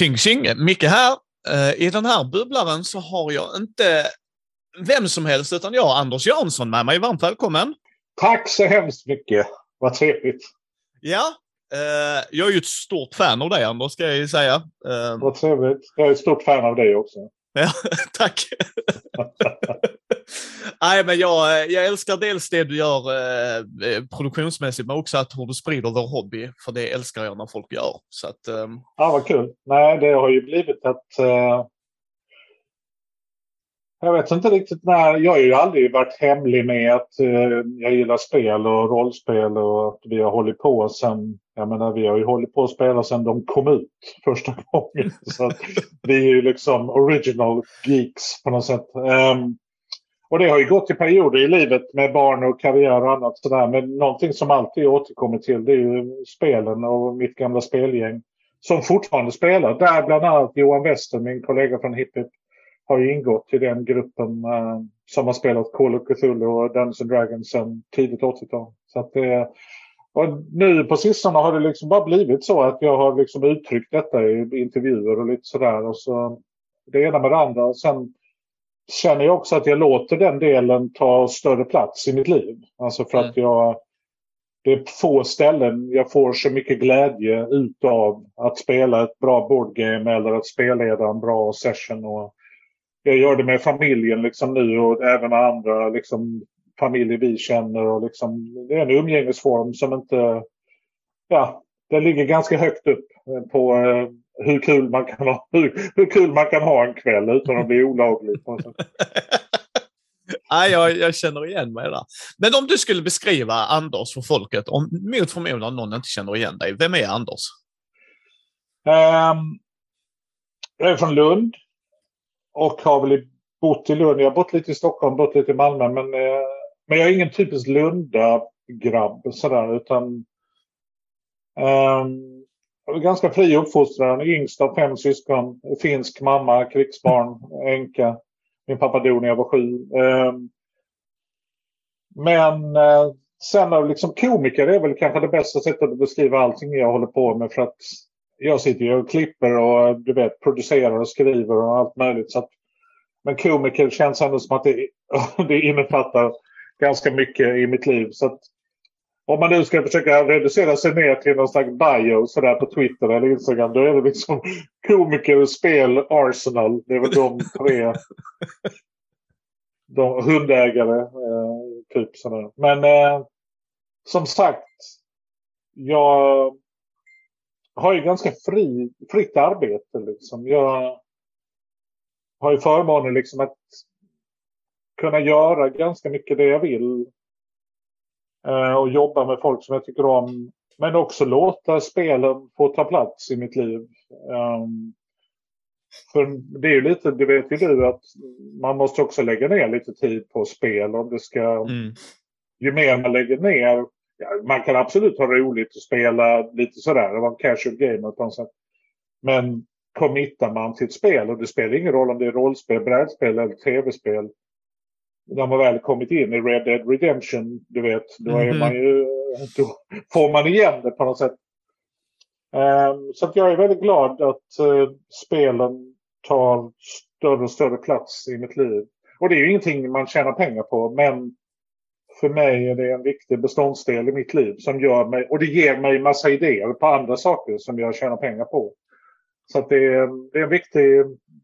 Tjing tjing! Micke här. Eh, I den här bubblaren så har jag inte vem som helst utan jag, Anders Jansson, med mig. Varmt välkommen! Tack så hemskt mycket! Vad trevligt! Ja, eh, jag är ju ett stort fan av dig Anders, ska jag ju säga. Eh, Vad trevligt! Jag är ett stort fan av dig också. Ja, tack! Nej, men jag, jag älskar dels det du gör eh, eh, produktionsmässigt, men också att hur du sprider vår hobby. För det älskar jag när folk gör. Så att, eh... Ja, vad kul. Nej, det har ju blivit att... Eh... Jag vet inte riktigt när. Jag har ju aldrig varit hemlig med att eh, jag gillar spel och rollspel och att vi har hållit på sen jag menar, vi har ju hållit på att spela sedan de kom ut första gången. Så vi är ju liksom original geeks på något sätt. Um, och det har ju gått i perioder i livet med barn och karriär och annat sådär. Men någonting som alltid återkommer till det är ju spelen och mitt gamla spelgäng. Som fortfarande spelar. Där bland annat Johan Wester, min kollega från Hiphop, har ju ingått i den gruppen eh, som har spelat Call of Cthulhu och Dungeons Dragons sedan tidigt 80-tal. Så att det, och nu på sistone har det liksom bara blivit så att jag har liksom uttryckt detta i intervjuer och lite sådär. Och så det ena med det andra. Sen känner jag också att jag låter den delen ta större plats i mitt liv. Alltså för att mm. jag... Det är få ställen jag får så mycket glädje utav att spela ett bra boardgame eller att spelleda en bra session. Och jag gör det med familjen liksom nu och även med andra liksom familjer vi känner. Och liksom, det är en umgängesform som inte... Ja, den ligger ganska högt upp på eh, hur, kul man kan ha, hur, hur kul man kan ha en kväll utan att bli olaglig. ja, jag, jag känner igen mig där. Men om du skulle beskriva Anders för folket, om mot förmodan någon inte känner igen dig, vem är Anders? Um, jag är från Lund och har väl bott i Lund. Jag har bott lite i Stockholm, bott lite i Malmö, men uh, men jag är ingen typisk Lunda-grabb sådär utan um, ganska fri uppfostran. Yngst av fem syskon. Finsk mamma, krigsbarn, änka. Min pappa dog när jag var sju. Ehm, men eh, sen liksom komiker är väl kanske det bästa sättet att beskriva allting jag håller på med. För att jag sitter ju och klipper och eh, du vet, producerar och skriver och allt möjligt. Så att, men komiker känns ändå som att det, det innefattar ganska mycket i mitt liv. Så att, om man nu ska försöka reducera sig ner till någon slags bio sådär på Twitter eller Instagram. Då är det liksom komiker, spel, Arsenal. Det är väl de tre. de hundägare. Eh, typ sådär. Men eh, som sagt. Jag har ju ganska fri, fritt arbete. Liksom. Jag har ju förmånen liksom att kunna göra ganska mycket det jag vill. Eh, och jobba med folk som jag tycker om. Men också låta spelen få ta plats i mitt liv. Um, för det är ju lite, det vet ju du, att man måste också lägga ner lite tid på spel om det ska... Mm. Ju mer man lägger ner, man kan absolut ha roligt och spela lite sådär, det var en casual gamer på något sätt. Men committar man till ett spel och det spelar ingen roll om det är rollspel, brädspel eller tv-spel när man väl kommit in i Red Dead Redemption, du vet, då är man ju, då får man igen det på något sätt. Um, så jag är väldigt glad att uh, spelen tar större och större plats i mitt liv. Och det är ju ingenting man tjänar pengar på, men för mig är det en viktig beståndsdel i mitt liv som gör mig, och det ger mig massa idéer på andra saker som jag tjänar pengar på. Så det, är, det är en viktig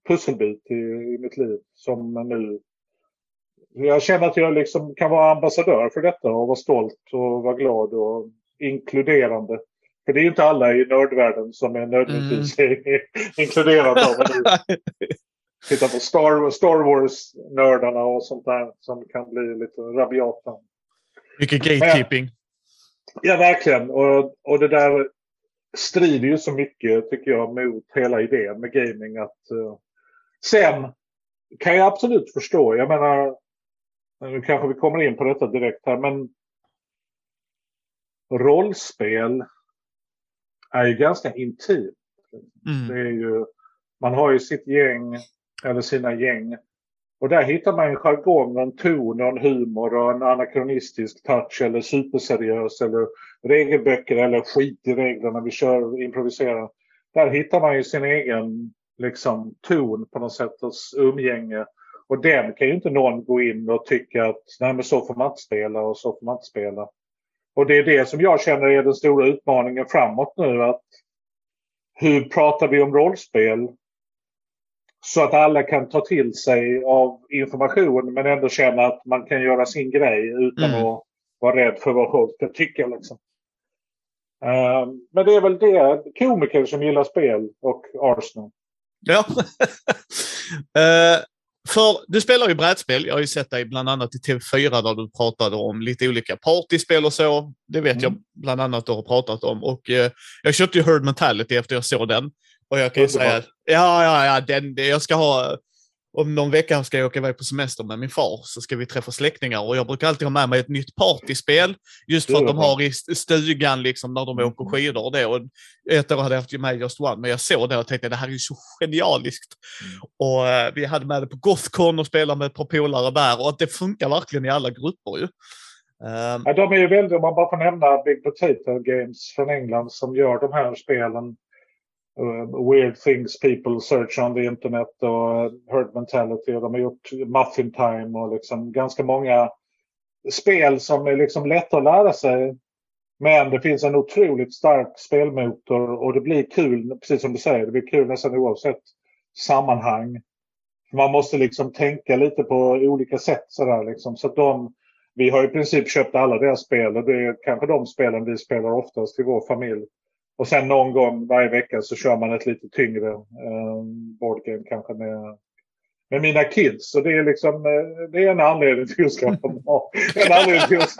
pusselbit i, i mitt liv som nu jag känner att jag liksom kan vara ambassadör för detta och vara stolt och vara glad och inkluderande. För det är ju inte alla i nördvärlden som är nödvändigtvis mm. inkluderande. Titta på Star, Star Wars-nördarna och sånt där som kan bli lite rabiata. Mycket gatekeeping. Men, ja, verkligen. Och, och det där strider ju så mycket, tycker jag, mot hela idén med gaming. Att, uh, sen kan jag absolut förstå. Jag menar, nu kanske vi kommer in på detta direkt här, men rollspel är ju ganska intimt. Mm. Det är ju, man har ju sitt gäng, eller sina gäng. Och där hittar man en jargong, en ton och en humor och en anakronistisk touch eller superseriös eller regelböcker eller skit i reglerna vi kör improviserar. där hittar man ju sin egen liksom, ton på något sätt och umgänge. Och den kan ju inte någon gå in och tycka att nej men så får man inte spela och så får man inte spela. Och det är det som jag känner är den stora utmaningen framåt nu. att Hur pratar vi om rollspel? Så att alla kan ta till sig av information men ändå känna att man kan göra sin grej utan mm. att vara rädd för vad folk ska tycka. Liksom. Uh, men det är väl det, komiker som gillar spel och Arsenal. Ja. uh, För du spelar ju brädspel. Jag har ju sett dig bland annat i TV4 där du pratade om lite olika partyspel och så. Det vet mm. jag bland annat du har pratat om. Och eh, jag köpte ju Herd Mentality efter jag såg den. Och jag kan ju säga, ja, ja, ja, den, jag ska ha om någon vecka ska jag åka iväg på semester med min far, så ska vi träffa släktingar och jag brukar alltid ha med mig ett nytt partyspel. Just för att de har i stugan liksom när de åker mm. skidor och det. Och ett år hade jag haft med Just One, men jag såg det och tänkte det här är ju så genialiskt. Mm. Och uh, vi hade med det på Gothcon och spelade med ett par polare där och att det funkar verkligen i alla grupper ju. Um, ja, de är ju väldigt, om man bara får nämna Big Potato Games från England som gör de här spelen Eh, weird Things People Search on the Internet och Herd Mentality. Och de har gjort Muffin Time och liksom ganska många spel som är liksom lätta att lära sig. Men det finns en otroligt stark spelmotor och det blir kul, precis som du säger, det blir kul nästan oavsett sammanhang. Man måste liksom tänka lite på olika sätt sådär liksom. Så att de, vi har i princip köpt alla deras spel och det är kanske de spelen vi spelar oftast i vår familj. Och sen någon gång varje vecka så kör man ett lite tyngre eh, boardgame kanske med, med mina kids. Så det är liksom eh, det är en anledning till att skaffa barn. En anledning till att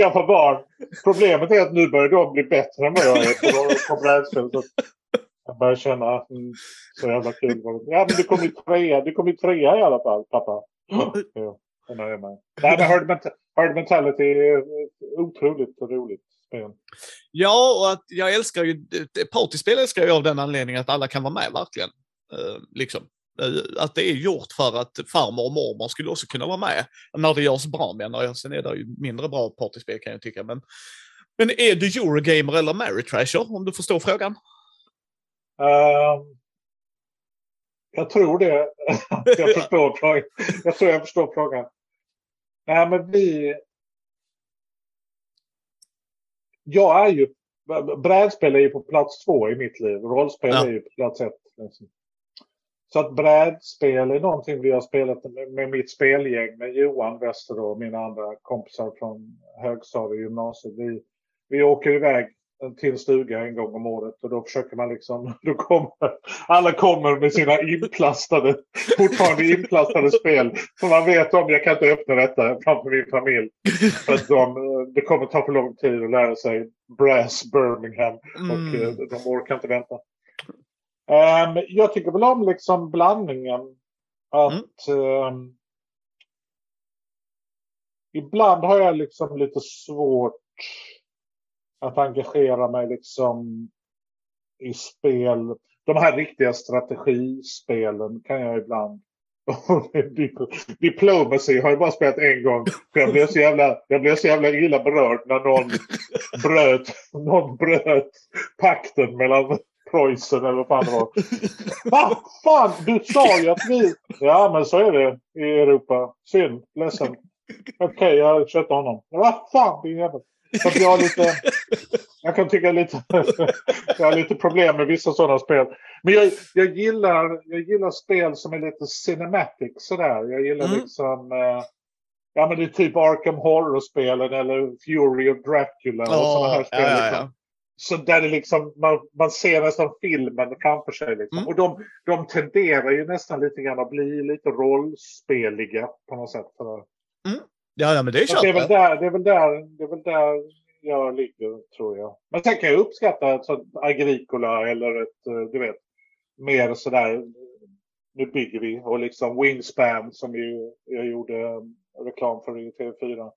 skaffa barn. Problemet är att nu börjar de bli bättre än vad jag är på, på brädspel. Jag börjar känna att mm, så jävla kul. Ja men du kom ju trea, du kom ju trea i alla fall pappa. Ja, jag nöjer mig. Nej men Herd Mentality är otroligt roligt spel. Ja, och att jag älskar ju, partyspel älskar jag av den anledningen att alla kan vara med verkligen. Uh, liksom. Uh, att det är gjort för att farmor och mormor skulle också kunna vara med. När det görs bra menar jag. Sen är det ju mindre bra partyspel kan jag tycka. Men, men är du Eurogamer eller Maritrasher om du förstår frågan? Uh, jag tror det. jag förstår. Jag tror jag förstår frågan. Nej, men vi, jag är ju... Brädspel är ju på plats två i mitt liv. Rollspel ja. är ju på plats ett. Liksom. Så att brädspel är någonting vi har spelat med, med mitt spelgäng med Johan Wester och mina andra kompisar från högstadiet och gymnasiet. Vi, vi åker iväg till en stuga en gång om året och då försöker man liksom, då kommer, alla kommer med sina inplastade, fortfarande inplastade spel. För man vet om, jag kan inte öppna detta framför min familj. För att de, det kommer ta för lång tid att lära sig Brass Birmingham och mm. de orkar inte vänta. Um, jag tycker väl om liksom blandningen. Att mm. um, ibland har jag liksom lite svårt att engagera mig liksom i spel. De här riktiga strategispelen kan jag ibland. Diplomacy har jag bara spelat en gång. För jag blev så jävla, jag blev så jävla illa berörd när någon bröt, någon bröt pakten mellan Preussen eller vad fan det var. Va fan, du sa ju att vi... Ja men så är det i Europa. Synd, ledsen. Okej, okay, jag köpte honom. Vad fan din jävel. Så jag, har lite, jag kan tycka lite, jag har lite problem med vissa sådana spel. Men jag, jag, gillar, jag gillar spel som är lite cinematic sådär. Jag gillar mm. liksom, eh, ja men det är typ Arkham Horror-spelen eller Fury of Dracula och oh, sådana här spel. Ja, ja, ja. Så där det liksom, man, man ser nästan filmen framför sig. Liksom. Mm. Och de, de tenderar ju nästan lite grann att bli lite rollspeliga på något sätt. Ja, men det är det är, väl där, det, är väl där, det är väl där jag ligger, tror jag. Men sen kan jag uppskatta ett sånt Agricola eller ett, eh, du vet, mer sådär, nu bygger vi. Och liksom Wingspan som ju, jag gjorde eh, reklam för i TV4.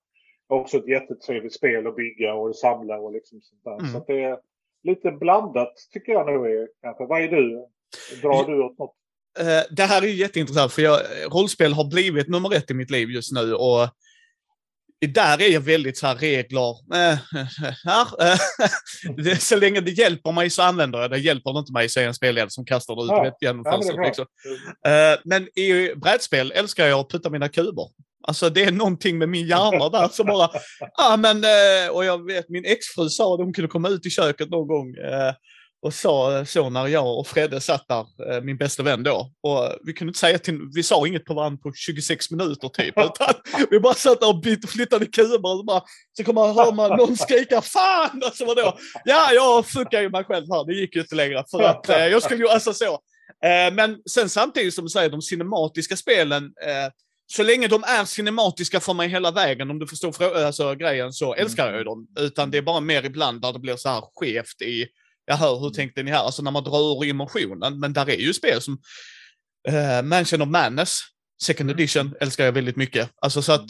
Också ett jättetrevligt spel att bygga och samla och liksom sånt där. Mm. Så det är lite blandat tycker jag nu är kanske. Vad är du? Drar du åt något? Eh, det här är ju jätteintressant för jag, rollspel har blivit nummer ett i mitt liv just nu och där är jag väldigt så här regler. Äh, här, äh, så länge det hjälper mig så använder jag det. Hjälper det inte mig så är jag en spelledare som kastar det ut ja. genom fönstret. Liksom. uh, men i brädspel älskar jag att putta mina kuber. Alltså det är någonting med min hjärna där som bara, ja ah, men, och jag vet min exfru sa att hon kunde komma ut i köket någon gång och sa så när jag och Fredde satt där, eh, min bästa vän då. Och vi kunde inte säga till, vi sa inget på varandra på 26 minuter typ. Utan vi bara satt där och bytte, flyttade kuber och så, bara, så kommer man höra man någon skrika fan! Alltså vadå? Ja, jag fuckar ju mig själv här, det gick ju inte längre. För att eh, jag skulle ju, alltså så. Eh, men sen samtidigt som du säger, de cinematiska spelen, så länge de är cinematiska för mig hela vägen, om du förstår alltså, grejen, så älskar jag ju dem. Utan det är bara mer ibland där det blir så här skevt i jag hör hur tänkte ni här? Alltså när man drar ur emotionen. Men där är ju spel som uh, Mansion of Madness, second mm. edition, älskar jag väldigt mycket. Alltså så att,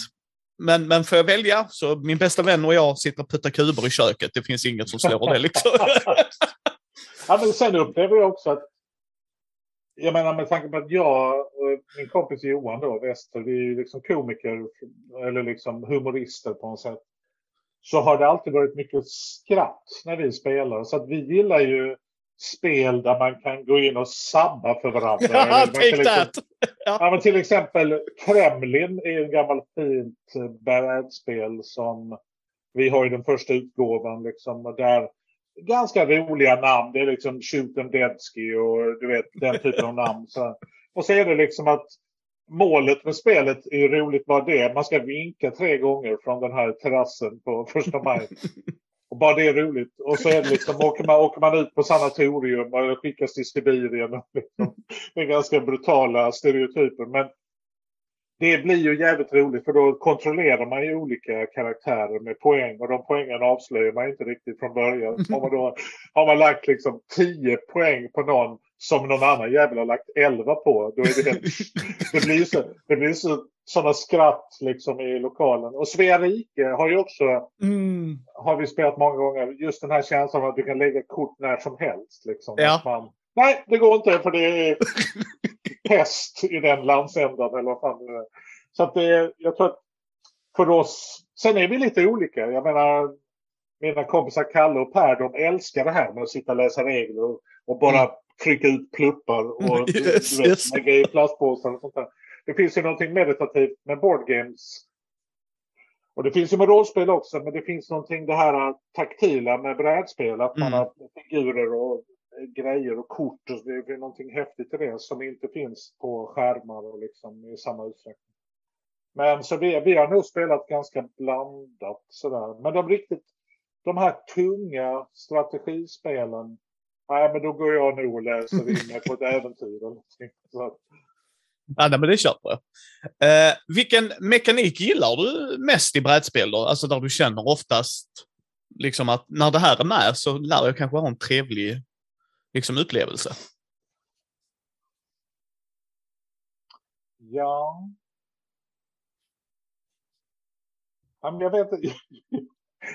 men, men får jag välja så min bästa vän och jag sitter och puttar kuber i köket. Det finns inget som slår det liksom. ja, men sen upplever jag också att jag menar med tanke på att jag och min kompis Johan då, Wester, vi är liksom komiker eller liksom humorister på något sätt så har det alltid varit mycket skratt när vi spelar. Så att vi gillar ju spel där man kan gå in och sabba för varandra. Ja, take liksom, that! ja. ja. men till exempel Kremlin är en gammal fint brädspel som vi har i den första utgåvan. Liksom, där ganska roliga namn. Det är liksom Shoot and Deadsky och du vet den typen av namn. Så, och så är det liksom att målet med spelet är ju roligt bara det. Man ska vinka tre gånger från den här terrassen på första maj. Och bara det är roligt. Och så är det liksom, åker man, åker man ut på sanatorium eller skickas till Sibirien. Liksom, det är ganska brutala stereotyper. Men det blir ju jävligt roligt för då kontrollerar man ju olika karaktärer med poäng och de poängen avslöjar man inte riktigt från början. Har man, då, har man lagt liksom 10 poäng på någon som någon annan jävel har lagt 11 på. Då är det, helt, det blir så, det blir så sådana skratt liksom i lokalen. Och Svea rike har ju också, mm. har vi spelat många gånger, just den här känslan av att du kan lägga kort när som helst. Liksom. Ja. Man, nej, det går inte för det är pest i den landsändan eller vad fan det är. Så att det, jag tror att för oss, sen är vi lite olika. Jag menar, mina kompisar Kalle och Per, de älskar det här med att sitta och läsa regler och, och bara mm trycka ut pluppar och yes, du vet, yes. lägga i plastpåsar och sånt där. Det finns ju någonting meditativt med board games. Och det finns ju med rollspel också, men det finns någonting det här taktila med brädspel. Att man mm. har figurer och grejer och kort. Och det är någonting häftigt i det som inte finns på skärmar och liksom i samma utsträckning. Men så vi, vi har nog spelat ganska blandat sådär. Men de riktigt, de här tunga strategispelen Nej, men då går jag nog och läser in mig på ett äventyr. Så. Ja, men det köper jag. Eh, vilken mekanik gillar du mest i brädspel då? Alltså där du känner oftast liksom att när det här är med så lär jag kanske ha en trevlig liksom, upplevelse. Ja. Jag vet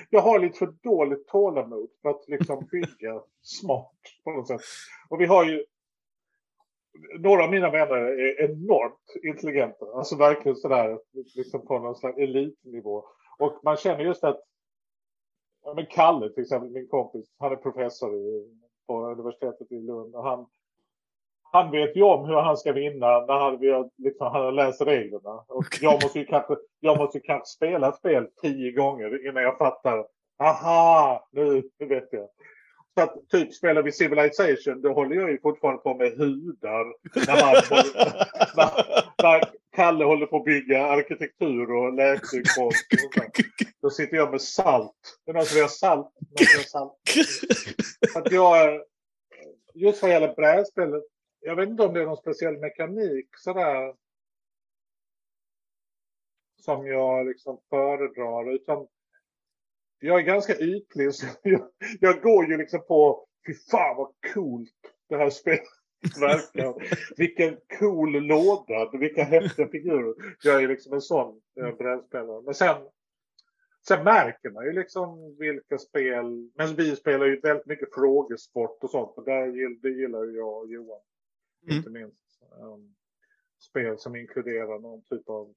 jag har lite för dåligt tålamod för att liksom bygga smart på något sätt. Och vi har ju några av mina vänner är enormt intelligenta. Alltså verkligen sådär liksom på någon slags elitnivå. Och man känner just att men Kalle till exempel, min kompis, han är professor i, på universitetet i Lund. Och han, han vet ju om hur han ska vinna när han, liksom, han har läst reglerna. Och jag måste ju kanske, jag måste kanske spela ett spel tio gånger innan jag fattar. Aha, nu, vet jag. Så att typ spelar vi Civilization, då håller jag ju fortfarande på med hudar. När, man, när, när Kalle håller på att bygga arkitektur och läkningskonst. Då sitter jag med salt. Det är någon som har salt. salt. Att jag, just vad gäller brädspelet jag vet inte om det är någon speciell mekanik sådär. Som jag liksom föredrar. Utan jag är ganska ytlig. Så jag, jag går ju liksom på, fy fan vad coolt det här spelet verkar. Vilken cool låda, vilka häftiga figurer. Jag är liksom en sån eh, brädspelare. Men sen, sen märker man ju liksom vilka spel. Men vi spelar ju väldigt mycket frågesport och sånt. Och det, det gillar jag och Johan. Mm. Inte minst. Um, spel som inkluderar någon typ av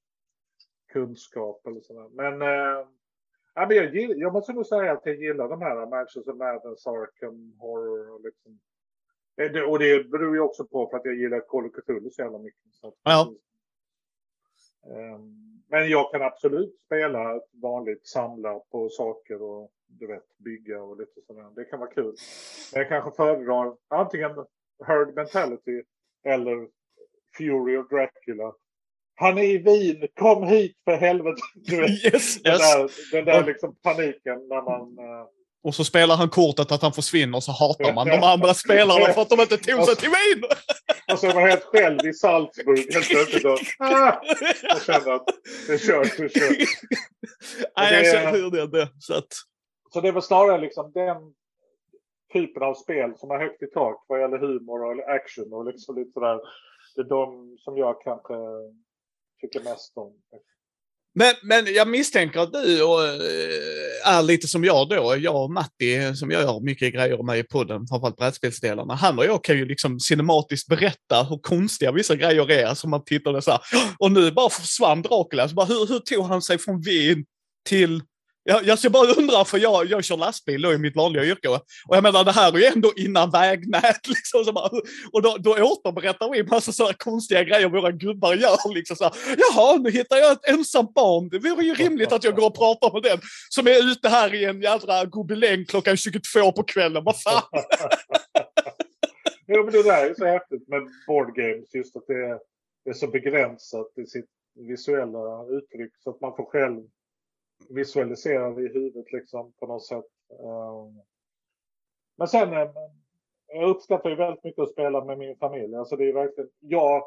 kunskap eller sådär. Men, eh, ja, men jag, gillar, jag måste nog säga att jag gillar de här Manchester Madness, Arkham, Horror och liksom. Det, och det beror ju också på för att jag gillar Call of Cthulhu så jävla mycket. Så Ja. Ehm, men jag kan absolut spela ett vanligt samla på saker och du vet bygga och lite sådär. Det kan vara kul. Men jag kanske föredrar antingen Herd Mentality eller Fury of Dracula. Han är i Wien, kom hit för helvete! Du vet, Yes, den yes. där, den där liksom paniken när man... eh, Och så spelar han kortet att han försvinner så hatar man de andra spelarna för att de inte tog sig till Wien. och så är man helt själv i Salzburg helt plötsligt och, ah, och känner att det är kört, det är kört. Nej, jag känner hur det är. Så att, Så det väl snarare liksom den typen av spel som har högt i tak vad gäller humor och action och liksom lite sådär. Det är de som jag kanske tycker mest om. men, men jag misstänker att du eh, är lite som jag då. Jag och Matti som jag gör mycket grejer med i podden, framförallt brädspelsdelarna. Han och jag kan ju liksom cinematiskt berätta hur konstiga vissa grejer är. Som man tittar så här. Och nu bara försvann Dracula. Så bara, hur, hur tog han sig från Wien till jag, jag ska bara undra, för jag, jag kör lastbil då i mitt vanliga yrke. Och jag menar, det här är ju ändå innan vägnät. Liksom, så bara, och då, då återberättar vi massa sådana konstiga grejer våra gubbar gör. Liksom, så här, Jaha, nu hittar jag ett ensamt barn. Det vore ju rimligt att jag går och pratar med den som är ute här i en jädra gobeläng klockan 22 på kvällen. Vad fan? Jo men det där är så häftigt med board games. Just att det är, det är så begränsat i sitt visuella uttryck. Så att man får själv visualisera det i huvudet liksom på något sätt. Ehm, Men sen, eh, jag uppskattar ju väldigt mycket att spela med min familj. Alltså det är verkligen, jag,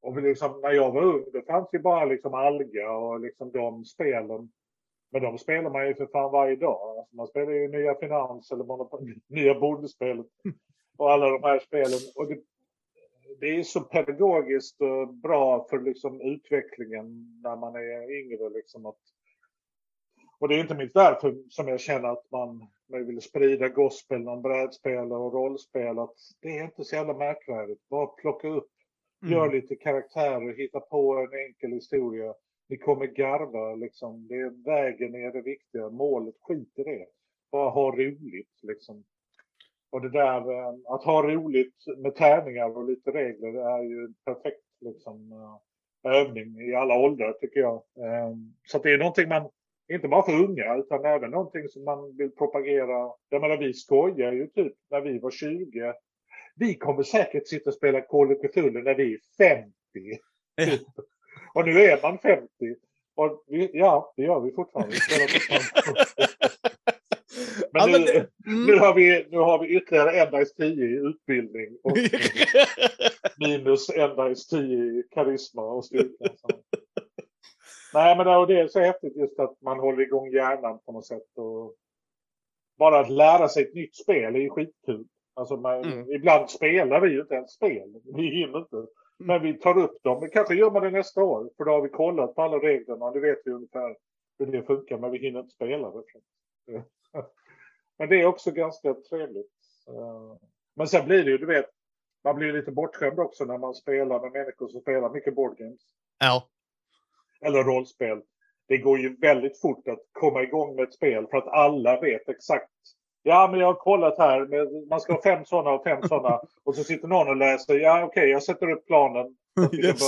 och liksom, när jag var ung, det fanns ju bara liksom Alga och liksom de spelen. Men de spelar man ju för fan varje dag. Alltså man spelar ju nya Finans eller nya Bondespelet och alla de här spelen. Och det, det är så pedagogiskt och bra för liksom utvecklingen när man är yngre. Liksom att, och det är inte minst därför som jag känner att man, vill sprida gospel om brädspel och rollspel. Att det är inte så jävla märkvärdigt. Bara plocka upp, gör lite karaktärer, hitta på en enkel historia. Ni kommer garva liksom. Det är vägen är det viktiga. Målet, skit i det. Bara ha roligt liksom. Och det där eh, att ha roligt med tärningar och lite regler är ju en perfekt liksom, eh, övning i alla åldrar tycker jag. Eh, Så det är någonting man, inte bara för unga utan även någonting som man vill propagera. Jag menar vi skojar ju typ när vi var 20. Vi kommer säkert sitta och spela Call of Cthulhu när vi är 50. Ja. Och nu är man 50. Och vi, ja, det gör vi fortfarande. Men Ja, men nu, det- Mm. nu, har vi, nu har vi ytterligare en Dice 10 i utbildning och minus en Dice 10 i karisma och styrka. Nej, men det, är så häftigt just att man håller igång hjärnan på något sätt. Och bara att lära sig ett nytt spel är ju skitkul. Alltså man, Mm. Ibland spelar vi ju inte ens spel. Vi hinner inte. Men vi tar upp dem. Men kanske gör man det nästa år. För då har vi kollat på alla reglerna. Nu vet vi ungefär hur det funkar. Men vi hinner inte spela det. Men det är också ganska trevligt. Eh, Men sen blir det ju, du vet, man blir lite bortskämd också när man spelar med människor som spelar mycket board games. Ja. Eller rollspel. Det går ju väldigt fort att komma igång med ett spel för att alla vet exakt. Ja, men jag har kollat här. Man ska ha fem sådana och fem sådana. Och så sitter någon och läser. Ja, okej, jag sätter upp planen. Yes.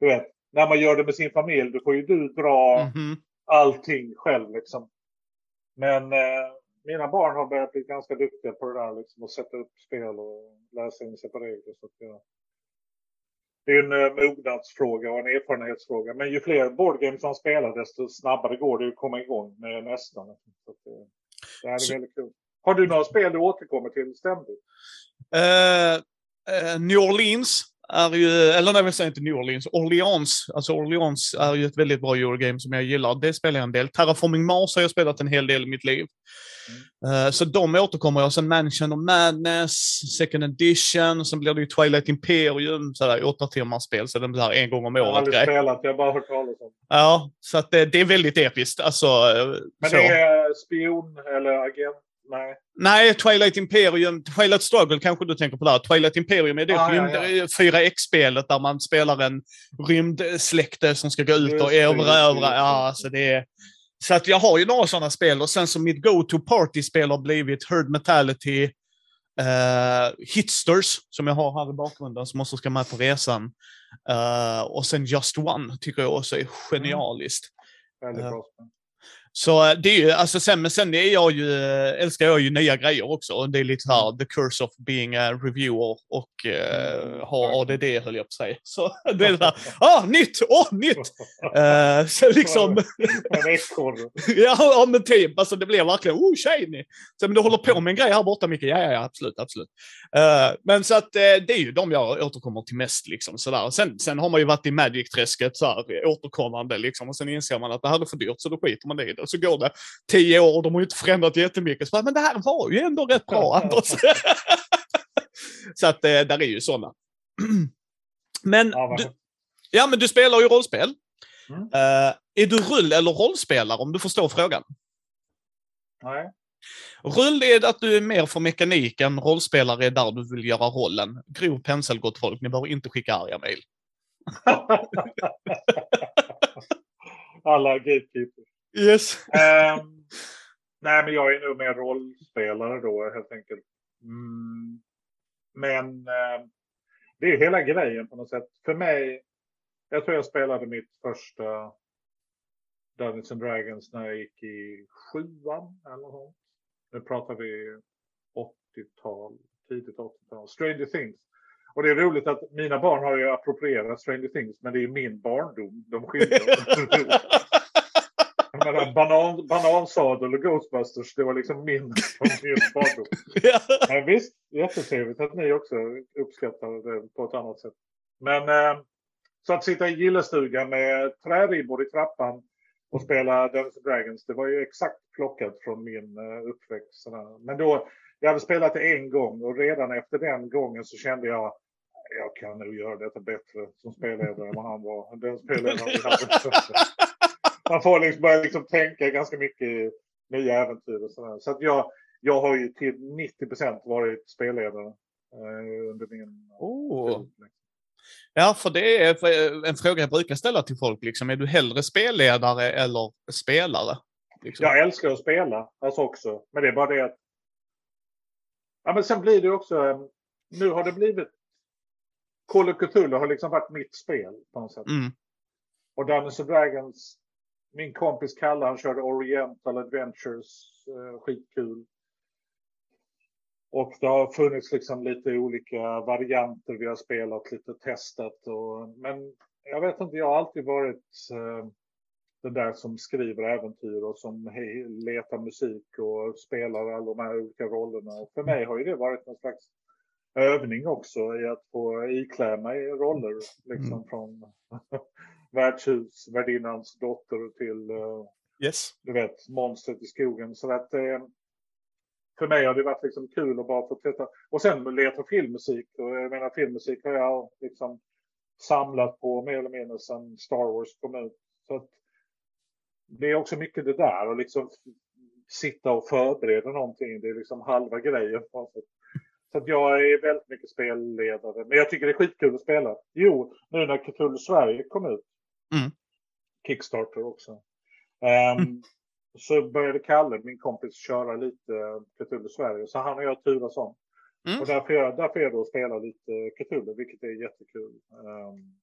Du vet, när man gör det med sin familj, då får ju du dra Mhm. allting själv liksom. Men eh, mina barn har börjat bli ganska duktiga på det där liksom, att sätta upp spel och läsa in sig på regler. Så att, ja. Det är en eh, mognadsfråga och en erfarenhetsfråga. Men ju fler boardgames man spelar desto snabbare går det att komma igång med nästa. Så eh, det här är Så- väldigt kul. Har du några spel du återkommer till ständigt? Eh, eh, New Orleans är ju, eller nej, jag säger inte New Orleans, Orleans. Alltså Orleans är ju ett väldigt bra Eurogame som jag gillar. Det spelar jag en del. Terraforming Mars har jag spelat en hel del i mitt liv. Eh, så de återkommer jag. Sen Mansion of Madness, Second Edition, sen blir det ju Twilight Imperium, sådär åtta timmars spel. Så den blir här en gång om Jag har året aldrig spelat, jag har bara hört talas om. Ja, så att det, det är väldigt episkt. Alltså, Men så. det är spion eller agent? Nej. Nej, Twilight Imperium, Twilight Struggle kanske du tänker på där. Twilight Imperium är det Ah, ja, rymd, 4X-spelet där man spelar en rymdsläkte som ska gå ut och erövra. Ja, alltså det är... Så att jag har ju några sådana spel och sen så mitt go-to party-spel har blivit Herd Metality, eh, Hitsters som jag har här i bakgrunden som också ska med på resan. Eh, och sen Just One tycker jag också är genialiskt. Väldigt Ja. bra spel. Så eh, det är ju, alltså sen, men sen är jag ju, eh, älskar jag ju nya grejer också. Det är lite här, the curse of being a reviewer och eh, ha ADD höll jag på att säga. Så det är så här, ah, nytt, åh, nytt! Eh, så liksom, ja, ja men typ, alltså det blev verkligen, oh shiny! Så men du håller på med en grej här borta Micke? Ja, ja, ja, absolut, absolut. Eh, men så att eh, det är ju de jag återkommer till mest liksom sådär. Sen, sen har man ju varit i Magic-träsket så här återkommande liksom och sen inser man att det här är för dyrt så då skiter man i det. Och så går det tio år och de har ju inte förändrat jättemycket. Så bara, men det här var ju ändå rätt bra Anders. så att eh, där är ju sådana. men, Ja, du, ja, men du spelar ju rollspel. Mm. Eh, är du rull eller rollspelare om du förstår frågan? Nej. Rull är att du är mer för mekaniken, rollspelare är där du vill göra rollen. Grov pensel gott folk, ni behöver inte skicka arga mejl. Alla gatekeepers. Yes. Ehm, nej, men jag är nog mer rollspelare då helt enkelt. Mm. Men ehm, det är hela grejen på något sätt. För mig, jag tror jag spelade mitt första Dungeons and Dragons när jag gick i sjuan eller något. Nu pratar vi 80-tal, tidigt 80-tal. Stranger Things. Och det är roligt att mina barn har ju approprierat Stranger Things, men det är min barndom de skiljer. Menar, banan, banansadel och Ghostbusters, det var liksom min, min barndom. ja. Men visst, jättetrevligt att ni också uppskattar det på ett annat sätt. Men eh, så att sitta i gillestugan med träribbor i trappan och spela Dungeons Dragons, det var ju exakt plockat från min eh, uppväxt. Men då, jag hade spelat det en gång och redan efter den gången så kände jag jag kan nog göra detta bättre som spelledare än vad han var. Den spelledaren vi hade. Man får liksom börja liksom tänka ganska mycket nya äventyr och sådär. Så att jag, jag har ju till 90 procent varit spelledare eh, under min... Oh. Ja, för det är för- en fråga jag brukar ställa till folk. Liksom. Är du hellre spelledare eller spelare? Liksom. Jag älskar att spela alltså också. Men det är bara det att... Ja, men sen blir det också... eh, Nu har det blivit... Call of Cthulhu har liksom varit mitt spel på något sätt. Mm. Och Dungeons and Dragons, min kompis Kalle, han körde Oriental Adventures, eh, skitkul. Och det har funnits liksom lite olika varianter vi har spelat, lite testat. Och, men jag vet inte, jag har alltid varit eh, den där som skriver äventyr och som letar musik och spelar alla de här olika rollerna. Och för mig har ju det varit någon slags övning också i att få iklä mig roller. Liksom Mm. från värdshus, värdinnans dotter till eh, Yes. du vet, monstret i skogen. Så att eh, för mig har det varit liksom kul att bara få testa. Och sen leta filmmusik. Och jag menar filmmusik har jag liksom samlat på mer eller mindre sedan Star Wars kom ut. Så att det är också mycket det där och liksom sitta och förbereda någonting. Det är liksom halva grejen. Så att jag är väldigt mycket spelledare. Men jag tycker det är skitkul att spela. Jo, nu när Cthulhu Sverige kom ut. Mm. Kickstarter också. Ehm, Mm. Så började Kalle, min kompis, köra lite Cthulhu Sverige. Så han och jag turas om. Mm. Och därför jag, därför jag då spelar lite Cthulhu, vilket är jättekul. Ehm,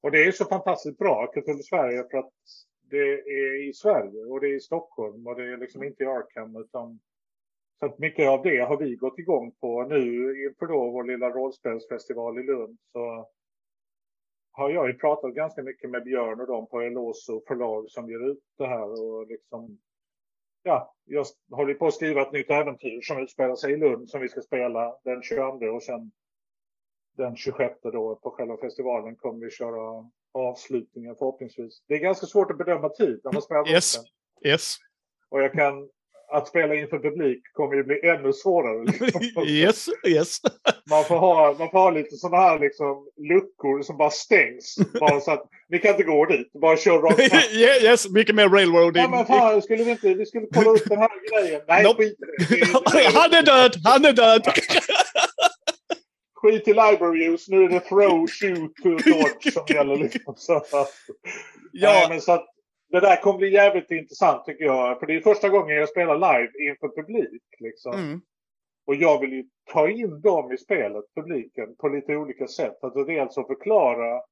och det är så fantastiskt bra, Cthulhu Sverige, för att det är i Sverige och det är i Stockholm och det är liksom inte i Arkham. Utan, så att mycket av det har vi gått igång på nu inför då vår lilla rollspelsfestival i Lund. Så har jag ju pratat ganska mycket med Björn och dem på Eloso förlag som ger ut det här. Och liksom, ja, jag håller på att skriva ett nytt äventyr som utspelar sig i Lund som vi ska spela den 22 och sen den 26 då på själva festivalen kommer vi köra avslutningen förhoppningsvis. Det är ganska svårt att bedöma tid när man spelar Yes. Yes. Och jag kan att spela inför publik kommer ju bli ännu svårare. Liksom. yes, yes. Man får ha, man får ha lite sådana här liksom, luckor som bara stängs. Bara så att ni kan inte gå dit, bara kör rakt. Yeah, yes, mycket mer railroading. Ja men fan, skulle vi inte, vi skulle kolla upp den här grejen. Nej, Nope. skit i det. Han är död! Han är död! Skit i library use, nu är det throw, shoot, dodge som gäller. Liksom. Så, att- Nej, Ja, men så att, det där kommer bli jävligt intressant tycker jag. För det är första gången jag spelar live inför publik. Liksom. mm. Och jag vill ju ta in dem i spelet, publiken, på lite olika sätt. Att dels att förklara eh,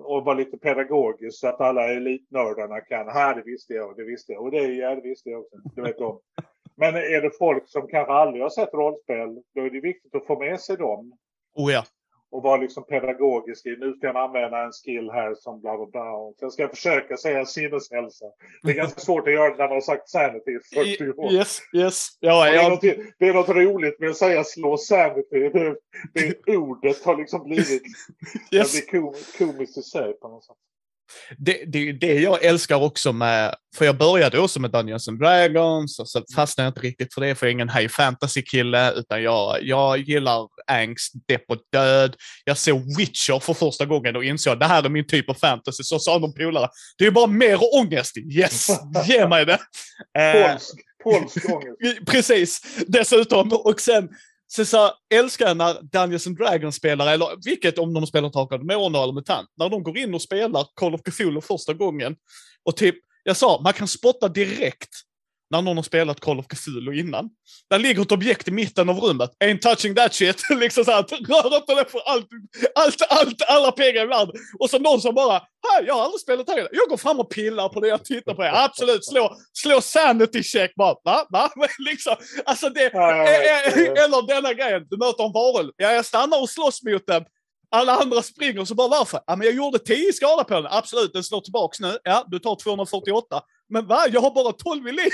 och vara lite pedagogisk så att alla elitnördarna kan. Här, det visste jag det visste jag. Och det, ja, det visste jag också. Det vet de. Men är det folk som kanske aldrig har sett rollspel, då är det viktigt att få med sig dem. oh ja. Och vara liksom pedagogisk i, nu ska jag använda en skill här som bla bla bla. Och sen ska jag försöka säga sinneshälsa. Det är ganska svårt att göra det när man har sagt sanity i 40 år. Yes, yes. Ja, Det är, något, det är något roligt med att säga slå sanity. Det, det ordet har liksom blivit yes. det blir kom, komiskt i sig på något sätt. Det, det det jag älskar också med, för jag började också med Dungeons and Dragons och så fastnade jag inte riktigt för det, för jag är ingen high fantasy-kille, utan jag, jag gillar angst, depp och död. Jag såg Witcher för första gången och insåg att det här är min typ av fantasy. Så sa de polare, det är bara mer ångest. Yes, ge mig det. Eh, Polsk, polsk ångest. Precis, dessutom. Och sen, sen så älskar jag när Dungeons and Dragons spelare, eller vilket om de spelar Drakar och Demoner eller MUTANT, när de går in och spelar Call of Cthulhu första gången. Och typ, jag sa, man kan spotta direkt när någon har spelat Call of Cthulhu innan. Där ligger ett objekt i mitten av rummet. Ain't touching that shit. liksom såhär, rör inte det för allt, allt, allt, alla pengar i världen. Och så någon som bara, här, jag har aldrig spelat här. Jag går fram och pillar på det jag tittar på. Det. Absolut, slå, slå sanity check bara. Va? Va? Liksom, alltså det, Ja, Eller denna grejen, du möter en varulv. Ja, jag stannar och slåss mot den. Alla andra springer, så bara varför? Ja, men jag gjorde 10 skada på den. Absolut, den slår tillbaks nu. Ja, du tar 248. Men va? Jag har bara 12 i liv.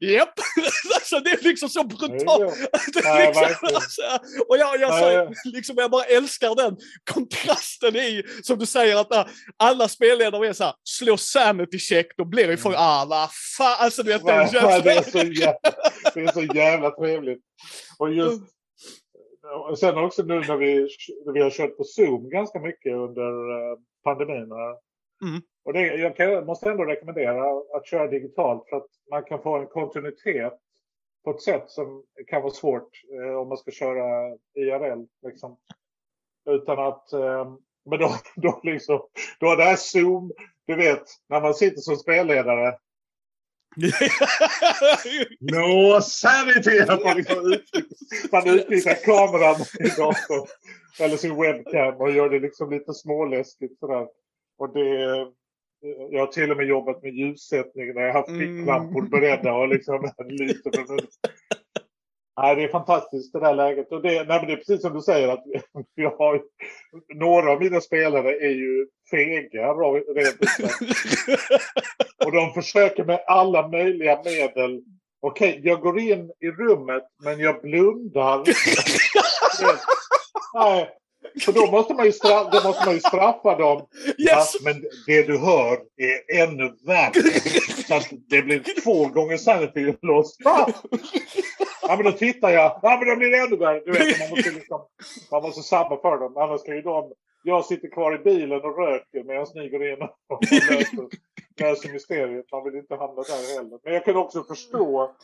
Japp! alltså det är liksom så brutalt. Ja, liksom, alltså, och jag, jag, Ja, ja. liksom, jag bara älskar den kontrasten i, som du säger, att när alla spelledare är så här, slå sanity check, då blir det ju för, ah vad fan, alltså du vet den Mm. det, är känslan. så jävla, det är så jävla trevligt. Och just, och sen också nu när vi, när vi har kört på Zoom ganska mycket under eh, pandemin. här. Mm. Och det, jag kan, måste ändå rekommendera att köra digitalt för att man kan få en kontinuitet på ett sätt som kan vara svårt eh, om man ska köra IRL. Liksom. Utan att, eh, men då, då liksom, då det här Zoom, du vet, när man sitter som spelledare No sanity! Man, liksom man utnyttjar kameran i datorn. Eller sin webcam och gör det liksom lite småläskigt sådär. Och det... Jag har till och med jobbat med ljussättning när jag har haft Mm. ficklampor beredda och liksom lite med mun. Nej, det är fantastiskt det där läget. Och det, nej, men det är precis som du säger att vi har, några av mina spelare är ju fega rent. Och de försöker med alla möjliga medel. Okej, jag går in i rummet men jag blundar. Nej, för då måste man ju, stra- då måste man ju straffa dem. yes! Ja, men det du hör är ännu värre. Så att det blir två gånger sanity loss. Va? Ja men då tittar jag. Ja men då blir det ännu värre. Du vet, man måste, liksom, man måste sabba för dem. Annars kan ju de... Jag sitter kvar i bilen och röker medan ni går in och och löser, löser mysteriet. Man vill inte hamna där heller. Men jag kan också förstå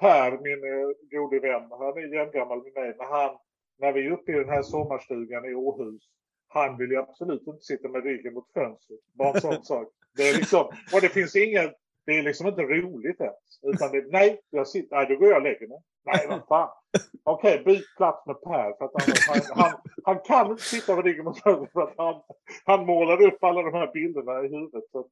Per, min eh, gode vän. Han är jämngammal med mig. Men han, när vi är uppe i den här sommarstugan i Åhus. Han vill ju absolut inte sitta med ryggen mot fönstret. Bara en sån sak. Det är liksom, och det finns inget, det är liksom inte roligt ens. Utan det, nej, jag sitter, nej, då går jag och lägger mig. Nej, vad fan. Okej, byt plats med Per. För att han, han, han, han kan inte sitta med ryggen mot fönstret för att han, han målar upp alla de här bilderna i huvudet. Så,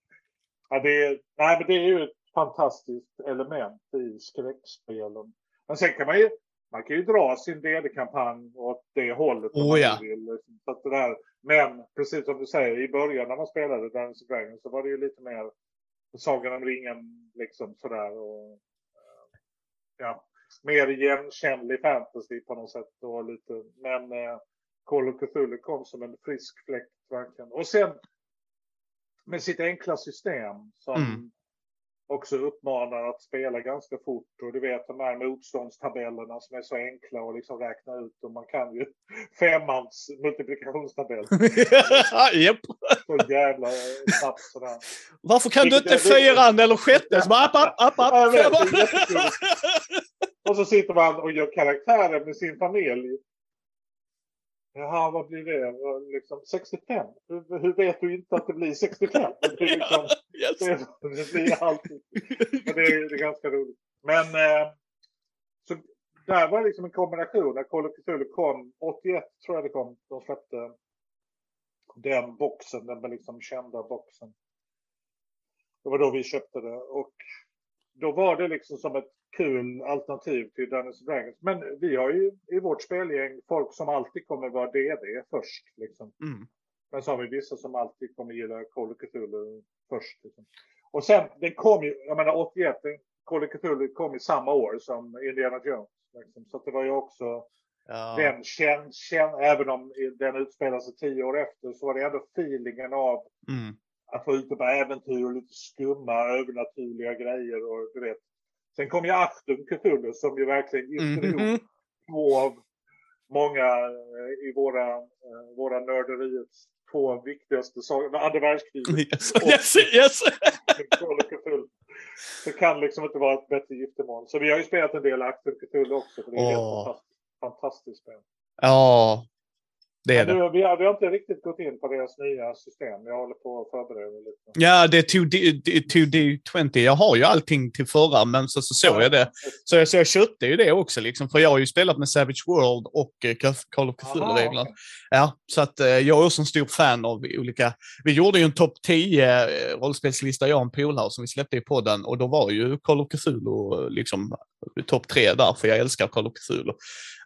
ja, det, är, nej, men det är ju ett fantastiskt element i skräckspelen. Men sen kan man ju, man kan ju dra sin DD-kampanj åt det hållet Oh, man ja. vill. liksom. Så det där, men precis som du säger, i början när man spelade Dungeons Dragons så var det ju lite mer Sagan om ringen liksom sådär. Och, eh, ja, mer igenkännlig fantasy på något sätt. Och lite, men eh, Call of Cthulhu kom som en frisk fläkt verkligen. Och sen med sitt enkla system som Mm. Också uppmanar att spela ganska fort. Och du vet de här motståndstabellerna som är så enkla att liksom räkna ut. Och man kan ju femmans multiplikationstabell. Japp. Så jävla snabbt sådär. Varför kan du Vilket inte är- fyran eller sjätte? App, app, app, vet. Och så sitter man och gör karaktärer med sin familj. Jaha, vad blir det? Och Liksom 65? Hur, hur vet du inte att det blir 65? Det blir, liksom, Yes. det, det blir alltid. Men det är, det är ganska roligt. Men eh, så där var det liksom en kombination. När Call of Cthulhu kom, 81 tror jag det kom, de släppte den boxen, den liksom kända boxen. Det var då vi köpte det. Och då var det liksom som ett kul alternativ till Dungeons Dragons. Men vi har ju i vårt spelgäng folk som alltid kommer vara DD först. Liksom. Mm. Men så har vi vissa som alltid kommer gilla Call of Cthulhu först. Liksom. Och sen, den kom ju, jag menar 81, den, Call of Cthulhu kom i samma år som Indiana Jones. Liksom. Så det var ju också Ja. den känn, även om den utspelar sig tio år efter, så var det ändå feelingen av Mm. Att vara ute på äventyr och lite skumma övernaturliga grejer och du vet. Sen kom ju Achtung Cthulhu som ju verkligen gifte ihop Mhm. två av många eh, i våra, eh, våra nörderiets två viktigaste saker. Andra världskriget Yes, yes, yes. och of Cthulhu. Det kan liksom inte vara ett bättre giftermål. Så vi har ju spelat en del Achtung Cthulhu också. För det är Åh. helt fantastiskt, fantastiskt spel. Ja, det är det. vi, har, vi har inte riktigt gått in på deras nya system. Jag håller på att förbereda lite. Ja, det är 2D, det- 2D20. Jag har ju allting till förra, men så, så såg jag det. Så jag, så jag köpte ju det också, liksom, för jag har ju spelat med Savage World och eh, Call of Cthulhu-reglerna. Aha, Ja, så att eh, jag är också en stor fan av olika... Vi gjorde ju en topp 10 eh, rollspelslista, jag och en polare, som vi släppte i podden och då var ju Call of Cthulhu liksom topp 3 där, för jag älskar Call of Cthulhu.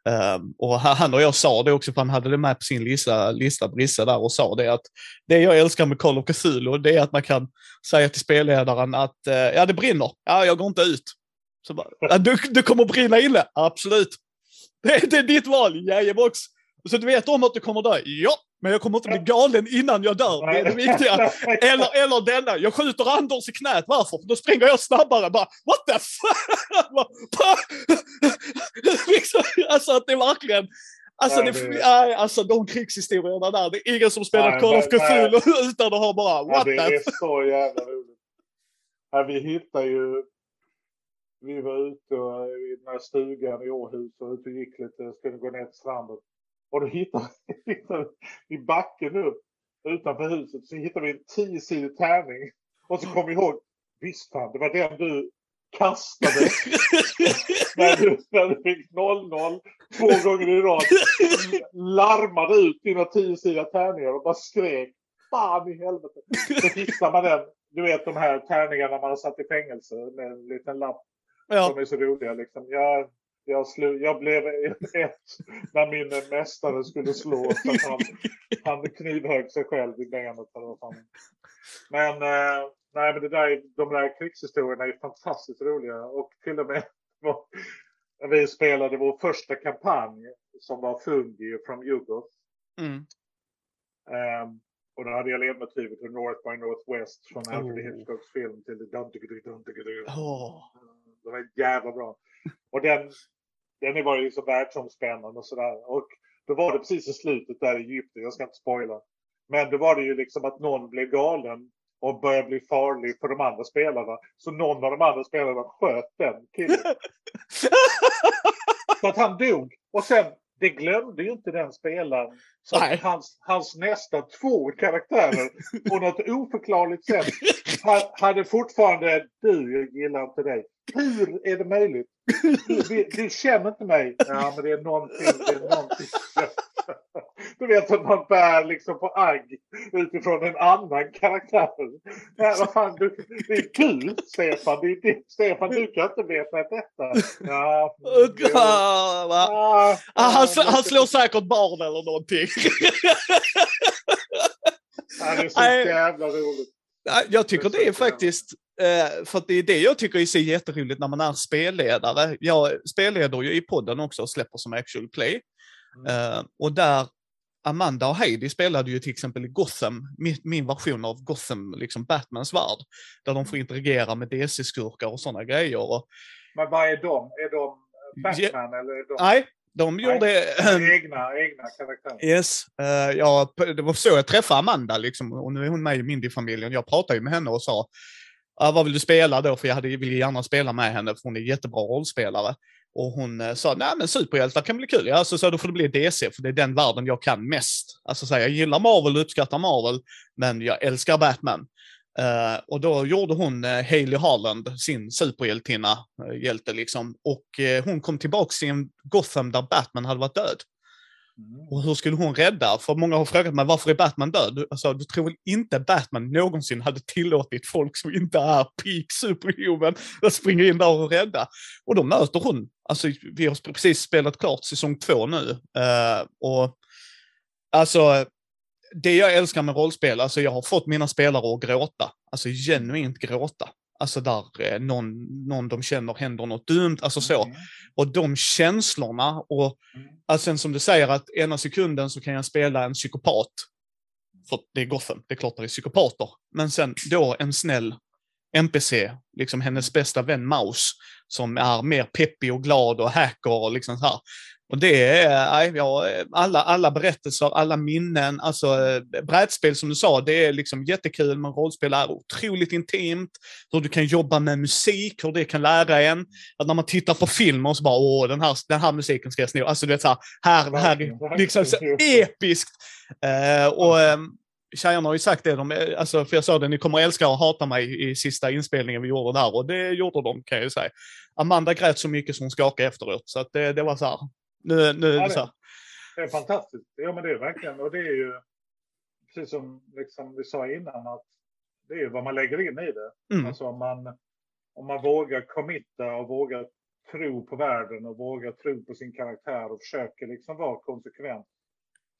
Ehm, och han och jag sa det också, för han hade det med på sin lista, lista Brisse där och sa det att det jag älskar med Call of Cthulhu, det är att man kan säga till spelledaren att eh, ja, det brinner. Ja, jag går inte ut. Så bara, du, du kommer brinna inne. Absolut. Det, det är ditt val. Jajebox. Så du vet om att du kommer dö? Ja, men jag kommer inte bli galen innan jag dör. Det är det viktiga. Eller, eller denna, jag skjuter Anders i knät. Varför? För då springer jag snabbare. Bara, what the fuck? Liksom, alltså att det är verkligen... Alltså, det, det- nej, alltså de krigshistorierna där, det är ingen som spelar Nej, Call of men- nej. Cthulhu utan att ha bara what det the är så jävla roligt. Ja, vi hittade ju... Vi var ute och, i den här stugan i Åhus och ute och gick lite, skulle gå ner till stranden. Och då hittade vi i backen upp utanför huset så hittade vi en tiosidig tärning. Och så kom vi ihåg, visst fan, det var den du kastade när du, när du fick 0-0 två gånger i rad. Larmade ut dina tiosidiga tärningar och bara skrek. Fan i helvete. Så fixar man den. Du vet de här tärningarna man har satt i fängelse med en liten lapp. Ja. De är så roliga liksom. Jag, jag, slu, jag blev ett när min mästare skulle slå. Så att han, han knivhögg sig själv i benet. Eller vad fan. Men, eh, nej, men det där, de där krigshistorierna är fantastiskt roliga. Och till och med när vi spelade vår första kampanj som var Fungi från Jugoth. Mm. Ehm, och då hade jag ledmotivet till North by Northwest från Alfred Oh. Hitchcocks film till Duntigidu Duntigidu. Åh. Det var jävla bra. Och den, den var ju så världsomspännande och sådär. Och då var det precis i slutet där i Egypten, jag ska inte spoila. Men då var det ju liksom att någon blev galen och började bli farlig för de andra spelarna. Så någon av de andra spelarna sköt den killen. Så att han dog. Och sen, det glömde ju inte den spelaren. Så hans, hans nästa två karaktärer på något oförklarligt sätt ha- hade fortfarande du, jag gillar inte dig. Hur är det möjligt? Du, du, du känner inte mig. Ja, men det är någonting. Det är någonting. Du vet att man bär liksom på agg utifrån en annan karaktär. Ja, vad fan, du, det är du, Stefan. Det är det. Stefan, du kan inte veta detta. Ja, jo. Ah? Ja, Ah, han, han slår säkert barn eller någonting. Ja, det är så Nej. jävla roligt. Ja, Jag tycker Det är det faktiskt, eh, för det är det jag tycker är så jätteroligt när man är spelledare. Jag spelleder ju i podden också och släpper som actual play. Mm. Eh, och där, Amanda och Heidi spelade ju till exempel i Gotham, min, version av Gotham, liksom Batmans värld, där de får interagera med DC-skurkar och sådana grejer. Och, Men vad är de? Är de Batman ja, eller är de... Nej, de gjorde... Nej, egna, egna karaktärer. Yes. Uh, ja, det var så jag träffade Amanda, liksom, och nu är hon med i Mindy-familjen. Jag pratade ju med henne och sa, uh, vad vill du spela då? För jag hade, ville gärna spela med henne, för hon är jättebra rollspelare. Och hon eh, sa, nej men superhjältar kan bli kul. Ja, så, så då får det bli DC, för det är den världen jag kan mest. Alltså så här, jag gillar Marvel, uppskattar Marvel, men jag älskar Batman. Uh, och då gjorde hon uh, Hailey Harland, sin superhjältinna, uh, hjälte liksom. Och hon kom tillbaks i en Gotham där Batman hade varit död. Mm. Och hur skulle hon rädda? För många har frågat mig varför är Batman död? Alltså, du tror väl inte Batman någonsin hade tillåtit folk som inte är peak superhuman att springa in där och rädda? Och då möter hon, alltså vi har precis spelat klart säsong två nu. Eh, och alltså det jag älskar med rollspel, alltså jag har fått mina spelare att gråta. Alltså genuint gråta. Alltså där eh, någon, någon de känner händer något dumt, alltså så. Mm. Och de känslorna och mm. alltså som du säger att ena sekunden så kan jag spela en psykopat. För det är Gotham, det är klart det är psykopater. Men sen då en snäll NPC, liksom hennes bästa vän Maus, som är mer peppig och glad och hacker och liksom så här. Och det är, ja, alla, alla berättelser, alla minnen, alltså eh, brädspel som du sa, det är liksom jättekul, men rollspel är otroligt intimt. Hur du kan jobba med musik, hur det kan lära en. Att när man tittar på filmer så bara, åh, den här, den här musiken ska jag sno. Alltså du vet så här, här, det här är liksom så episkt. Uh, och um, tjejerna har ju sagt det, de, alltså, för jag sa det, ni kommer älska och hata mig i sista inspelningen vi gjorde där och det gjorde de kan jag ju säga. Amanda grät så mycket som hon skakade efteråt, så att det, det var så här, nu, nu ja, det, så. det är fantastiskt. Ja, men det är verkligen. Och det är ju precis som liksom vi sa innan att det är vad man lägger in i det. Mm. Alltså om man, om man vågar committa och vågar tro på världen och vågar tro på sin karaktär och försöker liksom vara konsekvent.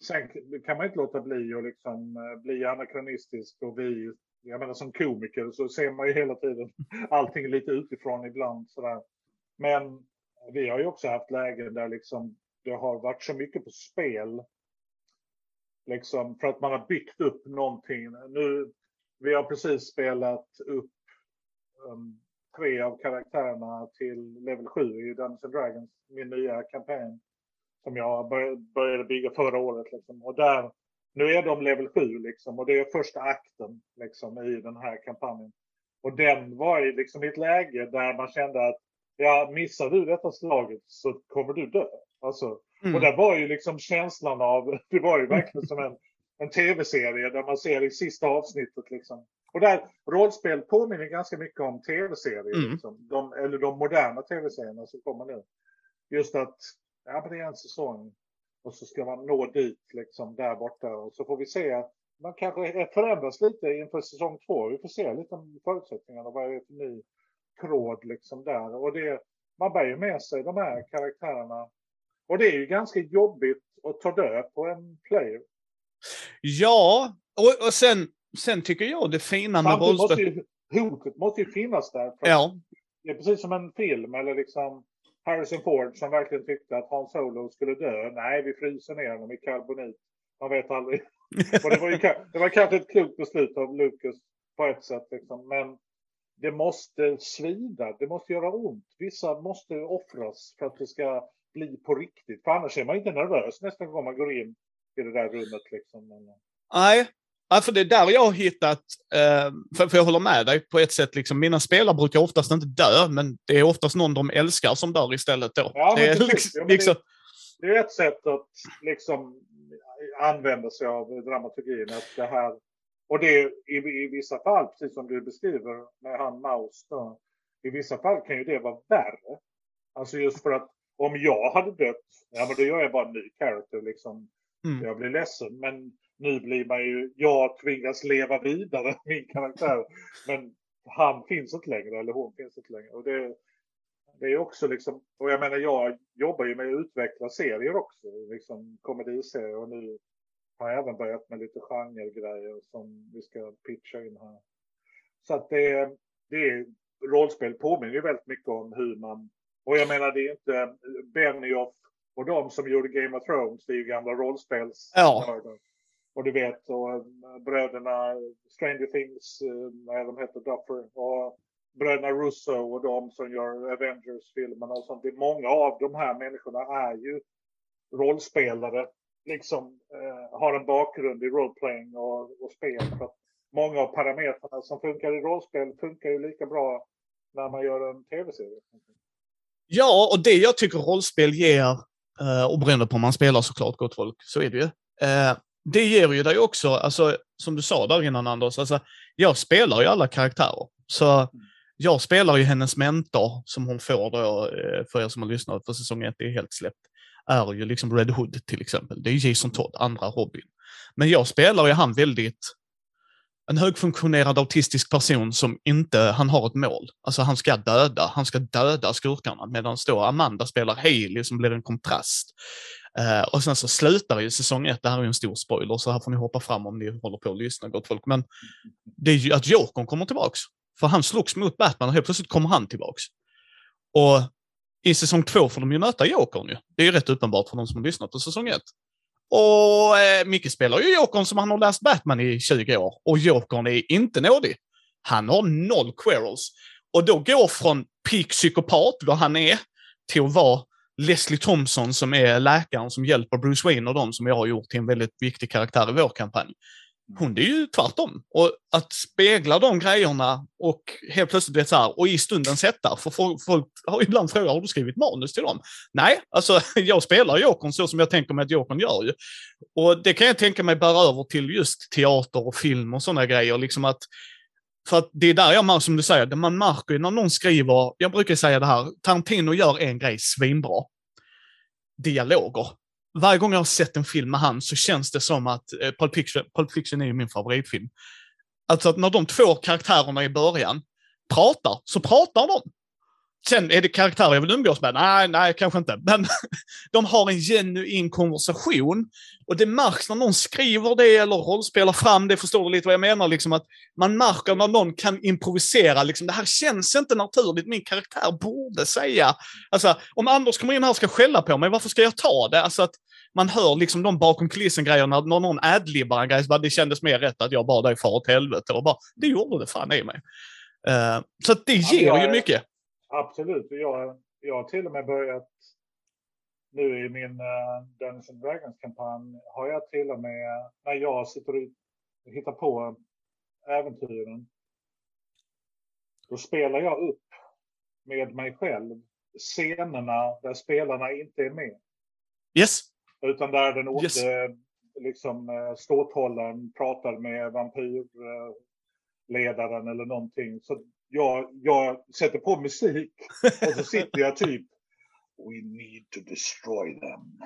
Sen kan man inte låta bli att liksom eh, bli anakronistisk och vi, jag menar som komiker så ser man ju hela tiden allting lite utifrån ibland sådär. Men vi har ju också haft lägen där liksom det har varit så mycket på spel. Liksom för att man har byggt upp någonting. Nu, vi har precis spelat upp um, tre av karaktärerna till level 7 i Dungeons and Dragons, min nya kampanj. Som jag började bygga förra året. Liksom. Och där, nu är de level 7 liksom, och det är första akten liksom, i den här kampanjen. Och den var i liksom, ett läge där man kände att ja, missar du detta slaget så kommer du dö. Alltså, mm. Och det var ju liksom känslan av, det var ju verkligen som en, en tv-serie där man ser i sista avsnittet liksom. Och där rollspel påminner ganska mycket om tv-serier, mm. liksom. de, eller de moderna tv-serierna som kommer nu. Just att, ja men det är en säsong och så ska man nå dit liksom där borta och så får vi se att man kanske förändras lite inför säsong två. Vi får se lite om förutsättningarna, vad är det för ny tråd liksom där. Och det, man bär ju med sig de här karaktärerna. Och det är ju ganska jobbigt att ta död på en player. Ja, och, och sen, sen tycker jag det fina med rollspel... Hotet måste ju finnas där. Ja. Det är precis som en film eller liksom Harrison Ford som verkligen tyckte att Han Solo skulle dö. Nej, vi fryser ner honom i karbonit. Man vet aldrig. och det var, ju, det var kanske ett klokt beslut av Lucas på ett sätt. Liksom. Men det måste svida, det måste göra ont. Vissa måste offras för att det ska bli på riktigt. För annars är man inte nervös nästa gång man går in i det där rummet. Liksom. Nej, för det är där jag har hittat, eh, för, jag håller med dig på ett sätt, liksom, mina spelare brukar oftast inte dö, men det är oftast någon de älskar som dör istället då. Ja, det, är liksom, liksom... Det, det, är ett sätt att liksom använda sig av dramaturgin, att det här och det i, i vissa fall, precis som du beskriver med han Maus, då, i vissa fall kan ju det vara värre. Alltså just för att om jag hade dött, ja men då gör jag bara en ny character liksom. Mm. Jag blir ledsen, men nu blir man ju, jag tvingas leva vidare, min karaktär. Men han finns inte längre, eller hon finns inte längre. Och det, det är också liksom, och jag menar jag jobbar ju med att utveckla serier också, liksom komediserier och nu har även börjat med lite genregrejer som vi ska pitcha in här. Så att det, det är, rollspel påminner ju väldigt mycket om hur man, och jag menar det är inte Benioff Och de som gjorde Game of Thrones, det är ju gamla rollspels. Ja. Och du vet, och eh, bröderna Stranger Things, vad de heter, Duffer. Och bröderna Russo och de som gör Avengers-filmerna och sånt. Det är många av de här människorna är ju rollspelare. Liksom eh, har en bakgrund i roleplaying och, och spel. För att många av parametrarna som funkar i rollspel funkar ju lika bra när man gör en tv-serie. Ja, och det jag tycker rollspel ger, eh, och beroende på om man spelar såklart, gott folk, så är det ju. Eh, det ger ju dig också, alltså, som du sa där innan Anders, alltså, jag spelar ju alla karaktärer. Så mm. jag spelar ju hennes mentor som hon får då, eh, för er som har lyssnat, för säsong ett är helt släppt, är ju liksom Red Hood till exempel. Det är Jason Todd, andra Robin. Men jag spelar ju han väldigt en högfunktionerad autistisk person som inte, han har ett mål. Alltså han ska döda, han ska döda skurkarna medan då Amanda spelar Hailey som blir en kontrast. Uh, och sen så slutar ju säsong ett, det här är ju en stor spoiler, så här får ni hoppa fram om ni håller på att lyssna gott folk. Men det är ju att Jokern kommer tillbaks. För han slogs mot Batman och helt plötsligt kommer han tillbaks. Och i säsong två får de ju möta Jokern ju. Det är ju rätt uppenbart för de som har lyssnat på säsong ett. Och eh, Micke spelar ju Jokern som han har läst Batman i 20 år. Och Jokern är inte nådig. Han har noll querels. Och då går från peak psykopat, vad han är, till att vara Leslie Thompson som är läkaren som hjälper Bruce Wayne och de som jag har gjort till en väldigt viktig karaktär i vår kampanj. Mm. Hon är ju tvärtom. Och att spegla de grejerna och helt plötsligt vet så här, och i stunden sätta. för folk, folk har ibland frågat, har du skrivit manus till dem? Nej, alltså jag spelar Jokern så som jag tänker mig att Jokern gör ju. Och det kan jag tänka mig bära över till just teater och film och sådana grejer. Liksom att, för att det är där jag märker, som du säger, man märker ju när någon skriver, jag brukar säga det här, Tarantino gör en grej svinbra. Dialoger varje gång jag har sett en film med han så känns det som att eh, Pulp, Fiction, Pulp Fiction är ju min favoritfilm. Alltså att när de två karaktärerna i början pratar, så pratar de. Sen är det karaktärer jag vill umgås med? Nej, nej, kanske inte. Men de har en genuin konversation. Och det märks när någon skriver det eller rollspelar fram det, förstår du lite vad jag menar? Liksom att man märker när någon kan improvisera, liksom, det här känns inte naturligt, min karaktär borde säga. Alltså, om Anders kommer in här och ska skälla på mig, varför ska jag ta det? Alltså att man hör liksom de bakom kulissen-grejerna, när någon adlibbar en grej, så det kändes mer rätt att jag bad dig far åt helvete. Och bara, det gjorde det fan i mig. Uh, så det ger ja, ju mycket. Absolut. Jag, jag har till och med börjat nu i min uh, Dungeons and Dragons-kampanj har jag till och med, när jag sitter och hittar på äventyren, då spelar jag upp med mig själv scenerna där spelarna inte är med. Yes. Utan där den onde yes. liksom, eh, ståthållaren pratar med vampyrledaren eller någonting. Så jag, jag sätter på musik och så sitter jag typ We need to destroy them.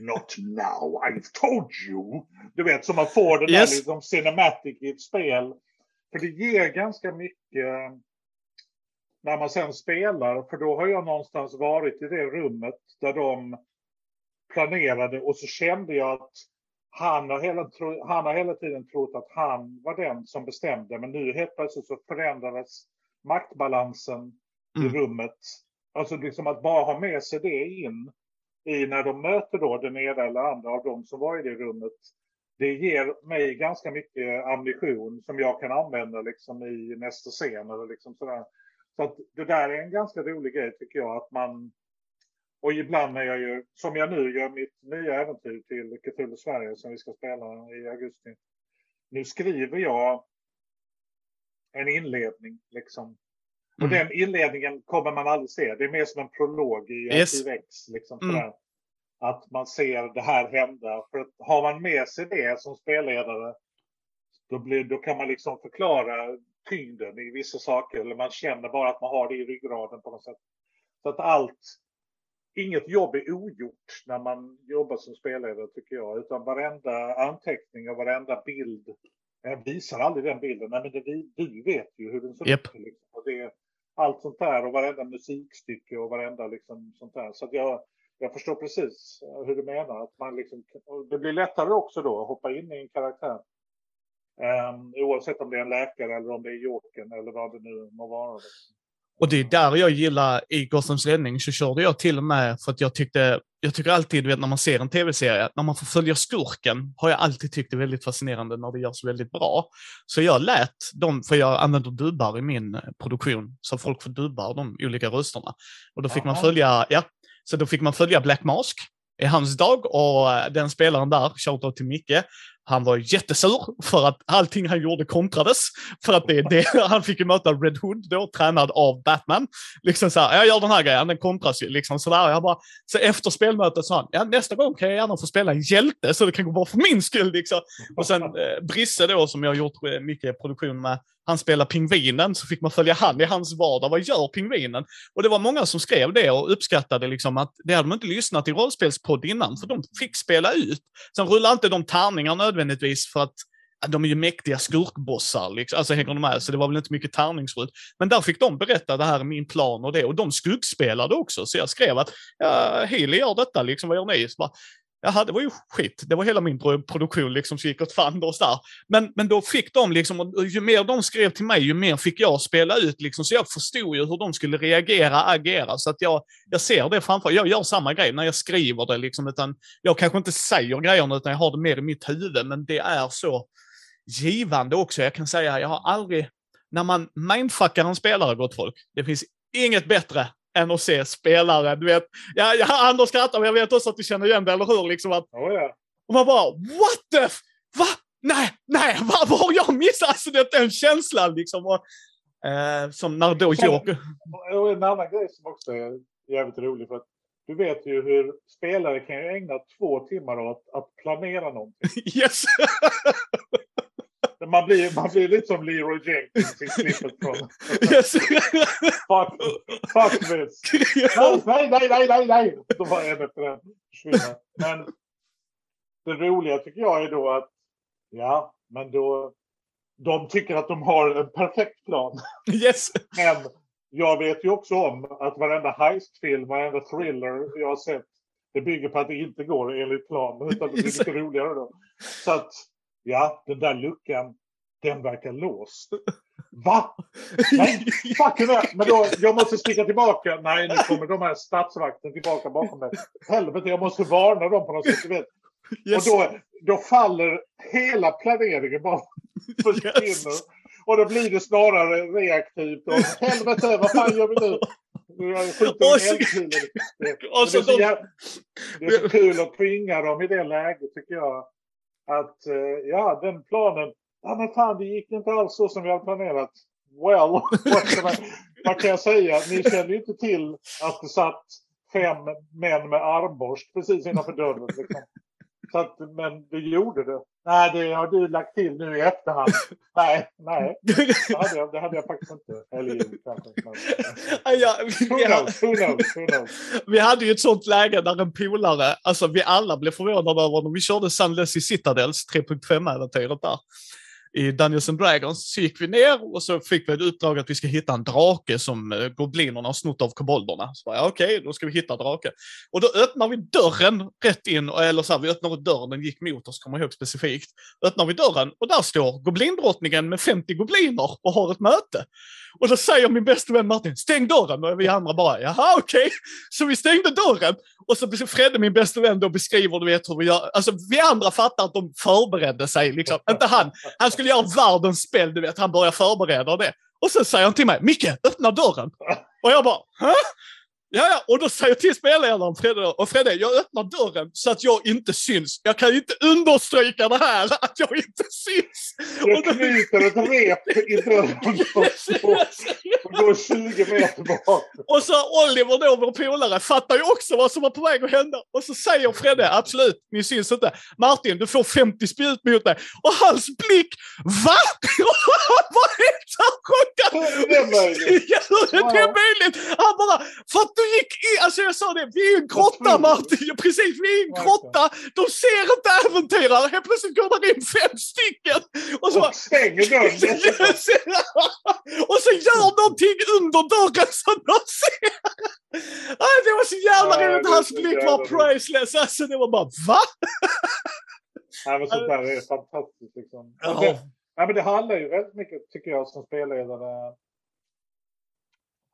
Not now, I've told you. Du vet, så man får den yes. där liksom cinematic i ett spel. För det ger ganska mycket när man sen spelar. För då har jag någonstans varit i det rummet där de planerade och så kände jag att han har, hela, han har hela tiden trott att han var den som bestämde. Men nu helt plötsligt så förändrades maktbalansen mm. i rummet. Alltså liksom att bara ha med sig det in i när de möter då den ena eller andra av dem som var i det rummet. Det ger mig ganska mycket ammunition som jag kan använda liksom i nästa scen eller liksom sådär. Så att det där är en ganska rolig grej tycker jag att man och ibland när jag gör, som jag nu gör mitt nya äventyr till Cthulhu Sverige som vi ska spela i augusti. Nu skriver jag en inledning liksom. Och mm. den inledningen kommer man aldrig se. Det är mer som en prolog i yes. X. Liksom, mm. Att man ser det här hända. För att har man med sig det som spelledare då, blir, då kan man liksom förklara tyngden i vissa saker. Eller man känner bara att man har det i ryggraden på något sätt. Så att allt inget jobb är ogjort när man jobbar som spelledare tycker jag. Utan varenda anteckning och varenda bild. Jag visar aldrig den bilden. Nej, men det, du vet ju hur den ser yep. ut. Liksom. Och det, allt sånt där och varenda musikstycke och varenda liksom sånt där. Så jag, jag förstår precis hur du menar. Att man liksom, det blir lättare också då att hoppa in i en karaktär. Um, oavsett om det är en läkare eller om det är Jokern eller vad det nu må vara. Och det är där jag gillar i Gothams räddning så körde jag till och med för att jag tyckte, jag tycker alltid, vet, när man ser en tv-serie, när man får följa skurken, har jag alltid tyckt det är väldigt fascinerande när det görs väldigt bra. Så jag lät dem, för jag använder dubbar i min produktion, så folk får dubbar de olika rösterna. Och då fick man Aha. följa, ja, så då fick man följa Black Mask i hans dag och eh, den spelaren där, shoutout till Micke, han var jättesur för att allting han gjorde kontrades. För att det är det, han fick ju möta Red Hood då, tränad av Batman. Liksom så här, jag gör den här grejen, den kontras ju. Liksom sådär. Jag bara, så efter spelmötet sa han, ja nästa gång kan jag gärna få spela en hjälte så det kan gå bra för min skull. Liksom. Och sen eh, Brisse då, som jag har gjort eh, mycket produktion med, han spelar pingvinen, så fick man följa han i hans vardag. Vad gör pingvinen? Och det var många som skrev det och uppskattade liksom att det hade man inte lyssnat i rollspelspodd innan, för de fick spela ut. Sen rullar inte de tärningar nödvändigtvis för att de är ju mäktiga skurkbossar, liksom. alltså hänger de med, så det var väl inte mycket tärningsrutt. Men där fick de berätta, det här är min plan och det, och de skuggspelade också, så jag skrev att ja, Healy gör detta, liksom, vad gör ni? Så bara, Jaha, det var ju skit. Det var hela min produktion liksom som gick åt fanders där. Men, men då fick de liksom, och ju mer de skrev till mig, ju mer fick jag spela ut liksom. Så jag förstod ju hur de skulle reagera, agera. Så att jag, jag ser det framför Jag gör samma grej när jag skriver det liksom, utan jag kanske inte säger grejerna, utan jag har det mer i mitt huvud. Men det är så givande också. Jag kan säga, jag har aldrig, när man mindfuckar en spelare, gott folk, det finns inget bättre än att se spelare. Du vet, ja, ja, Anders skrattar, men jag vet också att du känner igen det, eller hur? Liksom att, Oh, ja. och man bara, what the f... Va? Nej, nej, vad vad har jag missat? Alltså det är den känslan liksom. Och, eh, som när då Joker... Och en annan grej som också är jävligt rolig. För att du vet ju hur spelare kan ju ägna två timmar åt att planera någonting. yes! Man blir, man blir lite som Leroy Jenkins i klippet från yes! Fuck, fuck this. Nej, nej, nej, nej, nej. Då var en efter en försvinna. Men det roliga tycker jag är då att ja, men då de tycker att de har en perfekt plan. yes! Men jag vet ju också om att varenda heistfilm, varenda thriller jag har sett, det bygger på att det inte går enligt plan, utan det blir lite roligare då. Så att, ja, den där luckan, den verkar låst. Va? Nej, fucking. Men då, jag måste sticka tillbaka. Nej, nu kommer de här statsvakten tillbaka bakom mig. Helvete, jag måste varna dem på något sätt. Du vet. yes. Och då, då faller hela planeringen bara försvinner. Yes. Och då blir det snarare reaktivt. Och helvete, vad fan gör vi nu? Jag Och en är så de- det är så kul att tvinga dem i det läget tycker jag. Att eh, ja, den planen. Ja men fan, det gick inte alls så som vi hade planerat. Well, what vad kan jag säga? Ni kände ju inte till att det satt fem män med armborst precis innanför dörren. Liksom. Så att, men det gjorde det. Nej, det har du lagt till nu i efterhand. Nej, nej. Det hade jag, det hade jag faktiskt inte. Eller jo, kanske. Who vi, knows, who knows, who knows. vi hade ju ett sånt läge där en polare, alltså vi alla blev förvånade över honom. Vi körde Sunless Citadels 3.5-äventyret där i Dungeons and Dragons. Så gick vi ner och så fick vi ett uppdrag att vi ska hitta en drake som eh, goblinerna har snott av kobolderna. Så ja, okej, då ska vi hitta drake. Och då öppnar vi dörren rätt in, eller så här, vi öppnar dörren, den gick mot oss, kommer jag ihåg specifikt. Öppnar vi dörren och där står goblindrottningen med 50 gobliner och har ett möte. Och då säger min bästa vän Martin, stäng dörren! Och vi andra bara, jaha okej. Så vi stängde dörren. Och så Fredde, min bästa vän, då beskriver, du vet hur vi gör. Alltså vi andra fattar att de förberedde sig, liksom. Inte han. Han skulle gör världens spel, du vet. Han börjar förbereda det. Och sen säger han till mig, Micke, öppna dörren. Och jag bara, Hä? Ja, ja, och då säger jag till spelledaren Fredde, och Fredde, jag öppnar dörren så att jag inte syns. Jag kan inte understryka det här, att jag inte syns. Du då- knyter ett rep i dörren och går 20 meter bak. Och så Oliver då, vår polare, fattar ju också vad som var på väg att hända. Och så säger Fredde, absolut, ni syns inte. Martin, du får 50 spjut mot dig. Och hans blick, va? Han var helt chockad. Hur är det möjligt? Han bara, du gick in, alltså jag sa det, vi är ju en grotta. Martin, precis, vi är i en grotta. De ser inte äventyrare, helt plötsligt går det in fem stycken. Och så Och stänger dörren och så gör någonting under dörren som de ser. Ah, det var så jävla Ja, roligt. det är Hans blick var roligt. priceless. Alltså det var bara va? Nej, men sånt där är fantastiskt. Liksom. Ja. Det, nej, men det handlar ju väldigt mycket, tycker jag, som spelledare.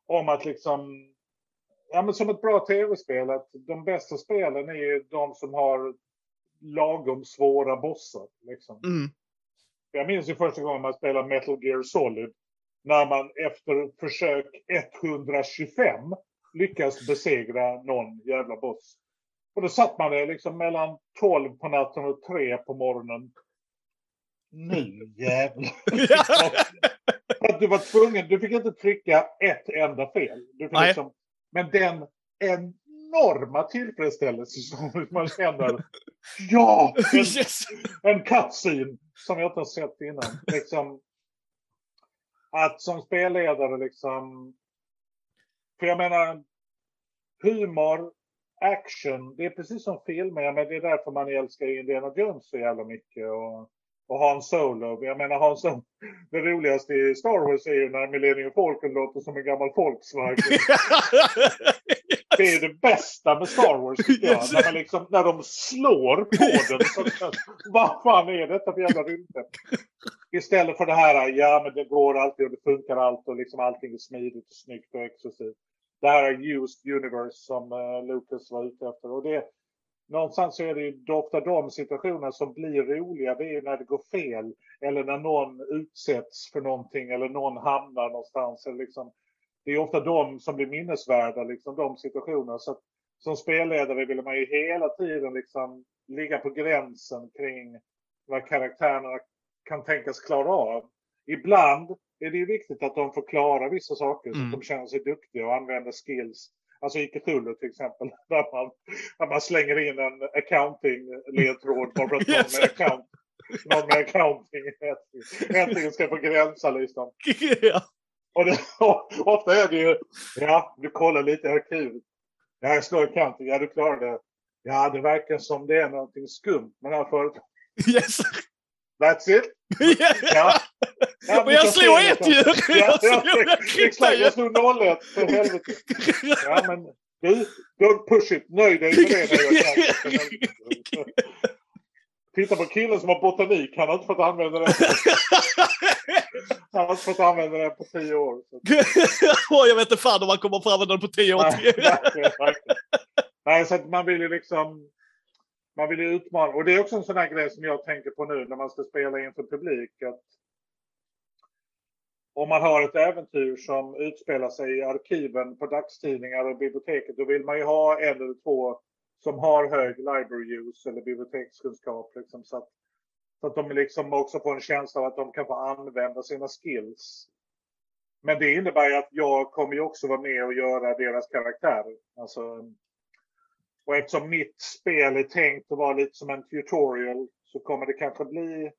om att liksom, ja men som ett bra tv-spel, att de bästa spelen är ju de som har lagom svåra bossar. Liksom. Mm. Jag minns ju första gången man spelade Metal Gear Solid. När man efter försök 125 lyckas besegra någon jävla boss. Och då satt man där liksom mellan 12 på natten och 3 på morgonen. Nu jävlar. att du var tvungen, du fick inte trycka ett enda fel. Du fick liksom, men den enorma tillfredsställelse som man känner. Ja! En, yes. en cutscene som jag inte har sett innan. Liksom, att som spelledare liksom... För jag menar, humor, action, det är precis som filmer. Men det är därför man älskar Indiana Jones så jävla mycket. Och, och Han Solo. Jag menar Han Solo. Det roligaste i Star Wars är ju när Millennium Falcon låter som en gammal Volkswagen. det är det bästa med Star Wars tycker jag. När, man liksom, när de slår på den. Så, vad fan är detta för jävla rymdskepp? Istället för det här, ja men det går alltid och det funkar allt och liksom allting är smidigt och snyggt och exklusivt. Det här är used universe som uh, Lucas var ute efter. Och det, någonstans så är det ju ofta de situationer som blir roliga. Det är när det går fel. Eller när någon utsätts för någonting eller någon hamnar någonstans. Eller liksom, det är ofta de som blir minnesvärda, liksom de situationerna. Så att, som spelledare vill man ju hela tiden liksom ligga på gränsen kring vad karaktärerna kan tänkas klara av. Ibland är det ju viktigt att de får klara vissa saker mm. så att mm. de känner sig duktiga och använder skills. Alltså i Cthulhu till exempel, där man, där man slänger in en accounting-ledtråd bara för att någon med, account, någon med accounting äntligen ska få gränsa liksom. Och, det, och ofta är det ju, ja, du kollar lite i arkivet. Ja, jag slår accounting, ja du klarar det. Ja, det verkar som det är någonting skumt med det här företaget. Yes. That's it. ja. Ja och jag slog ett ju! Ja, jag, jag slog 01 för helvete. Ja, men du, don't push it. Nöj dig med det. Titta på killen som har botanik. Han har inte fått använda den. Han har inte fått använda den på tio år. jag vet inte fan om han kommer att få använda den på tio år. Nej, Nej, så att man vill ju liksom man vill ju utmana. Och det är också en sån här grej som jag tänker på nu när man ska spela inför publik. Att om man har ett äventyr som utspelar sig i arkiven på dagstidningar och biblioteket, då vill man ju ha en eller två som har hög library use eller bibliotekskunskap. Liksom, så, att, så att de liksom också får en känsla av att de kan få använda sina skills. Men det innebär ju att jag kommer ju också vara med och göra deras karaktärer. Alltså, och eftersom mitt spel är tänkt att vara lite som en tutorial så kommer det kanske bli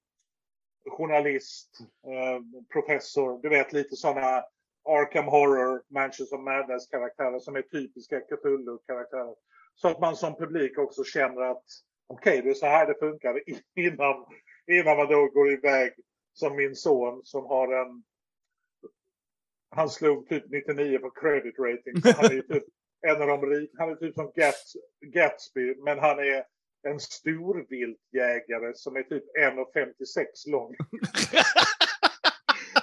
journalist, eh, professor, du vet lite sådana Arkham Horror, Mansions of Madness-karaktärer som är typiska Cthulhu-karaktärer. Så att man som publik också känner att okej, okay, det är så här det funkar innan, innan man då går iväg som min son som har en han slog typ 99 på credit rating. Han är typ en av de rika. Han är typ som Gats, Gatsby, men han är en storviltjägare som är typ 1,56 lång.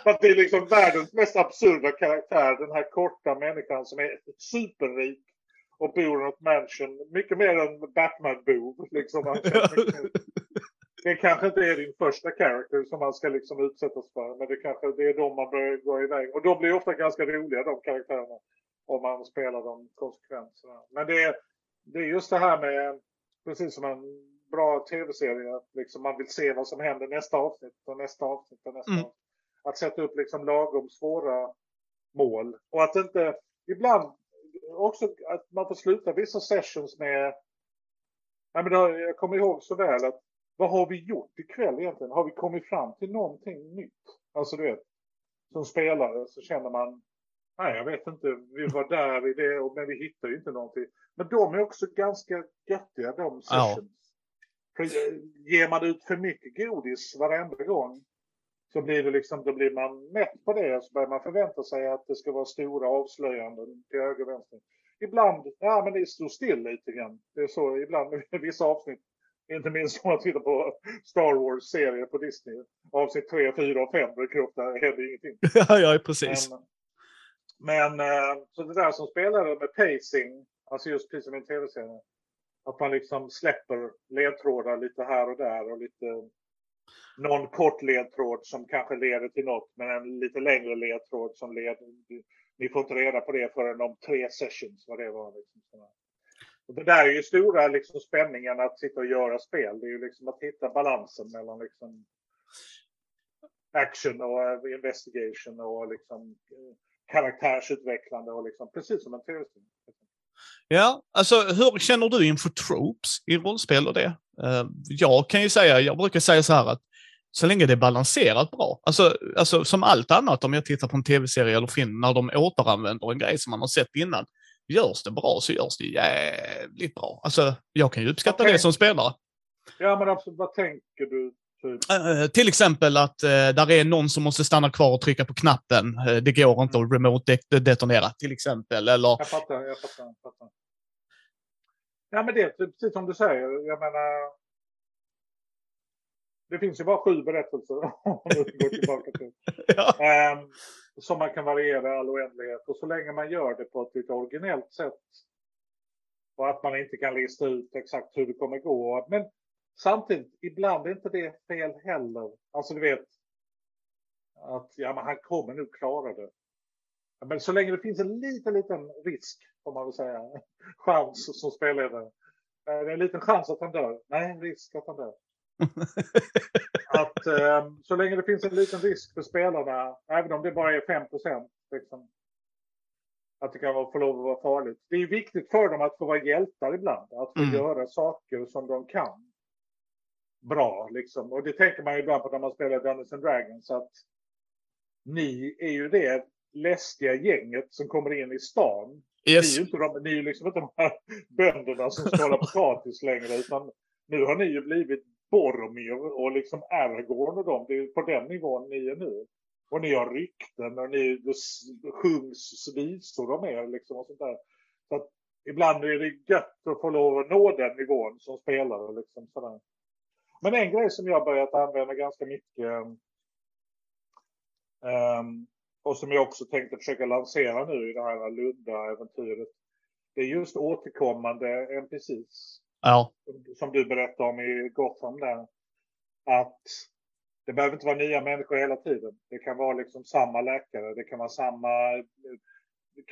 att det är liksom världens mest absurda karaktär. Den här korta människan som är superrik och bor i något mansion. Mycket mer än Batman-bov. Liksom. det kanske inte är din första character som man ska liksom utsättas för. Men det kanske det är de man börjar gå iväg. Och de blir ofta ganska roliga de karaktärerna om man spelar dem konsekvent. Men det är, det är just det här med, precis som en bra tv-serie, att liksom man vill se vad som händer nästa avsnitt och nästa avsnitt och nästa mm. avsnitt. Att sätta upp liksom lagom svåra mål. Och att inte, ibland också att man får sluta vissa sessions med, nej men jag kommer ihåg så väl att vad har vi gjort ikväll egentligen? Har vi kommit fram till någonting nytt? Alltså du vet, som spelare så känner man, Nej, jag vet inte. Vi var där i det, men vi hittade ju inte någonting. Men de är också ganska göttiga, de sessions. Ja. Eh, ger man ut för mycket godis varenda gång så blir det liksom, då blir man mätt på det. Så börjar man förvänta sig att det ska vara stora avslöjanden till höger och vänster. Ibland, ja men det står still lite grann. Det är så ibland med vissa avsnitt. Inte minst om man tittar på Star Wars-serier på Disney. Avsnitt 3, 4 och 5 brukar ofta hända ingenting. ja, ja, precis. Men, men eh, så det där som spelare med pacing, alltså just precis som i en tv-serie. Att man liksom släpper ledtrådar lite här och där och lite någon kort ledtråd som kanske leder till något, men en lite längre ledtråd som leder... Ni får inte reda på det förrän om tre sessions, vad det var. Liksom. Och det där är ju stora liksom, spänningen att sitta och göra spel. Det är ju liksom att hitta balansen mellan liksom, action och eh, investigation och liksom, eh, karaktärsutvecklande och liksom, precis som en tv-serie. Ja, alltså hur känner du inför tropes i rollspel och det? Uh, jag kan ju säga, jag brukar säga så här att så länge det är balanserat bra, alltså, alltså som allt annat om jag tittar på en tv-serie eller film, när de återanvänder en grej som man har sett innan, görs det bra så görs det jävligt bra. Alltså, jag kan ju uppskatta okay. det som spelare. Ja, men absolut. Vad tänker du? Uh, till exempel att uh, där är någon som måste stanna kvar och trycka på knappen. Uh, det går inte att remote de detonera till exempel. Eller... Jag fattar, jag fattar. Jag fattar. Ja, men det är precis som du säger. Jag menar, det finns ju bara sju berättelser om du går tillbaka till. ja. um, som man kan variera all oändlighet. Och så länge man gör det på ett lite originellt sätt. Och att man inte kan lista ut exakt hur det kommer gå. Men samtidigt, ibland är inte det fel heller. Alltså du vet. Att ja, men han kommer nu klara det. Men så länge det finns en liten, liten risk, får man väl säga, chans som spelledare. Det är en liten chans att han dör. Nej, en risk att han dör att eh, så länge det finns en liten risk för spelarna, även om det bara är 5% liksom, att det kan få lov att vara farligt. Det är viktigt för dem att få vara hjältar ibland, att få mm. göra saker som de kan bra. Liksom. Och det tänker man ju ibland på när man spelar Dungeons and Dragons, att ni är ju det läskiga gänget som kommer in i stan. Yes. Ni är ju inte de, ni är liksom inte de här bönderna som skalar potatis längre, utan nu har ni ju blivit Boromir och liksom Aragorn och dem. Det är på den nivån ni är nu. Och ni har rykten och ni det sjungs visor om er liksom och sånt där. Så att ibland är det gött att få lov att nå den nivån som spelare liksom sådär. Men en grej som jag börjat använda ganska mycket um, och som jag också tänkte försöka lansera nu i det här Lunda-äventyret. Det är just återkommande NPCs. Ja. Som du berättade om i Gotham där. Att det behöver inte vara nya människor hela tiden. Det kan vara liksom samma läkare. Det kan vara samma eh,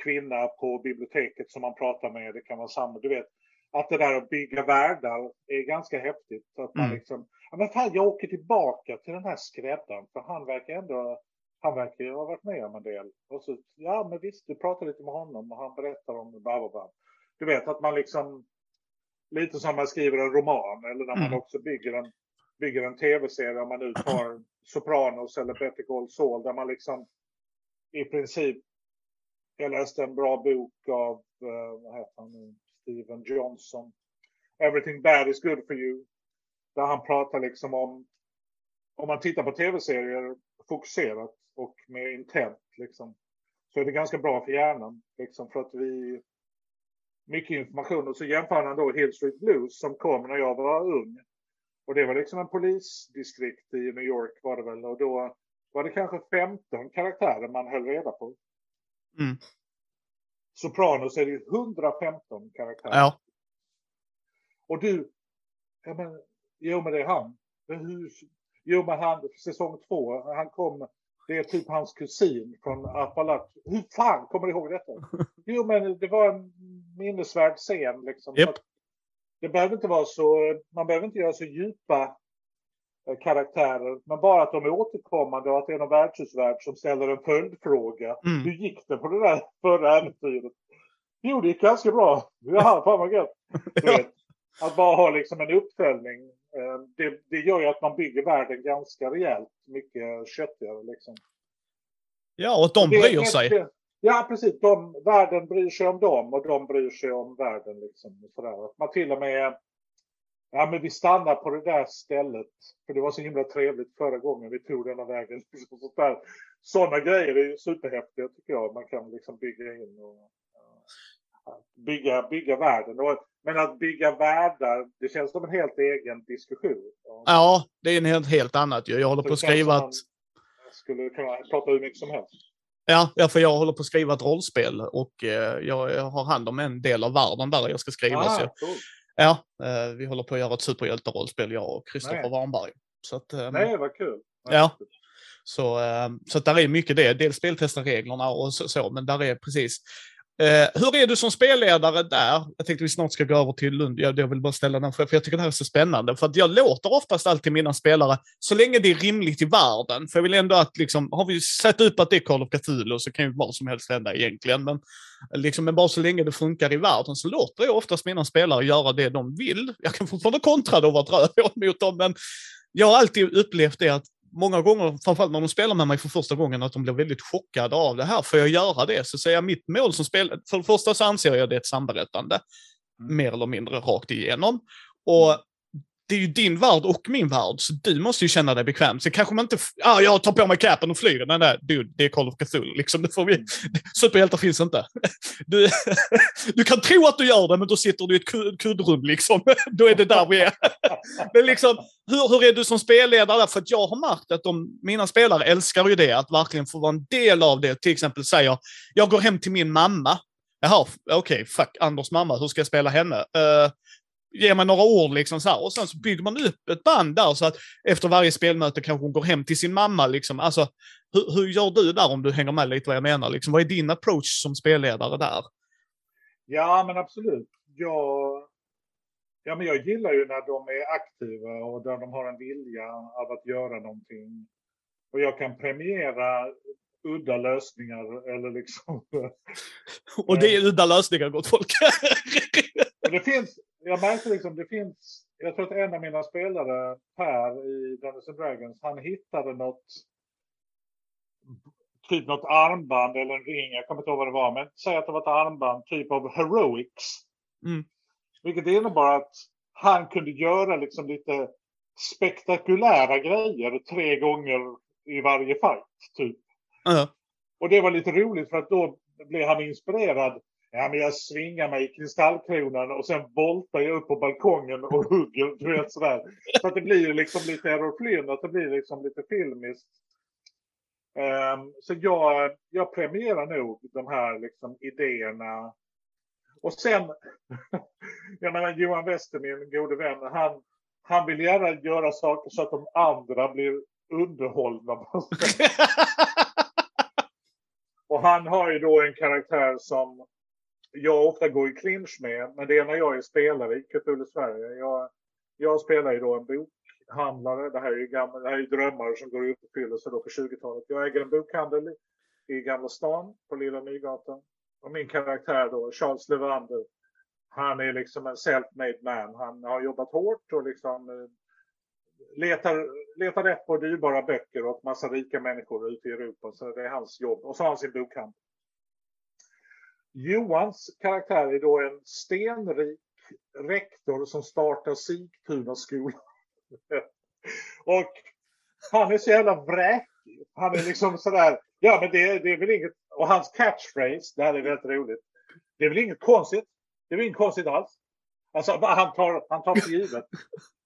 kvinna på biblioteket som man pratar med. Det kan vara samma, du vet. Att det där att bygga världar är ganska häftigt. Så att man mm. liksom, ja men fan jag åker tillbaka till den här skräddaren. För han verkar ändå, han verkar ju ha varit med om en del. Och så, ja men visst, du pratar lite med honom och han berättar om bla Du vet att man liksom lite som man skriver en roman eller när man mm. också bygger en, bygger en tv-serie. Om man nu tar Sopranos eller Better Call Saul där man liksom i princip. Jag läste en bra bok av uh, vad heter han nu? Steven Johnson. Everything bad is good for you. Där han pratar liksom om om man tittar på tv-serier fokuserat och med intent liksom så är det ganska bra för hjärnan liksom för att vi mycket information. Och så jämför han då Hill Street Blues som kom när jag var ung. Och det var liksom en polisdistrikt i New York var det väl. Och då var det kanske 15 karaktärer man höll reda på. Mm. Sopranos är det 115 karaktärer. Ja. Och du, ja men, jo men det är han. jo men han, säsong två, han kom det är typ hans kusin från Appalach. Hur fan kommer du ihåg detta? Jo, men det var en minnesvärd scen. Liksom. Yep. Det behöver inte vara så, man behöver inte göra så djupa karaktärer. Men bara att de är återkommande och att det är någon värdshusvärd som ställer en följdfråga. Mm. Hur gick det på det där förra äventyret? Jo, det gick ganska bra. Ja, fan vad gött. Att bara ha liksom en uppföljning Eh, det, det gör ju att man bygger världen ganska rejält mycket köttigare. Liksom. Ja, och de det, bryr sig. Det, ja, precis. De, världen bryr sig om dem och de bryr sig om världen. Liksom, sådär. Att man till och med... Ja, men vi stannar på det där stället. För det var så himla trevligt förra gången vi tog denna vägen. Liksom, Sådana grejer är ju superhäftiga tycker jag. Man kan liksom bygga in och bygga, bygga världen. Men att bygga världar, det känns som en helt egen diskussion. Ja, det är en helt, helt annat ju. Jag håller på att skriva att... skulle kunna prata hur mycket som helst. Ja, ja, för jag håller på att skriva ett rollspel och eh, jag, har hand om en del av världen där jag ska skriva. Ah, så, cool. Ja, eh, vi håller på att göra ett superhjälterollspel, jag och Kristoffer. Warnberg. Så att, eh, Nej, vad kul. Ja. Så, eh, så där är mycket det. Dels speltesta reglerna och så, så men där är precis. Eh, hur är du som spelledare där? Jag tänkte vi snart ska gå över till Lund. Jag, jag vill bara ställa den för, för jag tycker det här är så spännande. För att jag låter oftast alltid mina spelare, så länge det är rimligt i världen. För jag vill ändå att liksom, har vi sett upp att det är Call of Cthulhu så kan ju vad som helst hända egentligen. Men, liksom, men bara så länge det funkar i världen så låter jag oftast mina spelare göra det de vill. Jag kan fortfarande kontra det och vara ett mot dem, men jag har alltid upplevt det att många gånger, framförallt när de spelar med mig för första gången, att de blir väldigt chockade av det här. Får jag göra det? Så säger jag mitt mål som spelare, för det första så anser jag det ett samberättande, Mm. mer eller mindre rakt igenom. Och det är ju din värld och min värld, så du måste ju känna dig bekväm. Så kanske man inte, ah, jag tar på mig capen och flyger. Nej, nej, dude, det är Call of Cthulhu. Liksom, det får vi, superhjältar finns inte. Du, du kan tro att du gör det, men då sitter du i ett kuddrum liksom. Då är det där vi är. Men liksom, hur, hur är du som spelledare? För att jag har märkt att de, mina spelare älskar ju det, att verkligen få vara en del av det. Till exempel säger, jag går hem till min mamma. Jaha, okej, fuck, Anders mamma, hur ska jag spela henne? Uh, ge mig några ord liksom så här. Och sen så bygger man upp ett band där så att efter varje spelmöte kanske hon går hem till sin mamma liksom. Alltså, hur, hur gör du där om du hänger med lite vad jag menar? Liksom, vad är din approach som spelledare där? Ja, men absolut. Jag, ja, men jag gillar ju när de är aktiva och där de har en vilja av att göra någonting. Och jag kan premiera udda lösningar eller liksom... Och det är udda lösningar, gott folk. Det finns, jag märkte liksom, det finns, jag tror att en av mina spelare, Per i Dungeons and Dragons, han hittade något, typ något armband eller en ring, jag kommer inte ihåg vad det var, men säg att det var ett armband, typ av heroics. Mm. Vilket innebar att han kunde göra liksom lite spektakulära grejer tre gånger i varje fight, typ. Ja. Och det var lite roligt för att då blev han inspirerad. Ja, men jag svingar mig i kristallkronan och sen voltar jag upp på balkongen och hugger, du vet sådär. Så att det blir liksom lite Errol att det blir liksom lite filmiskt. Ehm, så jag, jag premierar nog de här liksom idéerna. Och sen, jag menar Johan Wester, min gode vän, han, han vill gärna göra saker så att de andra blir underhållna. Och han har ju då en karaktär som jag ofta går i clinch med. Men det är när jag är spelare i Cthulhu Sverige. Jag, jag spelar ju då en bokhandlare. Det här är ju, gamla, det här är ju drömmar som går i uppfyllelse då på 20-talet. Jag äger en bokhandel i Gamla stan på Lilla Nygatan. Och min karaktär då, Charles Levander. Han är liksom en self-made man. Han har jobbat hårt och liksom eh, letar, letar rätt på dyrbara böcker åt massa rika människor ute i Europa. Så det är hans jobb. Och så har han sin bokhandel. Johans karaktär är då en stenrik rektor som startar Sigtuna skola. och han är så jävla vräkig. Han är liksom sådär, ja men det, det är väl inget, och hans catchphrase, det här är väldigt roligt. Det är väl inget konstigt. Det är väl inget konstigt alls. Alltså han tar, han tar för givet.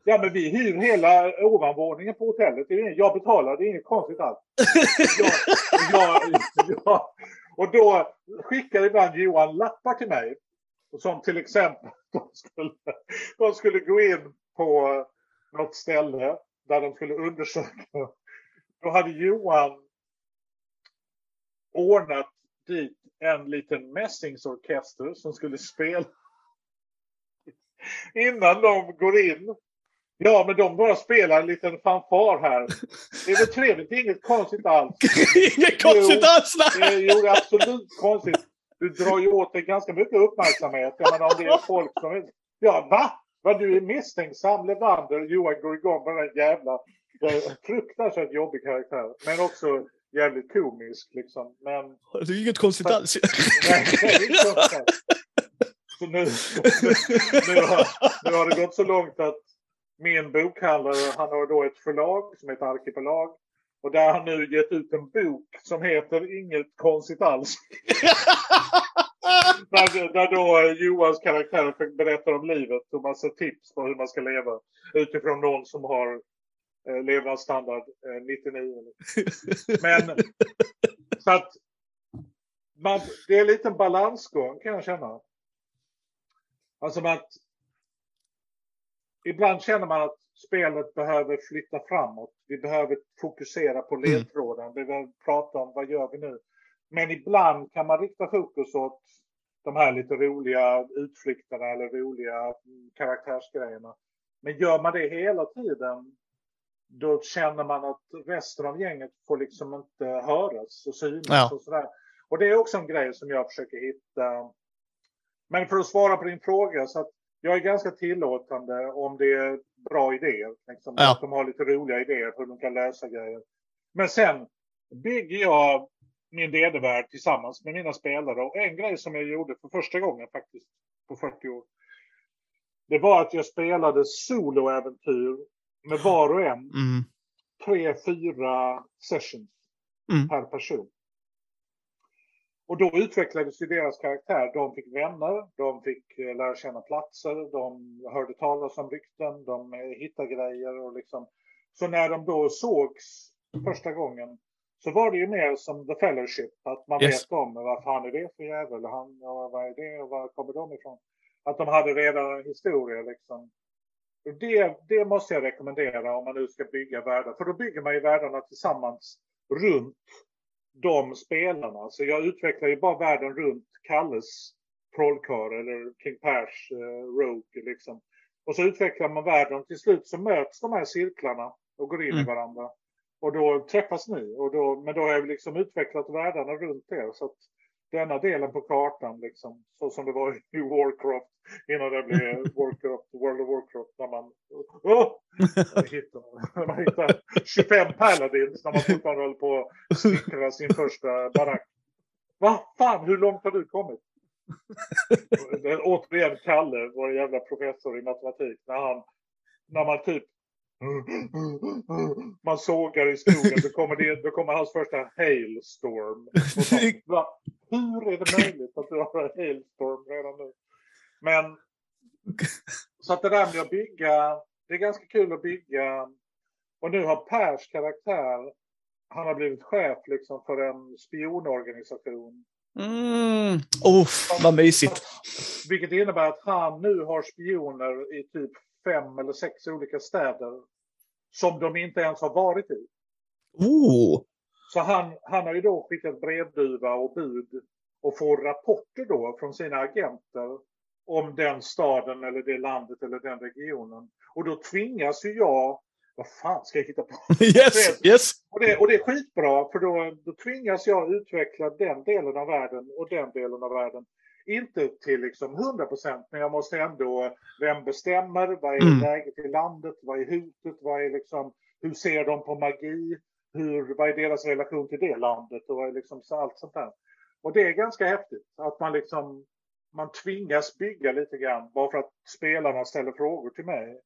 Ja men vi hyr hela ovanvåningen på hotellet. Det är inget, jag betalar, det är inget konstigt alls. Ja, ja, ja. Och då skickar ibland Johan lappar till mig. Som till exempel, de skulle, de skulle gå in på något ställe där de skulle undersöka. Då hade Johan ordnat dit en liten mässingsorkester som skulle spela innan de går in. Ja, men de bara spelar en liten fanfar här. Det är väl trevligt, det är inget konstigt alls. Inget konstigt Jo, alls! Det är absolut konstigt. Du drar ju åt dig ganska mycket uppmärksamhet. Jag menar om det är folk som... är- Ja, va? Vad du är misstänksam, Levander. Johan går igång på den jävla... Fruktansvärt jobbig karaktär. Men också jävligt komisk liksom. Men... Det är inget konstigt alls. Nej, det är inte så. Så nu, nu, har, nu har det gått så långt att min bokhandlare, han har då ett förlag som heter Arkipelag. Och där har han nu gett ut en bok som heter Inget konstigt alls. Där, där då Johans karaktär berättar om livet och massa tips på hur man ska leva. Utifrån någon som har eh, levnadsstandard eh, 99. Men så att man, det är en liten balansgång kan jag känna. Alltså att ibland känner man att spelet behöver flytta framåt. Vi behöver fokusera på Mm. ledtråden. Vi behöver prata om vad gör vi nu. Men ibland kan man rikta fokus åt de här lite roliga utflykterna eller roliga mm, karaktärsgrejerna. Men gör man det hela tiden då känner man att resten av gänget får liksom inte höras och synas Ja. och sådär. Och det är också en grej som jag försöker hitta. Men för att svara på din fråga så att jag är ganska tillåtande om det är bra idéer. Liksom, Ja. Att de har lite roliga idéer hur de kan lösa grejer. Men sen bygger jag min DD-värld tillsammans med mina spelare. Och en grej som jag gjorde för första gången faktiskt på 40 år. Det var att jag spelade soloäventyr med var och en Mm. tre, fyra sessions Mm. per person. Och då utvecklades ju deras karaktär. De fick vänner, de fick eh, lära känna platser, de hörde talas om rykten, de eh, hittade grejer och liksom. Så när de då sågs första gången så var det ju mer som The Fellowship. Att man Yes. vet om vad fan är det för jävel? Han, ja, vad är det och var kommer de ifrån? Att de hade redan historier liksom. Och Det, det måste jag rekommendera om man nu ska bygga världar. För då bygger man ju världarna tillsammans runt de spelarna. Så jag utvecklar ju bara världen runt Kalles trollkarl eller King Pers eh, Rogue liksom. Och så utvecklar man världen. Till slut så möts de här cirklarna och går in i Mm. varandra. Och då träffas ni. Och då, men då har vi liksom utvecklat världarna runt er. Så att denna delen på kartan liksom. Så som det var i Warcraft. Innan det blev Warcraft, World of Warcraft. När man, oh, när man hittar 25 paladins. När man fortfarande håller på att snickra sin första barack. Vad fan, hur långt har du kommit? Återigen Kalle, vår jävla professor i matematik. När han, när man typ man sågar i skogen, då kommer, det, då kommer hans första hailstorm. Va? Hur är det möjligt att du har en hailstorm redan nu? Men så att det där med att bygga, det är ganska kul att bygga. Och nu har Pers karaktär, han har blivit chef liksom för en spionorganisation. Mm. Uff, vad mysigt. Vilket innebär att han nu har spioner i typ fem eller sex olika städer. Som de inte ens har varit i. Oh. Så han, han har ju då skickat brevduva och bud och får rapporter då från sina agenter om den staden eller det landet eller den regionen. Och då tvingas ju jag, vad fan ska jag hitta på? Yes, yes. Och det, och det är skitbra för då, då tvingas jag utveckla den delen av världen och den delen av världen. Inte till liksom 100 procent, men jag måste ändå, vem bestämmer? Vad är Mm. läget i landet? Vad är hotet? Vad är liksom, hur ser de på magi? Hur, vad är deras relation till det landet? Och vad är liksom allt sånt där. Och det är ganska häftigt att man liksom, man tvingas bygga lite grann bara för att spelarna ställer frågor till mig.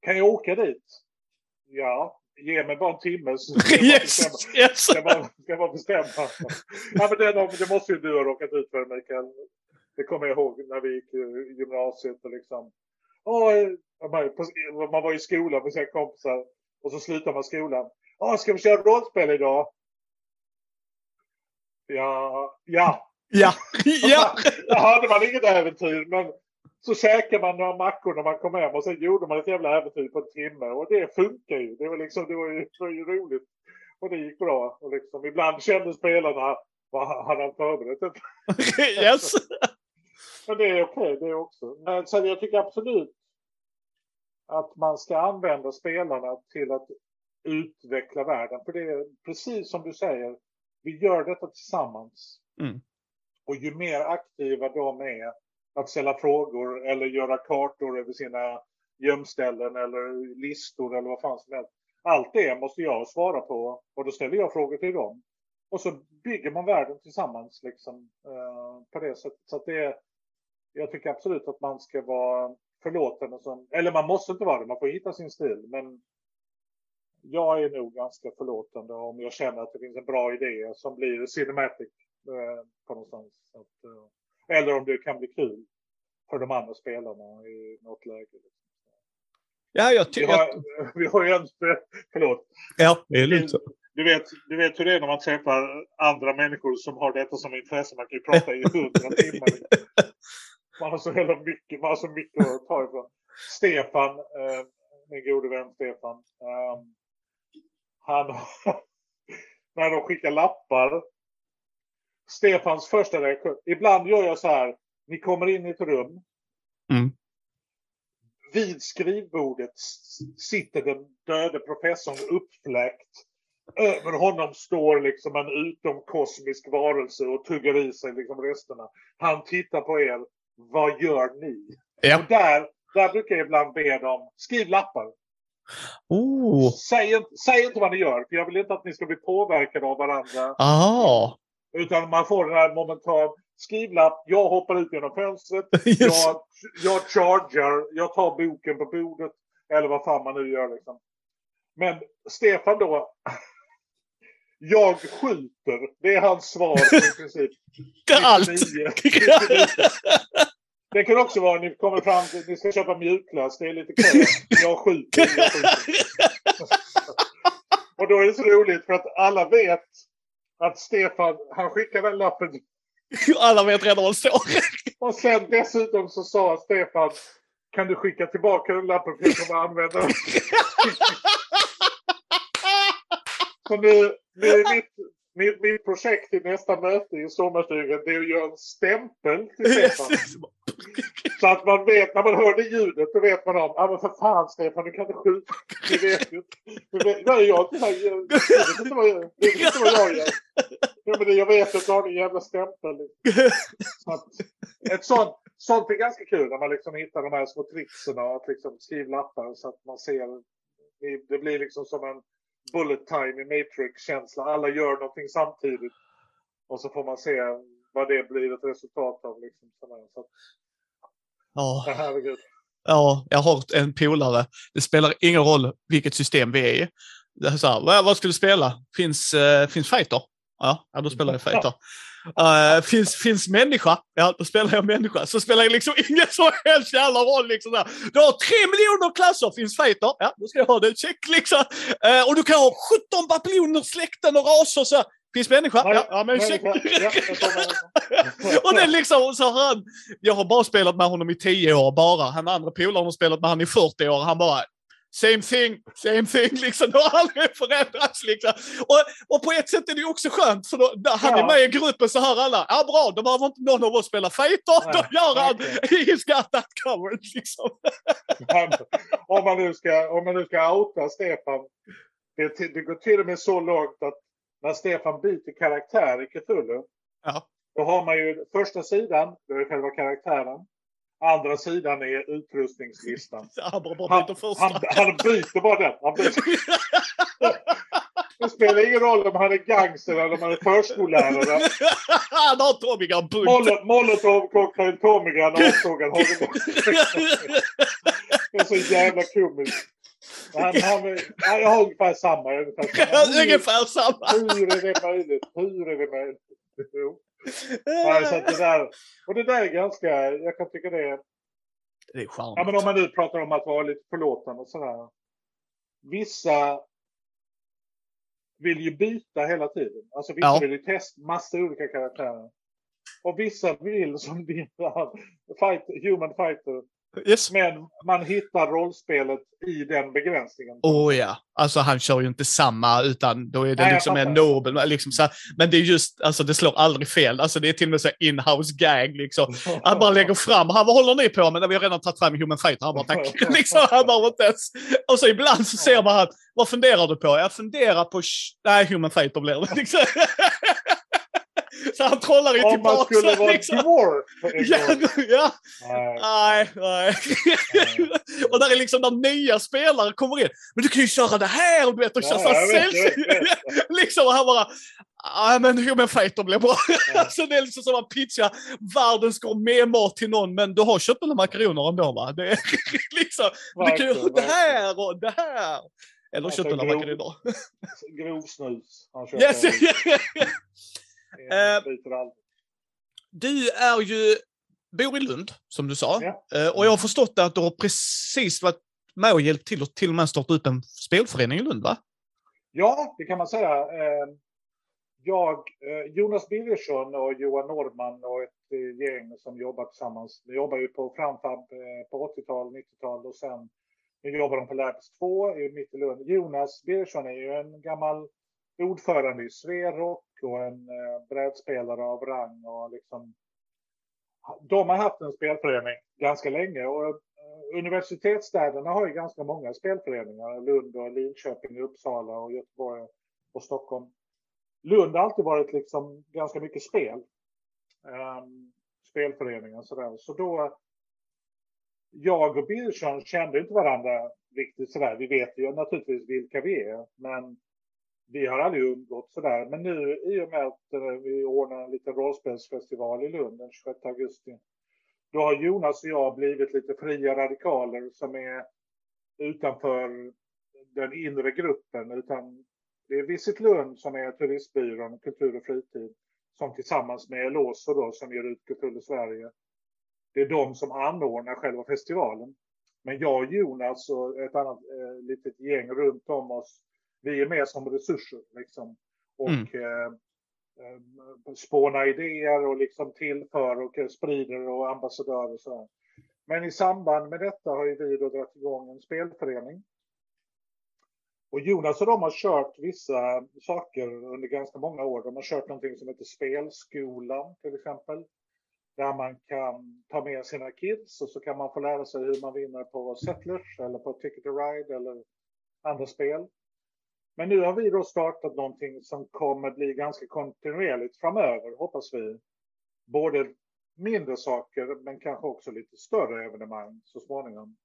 Kan jag åka dit? Ja, ge mig bara en timme så ska jag bara bestämma. Yes, yes. Ska bara, ska bara bestämma. Ja, men det, det måste ju du ha råkat ut för Mikael. Det kommer jag ihåg när vi gick i gymnasiet och liksom. Man, på- man var i skolan med sina kompisar och så slutar man skolan. Åh, ska vi köra rollspel idag? Ja, ja. Ja, ja. Då hade man inget äventyr men så käkade man några mackor när man kom hem och sen gjorde man ett jävla äventyr på en timme och det funkar ju. Det var, liksom, det var, ju, det var ju roligt. Och det gick bra. Och liksom, ibland kände spelarna, vad hade han förberett? det?" Yes. Men det är okej det också. Men, så jag tycker absolut att man ska använda spelarna till att utveckla världen. För det är precis som du säger, vi gör detta tillsammans. Mm. Och ju mer aktiva de är att ställa frågor eller göra kartor över sina gömställen eller listor eller vad fan som helst. Allt det måste jag svara på och då ställer jag frågor till dem. Och så bygger man världen tillsammans liksom eh, på det sättet. Så att det är, jag tycker absolut att man ska vara förlåtande som, eller man måste inte vara det, man får hitta sin stil. Men jag är nog ganska förlåtande om jag känner att det finns en bra idé som blir cinematic eh, på någonstans. Så att, eh, eller om det kan bli kul för de andra spelarna i något läge. Ja, jag Vi tycker... har, vi har ju en, förlåt, Ja, det är lugnt du, vet, du vet hur det är när man träffar andra människor som har detta som intresse. Man kan ju prata i hundra timmar. Man har så jävla mycket, man har så mycket att ta ifrån. Stefan, eh, min gode vän Stefan. Eh, han, när de skickar lappar. Stefans första reaktion. Ibland gör jag så här. Ni kommer in i ett rum. Mm. Vid skrivbordet sitter den döde professorn uppfläkt. Över honom står liksom en utomkosmisk varelse och tuggar i sig liksom resterna. Han tittar på er. Vad gör ni? Ja. Och där, där brukar jag ibland be dem, skriv lappar. Oh. Säg, inte- säg inte vad ni gör, för jag vill inte att ni ska bli påverkade av varandra. Aha. Utan man får den här momentan skrivlapp, jag hoppar ut genom fönstret, jag, jag chargar, jag tar boken på bordet. Eller vad fan man nu gör liksom. Men Stefan då. Jag skjuter. Det är hans svar i princip. Allt. 99. Det kan också vara ni kommer fram till ni ska köpa mjukglass. Det är lite kö. Jag skjuter. Jag skjuter. Och då är det så roligt för att alla vet att Stefan, han skickar den lappen. Alla vet redan vad det står. Och sen dessutom så sa Stefan, kan du skicka tillbaka den lappen för jag kommer använda den. Så nu, nu är mitt, mitt, mitt projekt i nästa möte i sommarstugan det är att göra en stämpel till Stefan. Så att man vet, när man hör det ljudet, då vet man om, ja men för fan Stefan, du kan inte skjuta. Du vet ju. Du vet, nej, jag, jag, jag, vet inte vad jag, du vet inte vad jag gör. Ja, men det, jag vet att du har en jävla stämpel. Så att, ett sånt, sånt är ganska kul när man liksom hittar de här små tricksen och att liksom skriva lappar så att man ser. Det, det blir liksom som en bullet time i Matrix-känsla. Alla gör någonting samtidigt. Och så får man se vad det blir ett resultat av. Liksom, så att, Ja. ja, herregud. Ja, jag har en polare. Det spelar ingen roll vilket system vi är i. Det är så här, vad, vad ska du spela? Finns, uh, finns fighter? Ja, ja, då spelar jag fighter. Uh, finns, finns människa? Ja, då spelar jag människa. Så spelar det liksom ingen som helst jävla roll. Liksom där. Du har tre miljoner klasser, finns fighter? Ja, då ska jag ha det. Check liksom. Uh, och du kan ha 17 bataljoner, släkten och raser. Så. Finns människa? Ja, ja men check. Ja, och det är liksom så han, jag har bara spelat med honom i 10 år bara. Han andra polaren har spelat med honom i 40 år. Han bara, same thing, same thing, liksom. Det har aldrig förändrats liksom. Och, och på ett sätt är det också skönt, för då, när han är Ja. med i gruppen så hör alla, ja bra, då behöver inte någon av oss spela fighter. Då gör han, he's got that covered liksom. Men om, man nu ska, om man nu ska outa Stefan. Det, det går till och med så långt att när Stefan byter karaktär i Cthulhu. Ja. Då har man ju första sidan, det är själva karaktären. Andra sidan är utrustningslistan. Han Han, han, han byter bara den. Han byter. Det spelar ingen roll om han är gangster eller om han är förskollärare. han har Tommy Gun bunt. Molo- Molotov, cocktail, Tommy Gun, avsågad Det är så jävla komiskt. Han, han, han, jag har ungefär samma. Ungefär samma. Ungefär samma. Hur är det möjligt? Hur är det möjligt? Jo. Nej, så det där, och det där är ganska, jag kan tycka det är, Det är ja charmigt. men om man nu pratar om att vara lite förlåtande och sådär. Vissa vill ju byta hela tiden. Alltså vissa Ja. vill ju testa massa olika karaktärer. Och vissa vill som din fight, Human Fighter. Yes. Men man hittar rollspelet i den begränsningen. Oh ja, alltså han kör ju inte samma utan då är det Nej, liksom en nobel. Liksom så här, men det är just, alltså det slår aldrig fel. Alltså det är till och med så in-house gag liksom. Han bara lägger fram, han vad håller ni på med? När vi har redan tagit fram Human Fighter. Han bara tack. liksom, han bara inte ens. Och så ibland så ser man han, vad funderar du på? Jag funderar på, nej Human Fighter blir det. Liksom. så han trollar ju Om man tillbaka. skulle vara liksom. dwarf. Ja, ja. Nej. Nej, och där är liksom när nya spelare kommer in. Men du kan ju köra det här och du vet och köra jag vet. Liksom och han bara, ja men Human Fighter blir bra. Ja. alltså det är liksom som att pitcha världens gourmetmat till någon men du har köpt några makaroner ändå va? Det är liksom, du kan ju det här och det här. Eller Alltså, köpt några grov- makaroner. Grovsnus. Han köper. Yes. Eh, aldrig. Du är ju, bor i Lund, som du sa. Ja. Eh, Och jag har förstått att du har precis varit med och hjälpt till att till och med starta upp en spelförening i Lund, va? Ja, det kan man säga. Eh, jag, eh, Jonas Birgersson och Johan Nordman och ett eh, gäng som jobbar tillsammans. Vi jobbar ju på Framfab på 80-tal, 90-tal och sen nu jobbar de på Labs 2 mitt i Lund. Jonas Birgersson är ju en gammal ordförande i Sverok och en eh, brädspelare av rang och liksom. De har haft en spelförening ganska länge och eh, universitetsstäderna har ju ganska många spelföreningar. Lund och Linköping, Uppsala och Göteborg och Stockholm. Lund har alltid varit liksom ganska mycket spel. Um, spelföreningar och sådär. Så då. Jag och Birgersson kände inte varandra riktigt sådär. Vi vet ju naturligtvis vilka vi är, men vi har aldrig umgått sådär. Men nu i och med att eh, vi ordnar en liten rollspelsfestival i Lund den 26 augusti då har Jonas och jag blivit lite fria radikaler som är utanför den inre gruppen. Utan det är Visit Lund som är turistbyrån, kultur och fritid, som tillsammans med Eloso då, som ger ut Kultur i Sverige. Det är de som anordnar själva festivalen. Men jag och Jonas och ett annat eh, litet gäng runt om oss, vi är med som resurser liksom. Och mm. eh, Eh, spåna idéer och liksom tillför och sprider och ambassadörer och så. Men i samband med detta har ju vi då dragit igång en spelförening. Och Jonas och de har kört vissa saker under ganska många år. De har kört någonting som heter Spelskolan till exempel. Där man kan ta med sina kids och så kan man få lära sig hur man vinner på Settlers eller på Ticket to Ride eller andra spel. Men nu har vi då startat någonting som kommer bli ganska kontinuerligt framöver, hoppas vi. Både mindre saker, men kanske också lite större evenemang så småningom.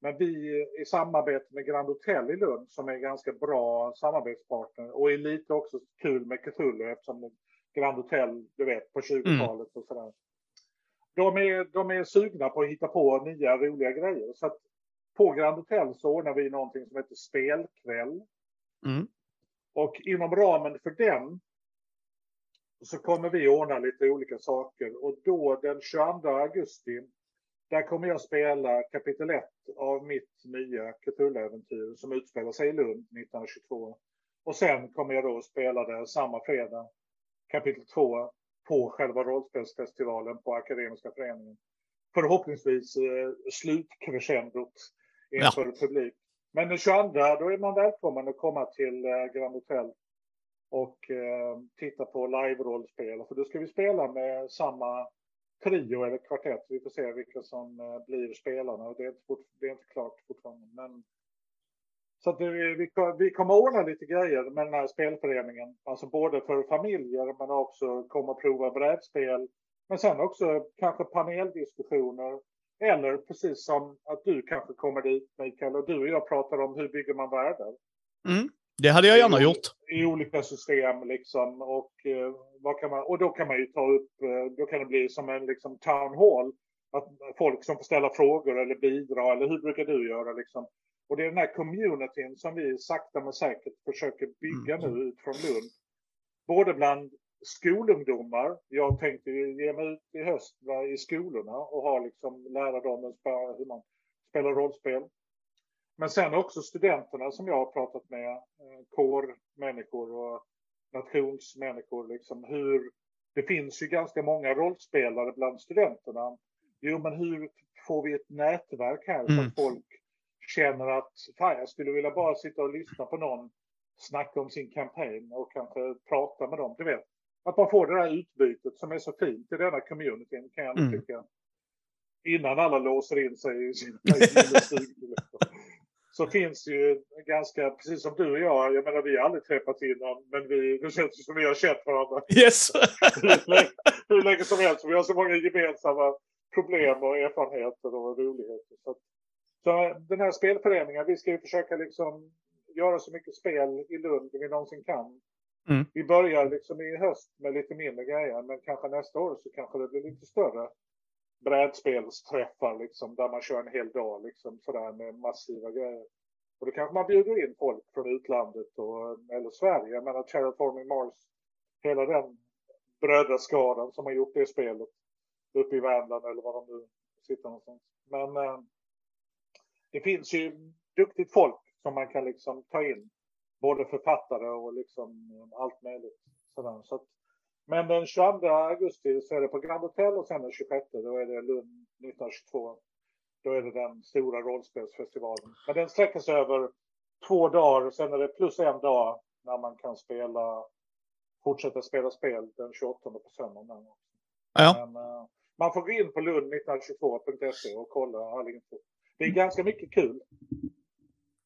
Men vi i samarbete med Grand Hotel i Lund som är ganska bra samarbetspartner och är lite också kul med Cthulhu eftersom Grand Hotel, du vet, på 20-talet och sådär. De är, de är sugna på att hitta på nya roliga grejer. Så att på Grand Hotel så ordnar vi någonting som heter spelkväll. Mm. Och inom ramen för den så kommer vi ordna lite olika saker. Och då den 22 augusti, där kommer jag spela kapitel 1 av mitt nya Cthulhu-äventyr som utspelar sig i Lund 1922. Och sen kommer jag då spela det samma fredag, kapitel 2, på själva rollspelsfestivalen på Akademiska föreningen. Förhoppningsvis eh, slutcrescendot inför ja. publik. Men den 22 då är man välkommen att komma till eh, Grand Hotel och eh, titta på live-rollspel. För då ska vi spela med samma trio eller kvartett. Vi får se vilka som eh, blir spelarna det är inte, fort, det är inte klart fortfarande. Men, så att vi, vi kommer ordna lite grejer med den här spelföreningen. Alltså både för familjer men också komma och prova brädspel. Men sen också kanske paneldiskussioner eller precis som att du kanske kommer dit, Mikael, och du och jag pratar om hur bygger man världar. Mm, det hade jag gärna gjort. I olika system liksom. Och, eh, vad kan man, och då kan man ju ta upp, eh, då kan det bli som en liksom, town hall. Att folk som får ställa frågor eller bidra, eller hur brukar du göra liksom. Och det är den här communityn som vi sakta men säkert försöker bygga mm. nu ut från Lund. Både bland skolungdomar. Jag tänkte ge mig ut i höst i skolorna och ha liksom, lära dem hur man spelar rollspel. Men sen också studenterna som jag har pratat med, eh, kårmänniskor och nationsmänniskor, liksom hur det finns ju ganska många rollspelare bland studenterna. Jo, men hur får vi ett nätverk här så mm. att folk känner att fan, jag skulle vilja bara sitta och lyssna på någon snacka om sin kampanj och kanske prata med dem. Du vet, att man får det där utbytet som är så fint i denna communityn kan jag mm. tycka. Innan alla låser in sig i sina Så finns ju ganska, precis som du och jag, jag menar vi har aldrig träffat innan, men vi, det känns som vi har känt varandra. Yes! hur, länge, som helst. Vi har så många gemensamma problem och erfarenheter och roligheter. Så, så den här spelföreningen, vi ska ju försöka liksom göra så mycket spel i Lund vi någonsin kan. Mm. Vi börjar liksom i höst med lite mindre grejer, men kanske nästa år så kanske det blir lite större brädspelsträffar liksom, där man kör en hel dag liksom sådär med massiva grejer. Och då kanske man bjuder in folk från utlandet och, eller Sverige. Jag menar Terraforming Mars, hela den brödraskaran som har gjort det spelet uppe i Värmland eller var de nu sitter någonstans. Men eh, det finns ju duktigt folk som man kan liksom ta in både författare och liksom allt möjligt. Sådär. Så att, men den 22 augusti så är det på Grand Hotel och sen den 26 då är det Lund 1922. Då är det den stora rollspelsfestivalen. Men den sträcker sig över två dagar och sen är det plus en dag när man kan spela, fortsätta spela spel den 28 på söndagen. Ja. Men, uh, man får gå in på lund1922.se och kolla all info. Det är ganska mycket kul.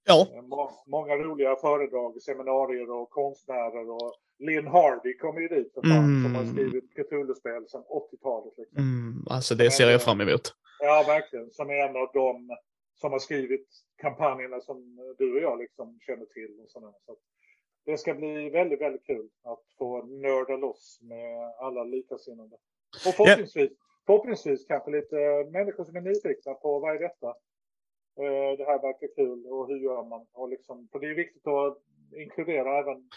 Ja. Må många roliga föredrag, seminarier och konstnärer och Lynn Harvey kommer ju dit för fan, mm. som har skrivit Cthulhu-spel sedan 80-talet. Liksom. Mm, alltså det ser jag fram emot. Ja, verkligen. Som är en av de som har skrivit kampanjerna som du och jag liksom känner till. Och sådär. Så det ska bli väldigt, väldigt kul att få nörda loss med alla likasinnade. Och förhoppningsvis, yeah. förhoppningsvis kanske lite människor som är nyfikna på vad är detta? Eh, det här verkar kul och hur gör man? Och liksom, för det är viktigt att inkludera även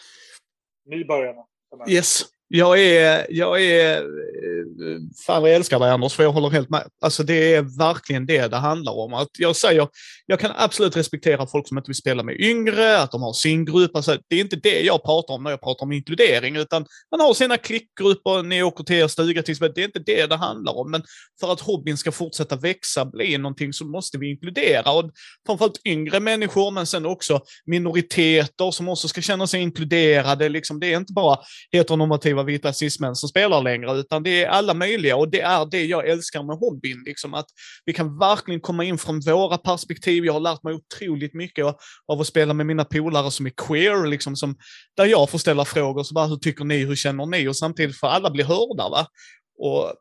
nybörjarna. Yes. Jag är, jag är, eh, fan vad jag älskar dig Anders, för jag håller helt med. Alltså det är verkligen det det handlar om. Att jag säger, jag kan absolut respektera folk som inte vill spela med yngre, att de har sin grupp. Alltså, det är inte det jag pratar om när jag pratar om inkludering, utan man har sina klickgrupper, ni åker till er stuga Det är inte det det handlar om. Men för att hobbyn ska fortsätta växa, bli någonting, så måste vi inkludera. Och framförallt yngre människor, men sen också minoriteter som också ska känna sig inkluderade. Liksom, det är inte bara heteronormativa vita cismän som spelar längre, utan det är alla möjliga. Och det är det jag älskar med hobbyn, liksom, att vi kan verkligen komma in från våra perspektiv. Jag har lärt mig otroligt mycket av att spela med mina polare som är queer, liksom, som, där jag får ställa frågor, så bara, hur tycker ni, hur känner ni? Och samtidigt får alla bli hörda. Va? Och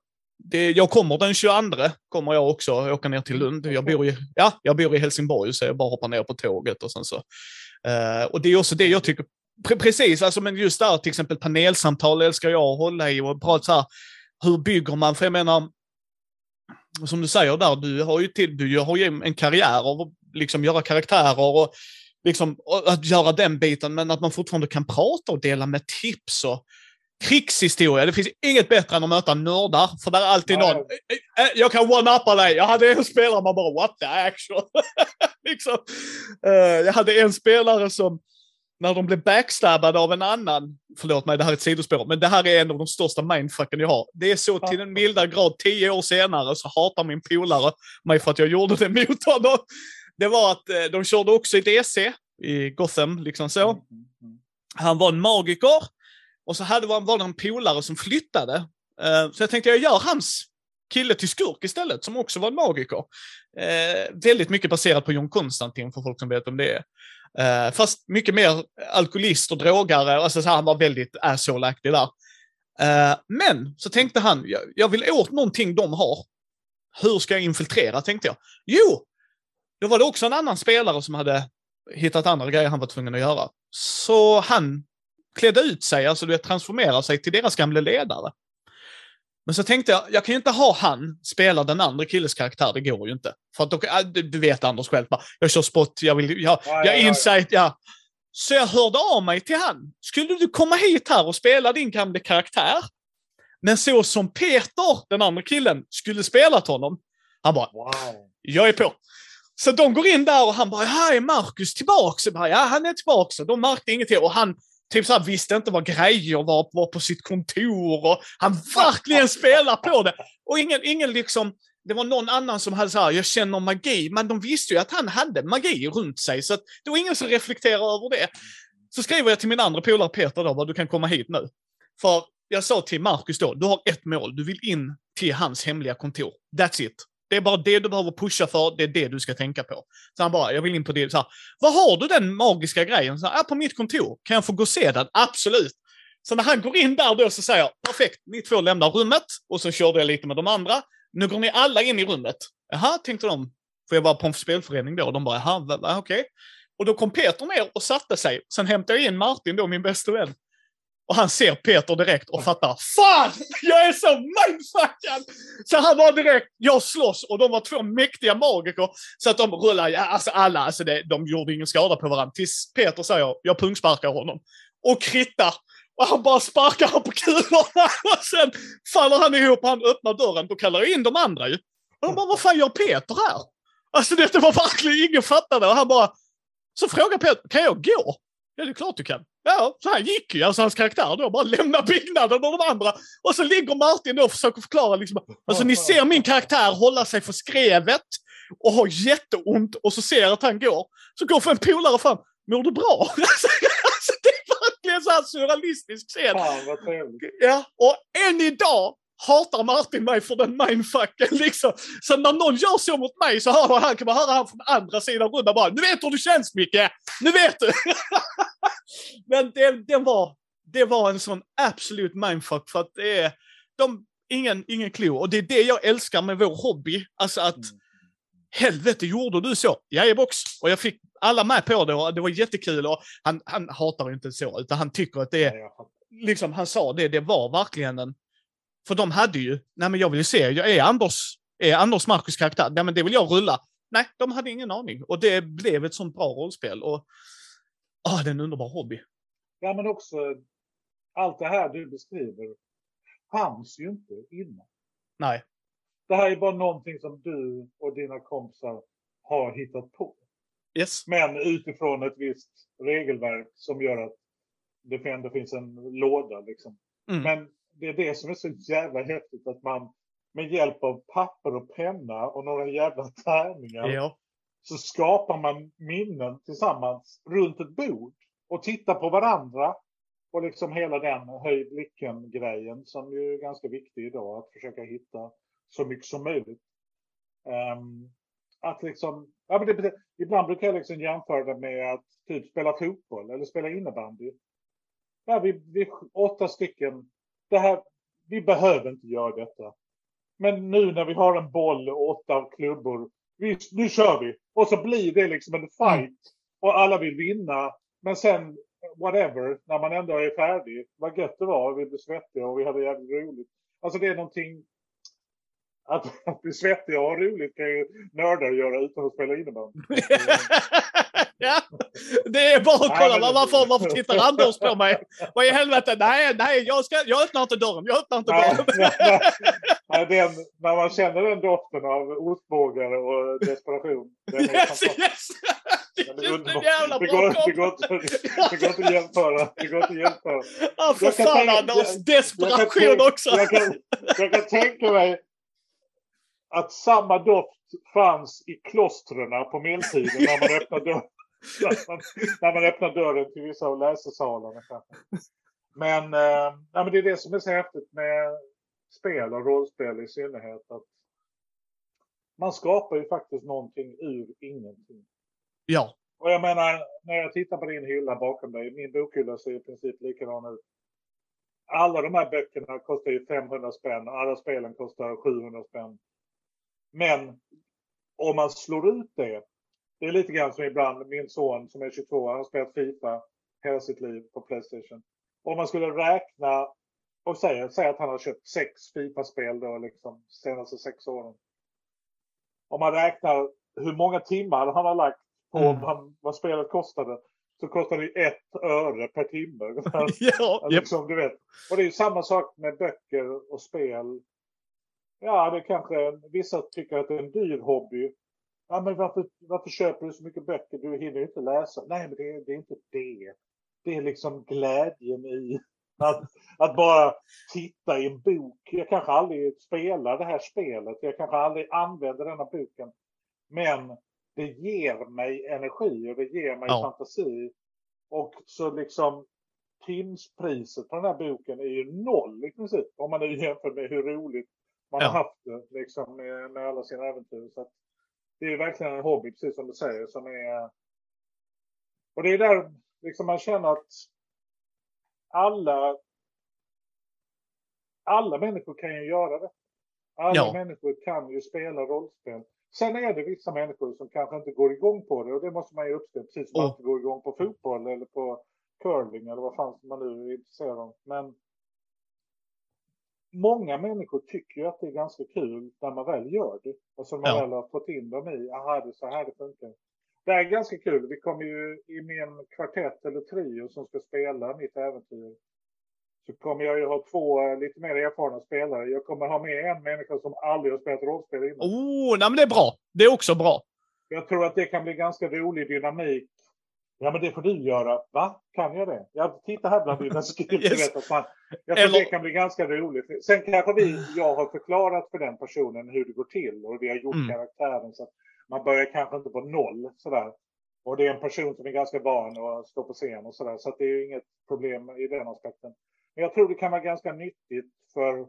det, jag kommer den 22, kommer jag också åka ner till Lund. Jag bor i, ja, jag bor i Helsingborg, så jag bara hoppar ner på tåget och sen så. Uh, och det är också det jag tycker, pre precis, alltså men just där till exempel panelsamtal älskar jag att hålla i och prata så här, hur bygger man? För jag menar, som du säger där, du har ju, till, du har ju en karriär av att liksom göra karaktärer och liksom och att göra den biten, men att man fortfarande kan prata och dela med tips och krigshistoria. Det finns inget bättre än att möta nördar, för där är alltid någon. Eh, eh, jag kan one-uppa dig. Jag hade en spelare, man bara what the action? liksom. uh, jag hade en spelare som när de blev backstabbade av en annan, förlåt mig, det här är ett sidospår, men det här är en av de största mindfucken jag har. Det är så till en milda grad, tio år senare så hatar min polare mig för att jag gjorde det mot honom. Det var att eh, de körde också i DC, i Gotham, liksom så. Han var en magiker, och så hade, var det en polare som flyttade. Eh, så jag tänkte jag gör hans kille till skurk istället, som också var en magiker. Eh, väldigt mycket baserat på John Konstantin, för folk som vet om det är. Eh, fast mycket mer alkoholist och drogare, alltså så här, han var väldigt asshole-aktig där. Eh, men så tänkte han, jag, jag, vill åt någonting de har. Hur ska jag infiltrera, tänkte jag. Jo, då var det också en annan spelare som hade hittat andra grejer han var tvungen att göra. Så han klädde ut sig, alltså du vet, transformerade sig till deras gamla ledare. Men så tänkte jag, jag kan ju inte ha han spela den andra killes karaktär, det går ju inte. För att då, äh, du vet Anders själv, bara, jag kör spot, jag vill, jag, ja, jag ja, insight, ja. Så jag hörde av mig till han. Skulle du komma hit här och spela din gamla karaktär? Men så som Peter, den andra killen, skulle spela till honom. Han bara, wow. jag är på. Så de går in där och han bara, här är Marcus tillbaks. Jag bara, ja, han är tillbaks. De märkte ingenting. Och han, typ så här, visste inte vad grejer var, var på sitt kontor och han verkligen spelar på det. Och ingen, ingen liksom, det var någon annan som hade så här, jag känner magi, men de visste ju att han hade magi runt sig, så att det var ingen som reflekterade över det. Så skriver jag till min andra polare Peter då, du kan komma hit nu. För jag sa till Marcus då, du har ett mål, du vill in till hans hemliga kontor. That's it. Det är bara det du behöver pusha för, det är det du ska tänka på. Så han bara, jag vill in på det. Så här, Var har du den magiska grejen? Så här, på mitt kontor. Kan jag få gå och se den? Absolut. Så när han går in där då så säger jag, perfekt, ni två lämnar rummet. Och så körde jag lite med de andra. Nu går ni alla in i rummet. Jaha, tänkte de. För jag var på en spelförening då. Och de bara, jaha, okej. Okay. Och då kom Peter ner och satte sig. Sen hämtade jag in Martin då, min bästa vän. Och han ser Peter direkt och fattar, Fan! Jag är så mindfuckad! Så han var direkt, jag slåss och de var två mäktiga magiker. Så att de rullade, ja, alltså alla, alltså det, de gjorde ingen skada på varandra. Tills Peter säger, jag pungsparkar honom. Och krittar. Och han bara sparkar på kulorna och sen faller han ihop och han öppnar dörren. Då kallar jag in de andra ju. Och de bara, vad fan gör Peter här? Alltså det var verkligen, ingen fattade. Och han bara, så frågar Peter, kan jag gå? Ja, det är klart du kan. Ja, så här gick ju alltså hans karaktär då. Bara lämna byggnaden och de andra. Och så ligger Martin då och försöker förklara liksom. Alltså ni ser min karaktär hålla sig för skrevet och har jätteont och så ser jag att han går. Så går för en polare fram. Mår du bra? alltså, det är verkligen så här surrealistisk scen. Fan vad trevligt. Ja, och än idag hatar Martin mig för den mindfucken liksom. Så när någon gör så mot mig så hör han, kan man höra han från andra sidan rummet bara Nu vet du hur du känns Micke! Nu vet du! Men det, det, var, det var en sån absolut mindfuck för att det är de, ingen, ingen klo. Och det är det jag älskar med vår hobby. Alltså att Mm. helvete gjorde du så? Jajebox! Och jag fick alla med på det och det var jättekul och han, han hatar inte så utan han tycker att det är liksom, han sa det, det var verkligen en... För de hade ju, nej men jag vill ju se, jag är Anders, är Anders Marcus karaktär, nej men det vill jag rulla. Nej, de hade ingen aning. Och det blev ett sånt bra rollspel. Och, ah, det är en underbar hobby. Ja, men också allt det här du beskriver fanns ju inte innan. Nej. Det här är bara någonting som du och dina kompisar har hittat på. Yes. Men utifrån ett visst regelverk som gör att det ändå finns en låda. Liksom. Mm. Men det är det som är så jävla häftigt att man med hjälp av papper och penna och några jävla tärningar Ja. så skapar man minnen tillsammans runt ett bord och tittar på varandra. Och liksom hela den höj blicken-grejen som ju är ganska viktig idag, att försöka hitta så mycket som möjligt. Ehm, att liksom, ja, men det, ibland brukar jag liksom jämföra det med att typ spela fotboll eller spela innebandy. Ja, vi, vi åtta stycken, det här, vi behöver inte göra detta. Men nu när vi har en boll och åtta klubbor, vi, nu kör vi. Och så blir det liksom en fight. Och alla vill vinna. Men sen, whatever, när man ändå är färdig. Vad gött det var, vi blev svettiga och vi hade jävligt roligt. Alltså det är någonting... Att, att bli svettig och ha roligt kan ju nördar göra utan att spela innebandy. ja, det är bara att Nej, kolla. men det- Varför, varför tittar Anders på mig? Vad i helvete? Nej, nej, jag, ska, jag öppnar inte dörren. Jag öppnar inte Nej, dörren. nej, nej, den, när man känner den doften av ostbågar och desperation. Den Yes, fantastisk. yes! Det är underbar. jävla Det går, det, går inte, det går inte att jämföra. Det går inte att jämföra. Ja, för Jag fan Anders. jag- Jag Desperation tänka- också. jag, kan, jag kan tänka mig att samma doft fanns i klostren på medeltiden när man öppnar dörren. När man, när man öppnar dörren till vissa av läsesalarna. Men, eh, men det är det som är så häftigt med spel och rollspel i synnerhet. Att man skapar ju faktiskt någonting ur ingenting. Ja, Och jag menar, när jag tittar på din hylla bakom dig, min bokhylla ser i princip likadan ut. Alla de här böckerna kostar ju 500 spänn, alla spelen kostar 700 spänn. Men om man slår ut det, det är lite grann som ibland min son som är 22, han har spelat Fifa hela sitt liv på Playstation. Om man skulle räkna och säga, säga att han har köpt sex Fifa-spel då liksom senaste sex åren. Om man räknar hur många timmar han har lagt på Mm. vad, vad spelet kostade. Så kostar det ett öre per timme. ja, liksom, du vet. Och det är ju samma sak med böcker och spel. Ja, det kanske vissa tycker att det är en dyr hobby. Ja, men varför, varför köper du så mycket böcker? Du hinner ju inte läsa. Nej, men det, är- det är inte det. Det är liksom glädjen i att, att bara titta i en bok. Jag kanske aldrig spelar det här spelet. Jag kanske aldrig använder denna boken. Men det ger mig energi och det ger mig Ja. fantasi. Och så liksom timspriset på den här boken är ju noll i princip. Om man nu jämför med hur roligt man Ja. har haft det liksom, med, med alla sina äventyr. Så det är verkligen en hobby, precis som du säger, som är... Och det är där liksom man känner att alla alla människor kan ju göra det. Alla Ja. människor kan ju spela rollspel. Sen är det vissa människor som kanske inte går igång på det och det måste man ju uppskatta. Precis som man inte går igång på fotboll eller på curling eller vad fan man nu är intresserad av. Men många människor tycker ju att det är ganska kul när man väl gör det. Och så man Ja. väl har fått in dem i, aha det är så här det funkar. Det är ganska kul. Vi kommer ju i min kvartett eller trio som ska spela mitt äventyr. Så kommer jag ju ha två eh, lite mer erfarna spelare. Jag kommer ha med en människa som aldrig har spelat rollspel innan. Oh, nej men det är bra. Det är också bra. Jag tror att det kan bli ganska rolig dynamik. Ja, men det får du göra. Va? Kan jag det? Jag tittar här bland dina skrifter. Yes. man, jag tror Eller- det kan bli ganska roligt. Sen kanske vi, jag har förklarat för den personen hur det går till och vi har gjort Mm. karaktären så att man börjar kanske inte på noll sådär. Och det är en person som är ganska van att stå på scen och sådär. Så att det är inget problem i den aspekten. Men jag tror det kan vara ganska nyttigt för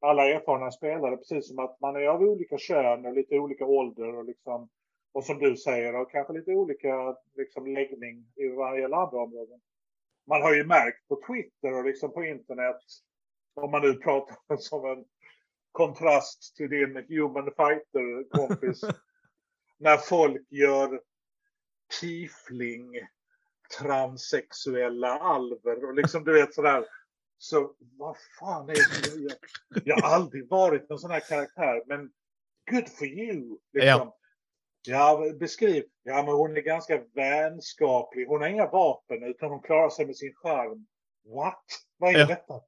alla erfarna spelare. Precis som att man är av olika kön och lite olika ålder och liksom och som du säger, och kanske lite olika liksom, läggning i vad gäller andra områden. Man har ju märkt på Twitter och liksom på internet, om man nu pratar som en kontrast till din human fighter-kompis, när folk gör tiefling, transsexuella alver och liksom du vet sådär. Så vad fan är det? Jag, jag har aldrig varit en sån här karaktär, men good for you. Liksom. Ja, beskriv. Ja, men hon är ganska vänskaplig. Hon har inga vapen utan hon klarar sig med sin charm. What? Vad är Ja. detta?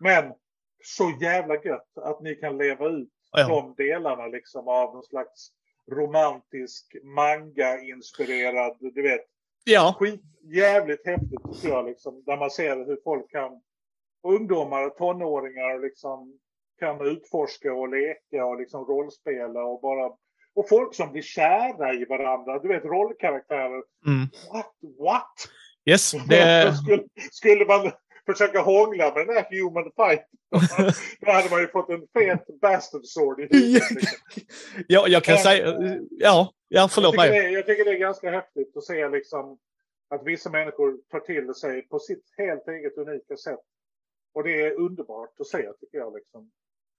Men så jävla gött att ni kan leva ut Ja. de delarna liksom av någon slags romantisk manga-inspirerad, du vet, Ja, skit, jävligt häftigt tycker jag liksom. Där man ser hur folk kan, ungdomar och tonåringar liksom kan utforska och leka och liksom rollspela och bara och folk som blir kära i varandra, du vet rollkaraktärer. mm. What? What? yes. Det, skulle, skulle man försöka hångla med den här human fight. Då hade man ju fått en fet bastard sword i huvudet. Liksom. ja, jag kan Men- säga, ja, ja förlåt mig. det, jag tycker det är ganska häftigt att se liksom att vissa människor tar till sig på sitt helt eget unika sätt. Och det är underbart att se tycker jag. Liksom.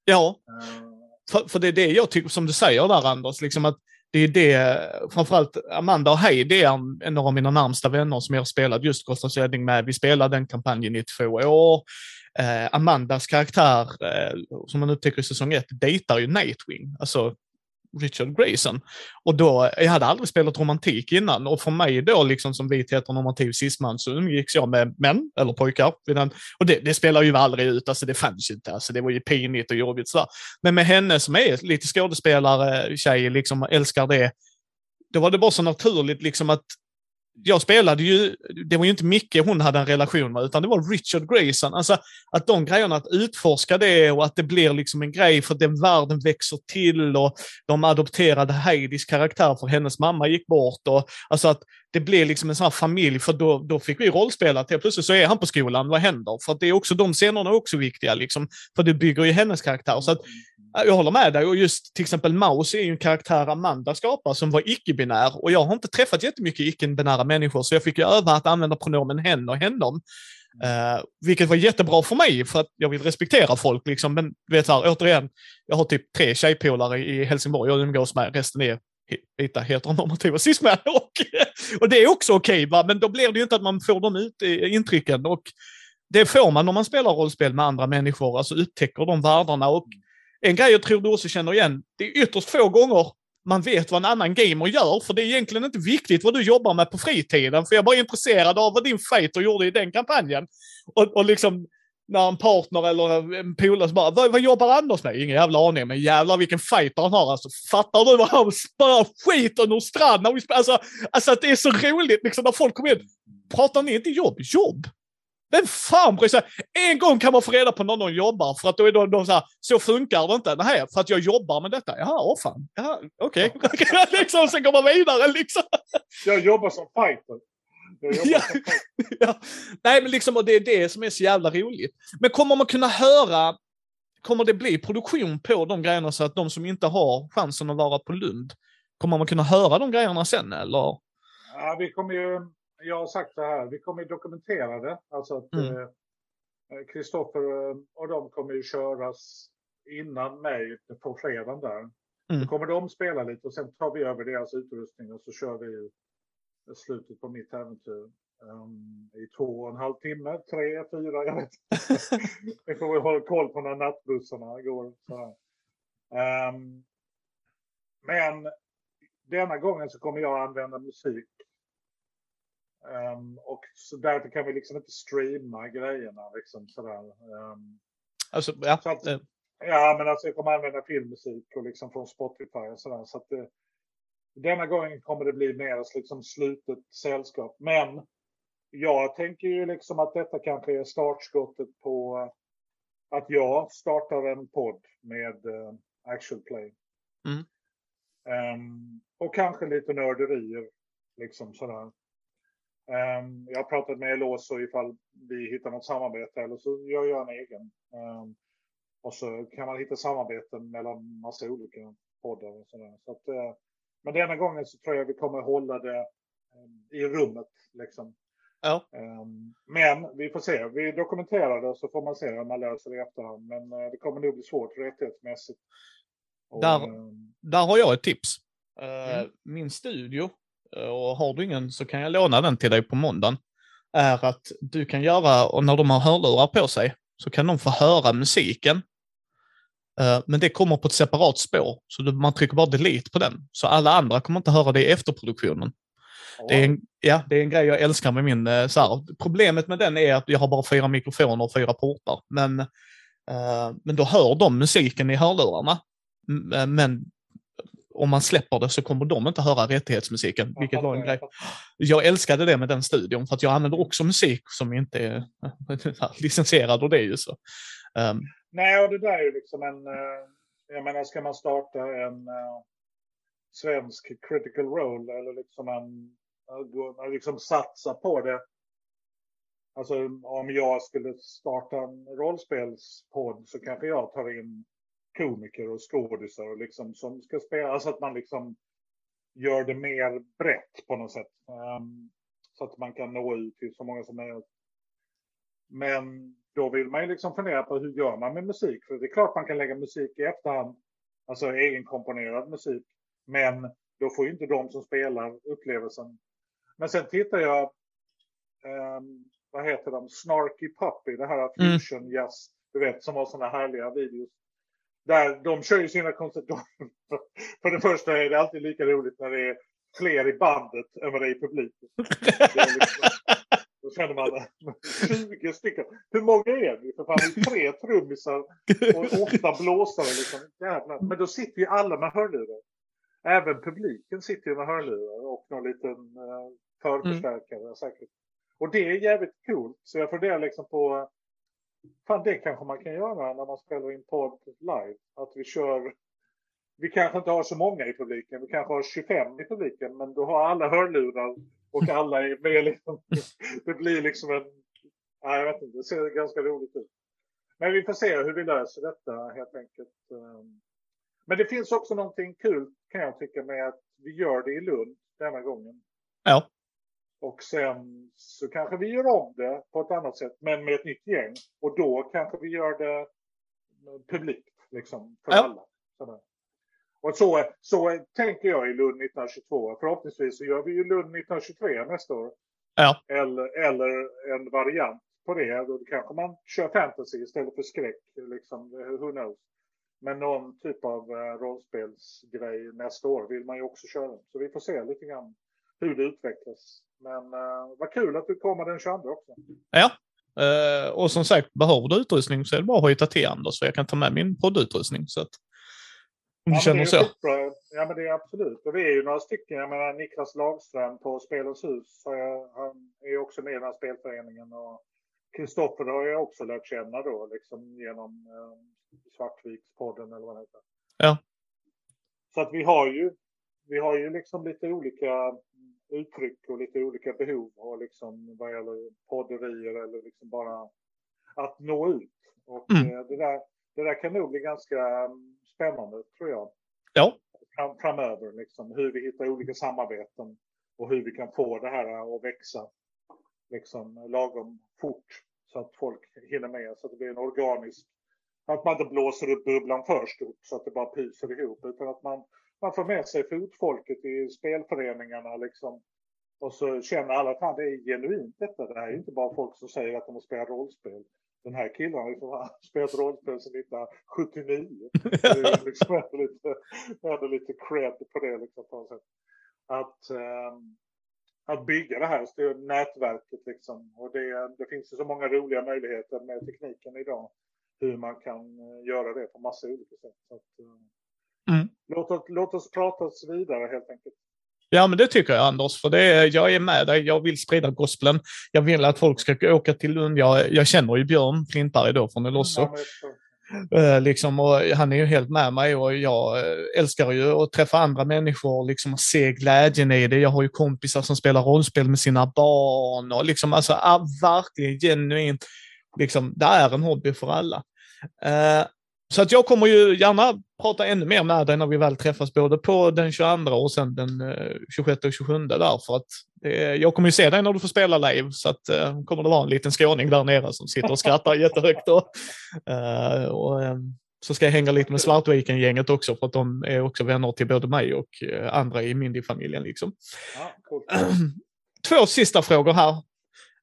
Ja, Eh, för, för det är det jag tycker, som du säger där Anders, liksom att det är det, framförallt Amanda och Heidi är en, av mina närmsta vänner som jag har spelat just Ghost Räddning med. Vi spelade den kampanjen i två år. Eh, Amandas karaktär, eh, som man upptäcker i säsong ett, dejtar ju Nightwing, alltså Richard Grayson. Och då, jag hade aldrig spelat romantik innan och för mig då, liksom som vit heteronormativ cisman, så umgicks jag med män, eller pojkar. den- Och det, det spelar ju aldrig ut, alltså det fanns ju inte, alltså det var ju pinigt och jobbigt sådär. Men med henne som är lite skådespelare, tjej, liksom älskar det. Då var det bara så naturligt liksom att jag spelade ju, det var ju inte Micke hon hade en relation med, utan det var Richard Grayson. Alltså att de grejerna, att utforska det och att det blir liksom en grej för att den världen växer till och de adopterade Heidis karaktär för hennes mamma gick bort och alltså att det blir liksom en sån här familj för då, då fick vi rollspela till plötsligt så är han på skolan, vad händer? För att det är också, de scenerna är också viktiga liksom, för det bygger ju hennes karaktär. Så att jag håller med dig och just till exempel Maus är ju en karaktär Amanda skapar som var icke-binär och jag har inte träffat jättemycket icke-binära människor så jag fick ju öva att använda pronomen hen och henom. Uh, vilket var jättebra för mig för att jag vill respektera folk liksom. Men vet så här, återigen, jag har typ tre tjejpolare i Helsingborg jag umgås med, resten är vita heteronormativa cismän. Och, och det är också okej, va? men då blir det ju inte att man får de ut, intrycken. Och det får man när man spelar rollspel med andra människor, alltså upptäcker de världarna. Och en grej jag tror du också känner igen, det är ytterst få gånger man vet vad en annan gamer gör, för det är egentligen inte viktigt vad du jobbar med på fritiden, för jag är bara intresserad av vad din fighter gjorde i den kampanjen. Och, och liksom, när en partner eller en polare bara, vad, vad jobbar Anders med? Ingen jävla aning, men jävlar vilken fighter han har. Alltså, fattar du vad han spöar skiten ur strand? Alltså, alltså att det är så roligt liksom när folk kommer in. Pratar ni inte jobb? Jobb? Vem fan bryr sig? En gång kan man få reda på när någon jobbar för att då är de, de så här, så funkar det inte. Nej, för att jag jobbar med detta. Jaha, åh fan. Jaha, okej. liksom, sen går man vidare liksom. Jag jobbar som fighter. Ja. ja. Nej, men liksom, och det är det som är så jävla roligt. Men kommer man kunna höra, kommer det bli produktion på de grejerna så att de som inte har chansen att vara på Lund, kommer man kunna höra de grejerna sen eller? Ja, vi kommer ju, jag har sagt så här, vi kommer ju dokumentera det. Alltså att Mm. eh, Kristoffer eh, och de kommer ju köras innan mig på fredagen där. Mm. Då kommer de spela lite och sen tar vi över deras utrustning och så kör vi slutet på mitt äventyr. Um, I två och en halv timme, tre, fyra, jag vet inte. Vi får väl hålla koll på när nattbussarna går. Så här. Ehm, men denna gången så kommer jag använda musik. Ehm, och så därför kan vi liksom inte streama grejerna. Liksom sådär. Ehm, Alltså, ja. så att, eh, ja, men alltså jag kommer använda filmmusik och liksom från Spotify och sådär. Så att det, denna gången kommer det bli mer liksom slutet sällskap. Men jag tänker ju liksom att detta kanske är startskottet på att jag startar en podd med uh, actual play. Mm. Um, och kanske lite nörderier. Liksom sådär. Um, jag har pratat med Eloso ifall vi hittar något samarbete eller så gör jag en egen. Um, och så kan man hitta samarbeten mellan massa olika poddar och sådär. Så att, uh, men denna gången så tror jag vi kommer hålla det um, i rummet. Liksom. Ja. men vi får se. Vi dokumenterar det så får man se om man löser det i efterhand. Men uh, det kommer nog bli svårt rättighetsmässigt. Och, där, där har jag ett tips. Eh, mm. Min studio, och har du ingen så kan jag låna den till dig på måndagen, är att du kan göra, och när de har hörlurar på sig, så kan de få höra musiken. Eh, men det kommer på ett separat spår, så man trycker bara delete på den. Så alla andra kommer inte höra det i efterproduktionen. Oh. Det, är en, ja, det är en grej jag älskar med min... Så här, problemet med den är att jag har bara fyra mikrofoner och fyra portar. Men, men då hör de musiken i hörlurarna. Men om man släpper det så kommer de inte höra rättighetsmusiken, vilket var en grej. Jag älskade det med den studion, för att jag använder också musik som inte är licensierad och det är ju så. Um, Nej, och det där är ju liksom en... Eh, jag menar, ska man starta en uh, svensk critical role eller liksom en... Liksom satsa på det. Alltså om jag skulle starta en rollspelspodd så kanske jag tar in komiker och skådisar och liksom som ska spela så att man liksom gör det mer brett på något sätt. Um, så att man kan nå ut till så många som möjligt. Men då vill man ju liksom fundera på hur gör man med musik? För det är klart man kan lägga musik i efterhand, alltså egenkomponerad musik. Men då får ju inte de som spelar upplevelsen. Men sen tittar jag, um, vad heter de, Snarky Puppy, det här mm. fusion jazz, du vet, som har sådana härliga videos. Där de kör ju sina konserter. För det första är det alltid lika roligt när det är fler i bandet än vad det är i publiken. Är liksom, då känner man 20 stycken. Hur många är ni? För fan, är tre trummisar och åtta blåsare. Liksom. Jävlar. Men då sitter ju alla med hörlurar. Även publiken sitter ju med hörlurar och någon liten uh, förförstärkare mm. säkert. Och det är jävligt coolt. Så jag funderar liksom på Fan, det kanske man kan göra när man spelar in podd live. Att vi kör... Vi kanske inte har så många i publiken. Vi kanske har 25 i publiken. Men då har alla hörlurar och alla är med. Liksom. Det blir liksom en... Nej, jag vet inte. Det ser ganska roligt ut. Men vi får se hur vi löser detta helt enkelt. Ehm, men det finns också någonting kul kan jag tycka med att vi gör det i Lund denna gången. Ja. Och sen så kanske vi gör om det på ett annat sätt, men med ett nytt gäng. Och då kanske vi gör det publikt, liksom, för ja. alla. Och så, så tänker jag i Lund 1922. Förhoppningsvis så gör vi ju Lund 1923 nästa år. Ja. Eller, eller en variant på det. Då kanske man kör fantasy istället för skräck. Liksom, who knows. Men någon typ av uh, rollspelsgrej nästa år vill man ju också köra. Så vi får se lite grann hur det utvecklas. Men uh, vad kul att du kommer den 22 också. Ja, uh, och som sagt, behöver du utrustning så är det bara att hojta till Anders, för jag kan ta med min poddutrustning. Så att, om ja, du känner så. Ja, men det är absolut. Och vi är ju några stycken. Jag menar Niklas Lagström på Spelens hus. Han är också med i den här spelföreningen. Och Kristoffer har jag också lärt känna då, liksom genom eh, Svartvikspodden eller vad det heter. Ja. Så att vi har ju, vi har ju liksom lite olika uttryck och lite olika behov och liksom vad gäller podderier eller liksom bara att nå ut. Och mm. Eh, det, där, det där kan nog bli ganska mm, spännande tror jag. Ja. Fram, framöver, liksom, hur vi hittar olika samarbeten och hur vi kan få det här att växa liksom lagom fort så att folk hinner med så att det blir en organisk att man inte blåser upp bubblan för stort så att det bara pyser ihop utan att man man får med sig fotfolket i spelföreningarna liksom. Och så känner alla att det är genuint detta. Det här är inte bara folk som säger att de har spelat rollspel. Den här killen har liksom spelat rollspel sedan 1979. Det är liksom ändå lite, ändå lite cred på det liksom på något sätt. Att, um, att bygga det här nätverket liksom. Och det, det finns ju så många roliga möjligheter med tekniken idag. Hur man kan eh, göra det på massa olika sätt. Så att, Mm. Låt, oss, låt oss prata vidare helt enkelt. Ja, men det tycker jag Anders, för det jag är med dig. Jag vill sprida gospeln. Jag vill att folk ska åka till Lund. Jag, jag känner ju Björn Flintberg då från Elosso. Uh, liksom, och han är ju helt med mig och jag uh, älskar ju att träffa andra människor liksom, och se glädjen i det. Jag har ju kompisar som spelar rollspel med sina barn och liksom, alltså, uh, verkligen genuint, liksom, det är en hobby för alla. Uh, så att jag kommer ju gärna prata ännu mer med dig när vi väl träffas både på den 22 och sen den 26 och 27 där. För att jag kommer ju se dig när du får spela live så att uh, kommer det vara en liten skåning där nere som sitter och skrattar jättehögt. Då. Uh, och, um, så ska jag hänga lite med Svartviken-gänget också för att de är också vänner till både mig och andra i Mindy-familjen. Liksom. Ja, cool. Två sista frågor här.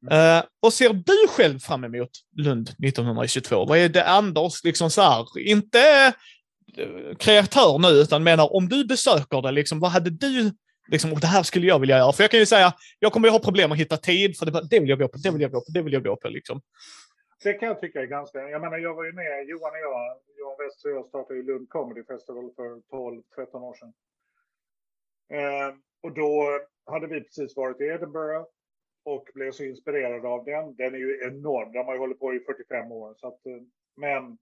Uh, och ser du själv fram emot Lund 1922? Vad är det Anders, liksom så här, inte uh, kreatör nu, utan menar om du besöker det, liksom, vad hade du, liksom, och det här skulle jag vilja göra? För jag kan ju säga, jag kommer ju ha problem att hitta tid, för det, det vill jag gå på, det vill jag gå på, det vill jag gå på. Liksom. Det kan jag tycka är ganska, jag menar jag var ju med, Johan och jag, Johan Wester och jag startade ju Lund Comedy Festival för 12-13 år sedan. Uh, och då hade vi precis varit i Edinburgh och blev så inspirerad av den. Den är ju enorm, den har ju hållit på i 45 år. Så att, eh, men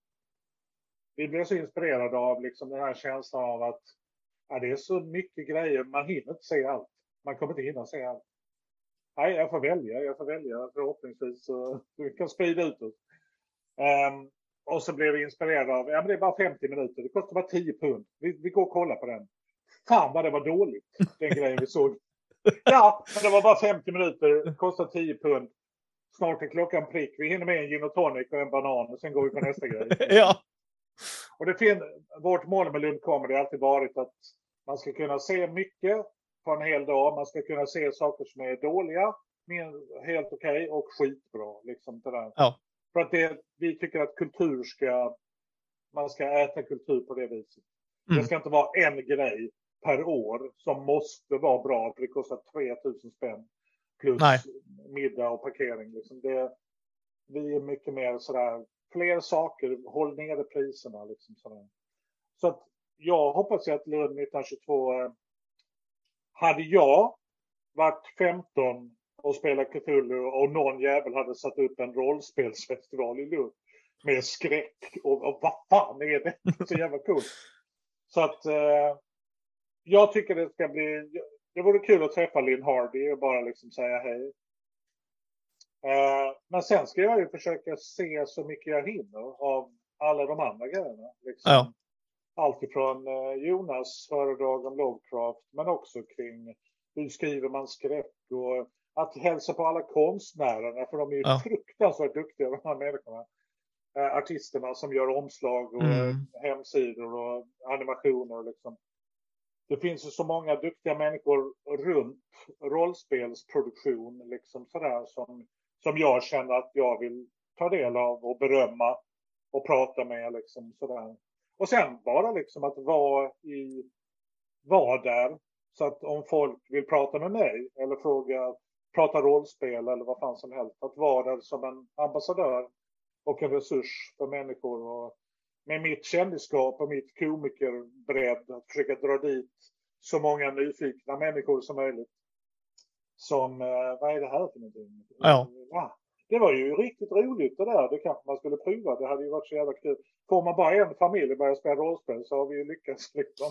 vi blev så inspirerade av liksom den här känslan av att ja, det är så mycket grejer, man hinner inte se allt. Man kommer inte hinna se allt. Nej, jag får välja, jag får välja förhoppningsvis så vi kan sprida ut oss. Um, och så blev vi inspirerade av, ja men det är bara 50 minuter, det kostar bara 10 pund. Vi, vi går och kollar på den. Fan vad det var dåligt, den grejen vi såg. Ja, men det var bara 50 minuter, kostar 10 pund. Snart är klockan prick. Vi hinner med en gin och tonic och en banan och sen går vi på nästa grej. ja. Och det fin vårt mål med Lund Comedy har alltid varit att man ska kunna se mycket på en hel dag. Man ska kunna se saker som är dåliga, helt okej okay, och skitbra. Liksom det där. Ja. För att det, vi tycker att kultur ska, man ska äta kultur på det viset. Mm. Det ska inte vara en grej per år som måste vara bra. För det kostar 3000 spänn. Plus Nej. middag och parkering. Liksom det, vi är mycket mer sådär, fler saker, håll nere priserna. Liksom sådär. Så att jag hoppas ju att Lund 1922, eh, hade jag varit 15 och spelat Cthulhu och någon jävel hade satt upp en rollspelsfestival i Lund med skräck och, och vad fan är det? Så jävla coolt. Så att eh, jag tycker det ska bli... Det vore kul att träffa Linn Hardy och bara liksom säga hej. Uh, men sen ska jag ju försöka se så mycket jag hinner av alla de andra grejerna. Liksom. Ja. Allt ifrån uh, Jonas föredrag om Lovecraft, men också kring hur skriver man skräck och att hälsa på alla konstnärerna, för de är ju ja. fruktansvärt duktiga de här människorna. Uh, artisterna som gör omslag och mm. hemsidor och animationer. Liksom det finns ju så många duktiga människor runt rollspelsproduktion liksom sådär som, som jag känner att jag vill ta del av och berömma och prata med liksom sådär. Och sen bara liksom att vara i, vara där så att om folk vill prata med mig eller fråga, prata rollspel eller vad fan som helst, att vara där som en ambassadör och en resurs för människor och med mitt kändisskap och mitt komikerbredd att försöka dra dit så många nyfikna människor som möjligt. Som, eh, vad är det här för någonting? Ja. ja. Det var ju riktigt roligt det där. Det kanske man skulle prova. Det hade ju varit så jävla kul. Får man bara en familj och börjar spela rollspel så har vi ju lyckats liksom.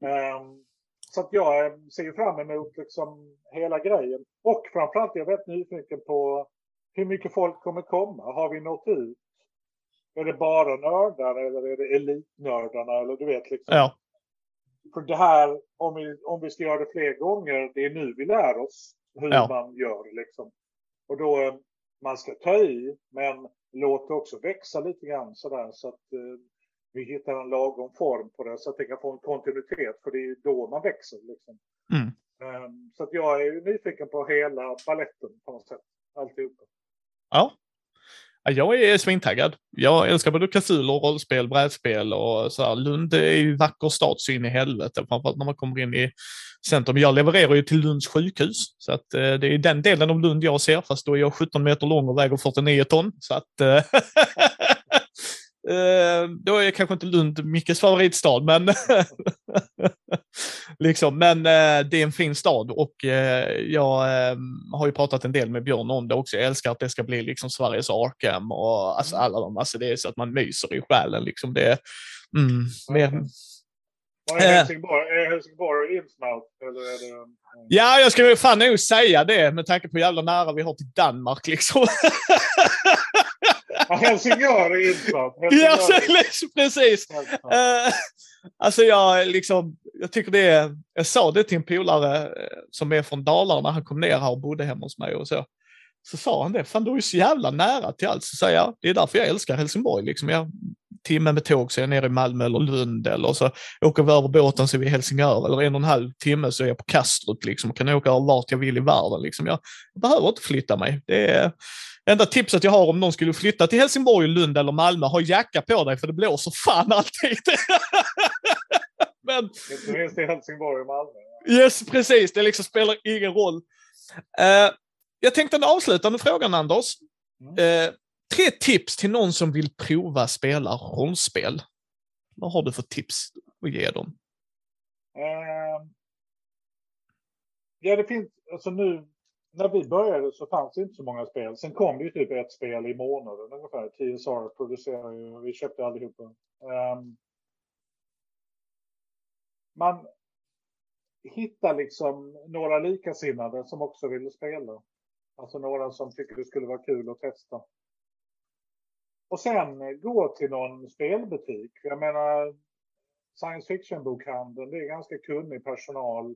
Um, så att jag eh, ser fram emot liksom hela grejen. Och framförallt är jag väldigt nyfiken på hur mycket folk kommer komma. Har vi nått ut? Är det bara nördar eller är det elitnördarna? Eller du vet liksom. Ja. För det här, om vi, om vi ska göra det fler gånger, det är nu vi lär oss hur ja. man gör liksom. Och då, eh, man ska ta i, men låt det också växa lite grann sådär så att eh, vi hittar en lagom form på det så att det kan få en kontinuitet, för det är då man växer liksom. Mm. Um, så att jag är nyfiken på hela balletten på något sätt, alltihopa. Ja, jag är svintaggad. Jag älskar både kasiler, rollspel, brädspel och så här. Lund är ju vacker stad så in i helvete, framförallt när man kommer in i centrum. Jag levererar ju till Lunds sjukhus, så att eh, det är den delen av Lund jag ser, fast då är jag 17 meter lång och väger 49 ton. Så att, Eh, då är kanske inte Lund Mickes favoritstad, men liksom, men eh, det är en fin stad och eh, jag eh, har ju pratat en del med Björn om det också. Jag älskar att det ska bli liksom Sveriges Arkham och alltså, alla de, alltså det är så att man myser i själen liksom. Det, mm, mer, Vad är Helsingborg? Är Helsingborg insmalt? Eller är det... Ja, jag skulle fan nog säga det med tanke på hur jävla nära vi har till Danmark liksom. Ja, Helsingör är. Ja, så- precis. Eh, alltså jag liksom, jag tycker det är, jag sa det till en polare eh, som är från Dalarna, han kom ner här och bodde hemma hos mig och så. Så sa han det, fan du är ju så jävla nära till allt. Så säger jag, det är därför jag älskar Helsingborg. Liksom. Jag, timme med tåg så är jag nere i Malmö eller Lund eller så åker vi över båten så är vi i Helsingör eller en och en halv timme så är jag på Kastrup liksom och kan åka vart jag vill i världen. Liksom. Jag, jag behöver inte flytta mig. Det är enda tipset jag har om någon skulle flytta till Helsingborg, Lund eller Malmö, ha jacka på dig för det blåser fan alltid. Men Inte minst i Helsingborg och Malmö. Yes, precis. Det liksom spelar ingen roll. Eh, jag tänkte den avslutande frågan, Anders. Mm. Eh, tre tips till någon som vill prova spela rollspel. Vad har du för tips att ge dem? Eh, ja, det finns, alltså nu, när vi började så fanns det inte så många spel. Sen kom det ju typ ett spel i månaden ungefär. TSR producerar ju, vi köpte allihopa. Um, man hittar liksom några likasinnade som också ville spela. Alltså några som tycker det skulle vara kul att testa. Och sen gå till någon spelbutik. Jag menar, science fiction-bokhandeln, det är ganska kunnig personal.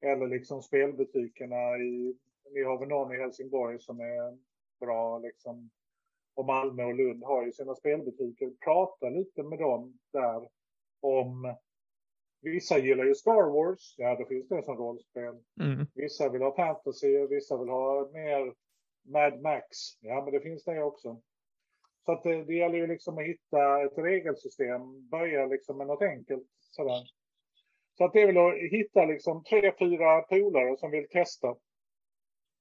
Eller liksom spelbutikerna i, vi har väl någon i Helsingborg som är bra liksom. Och Malmö och Lund har ju sina spelbutiker. Prata lite med dem där om Vissa gillar ju Star Wars, ja då finns det som rollspel. Mm. Vissa vill ha fantasy, vissa vill ha mer Mad Max. Ja, men det finns det också. Så att det, det gäller ju liksom att hitta ett regelsystem, börja liksom med något enkelt sådär. Så att det är väl att hitta liksom tre, fyra polare som vill testa.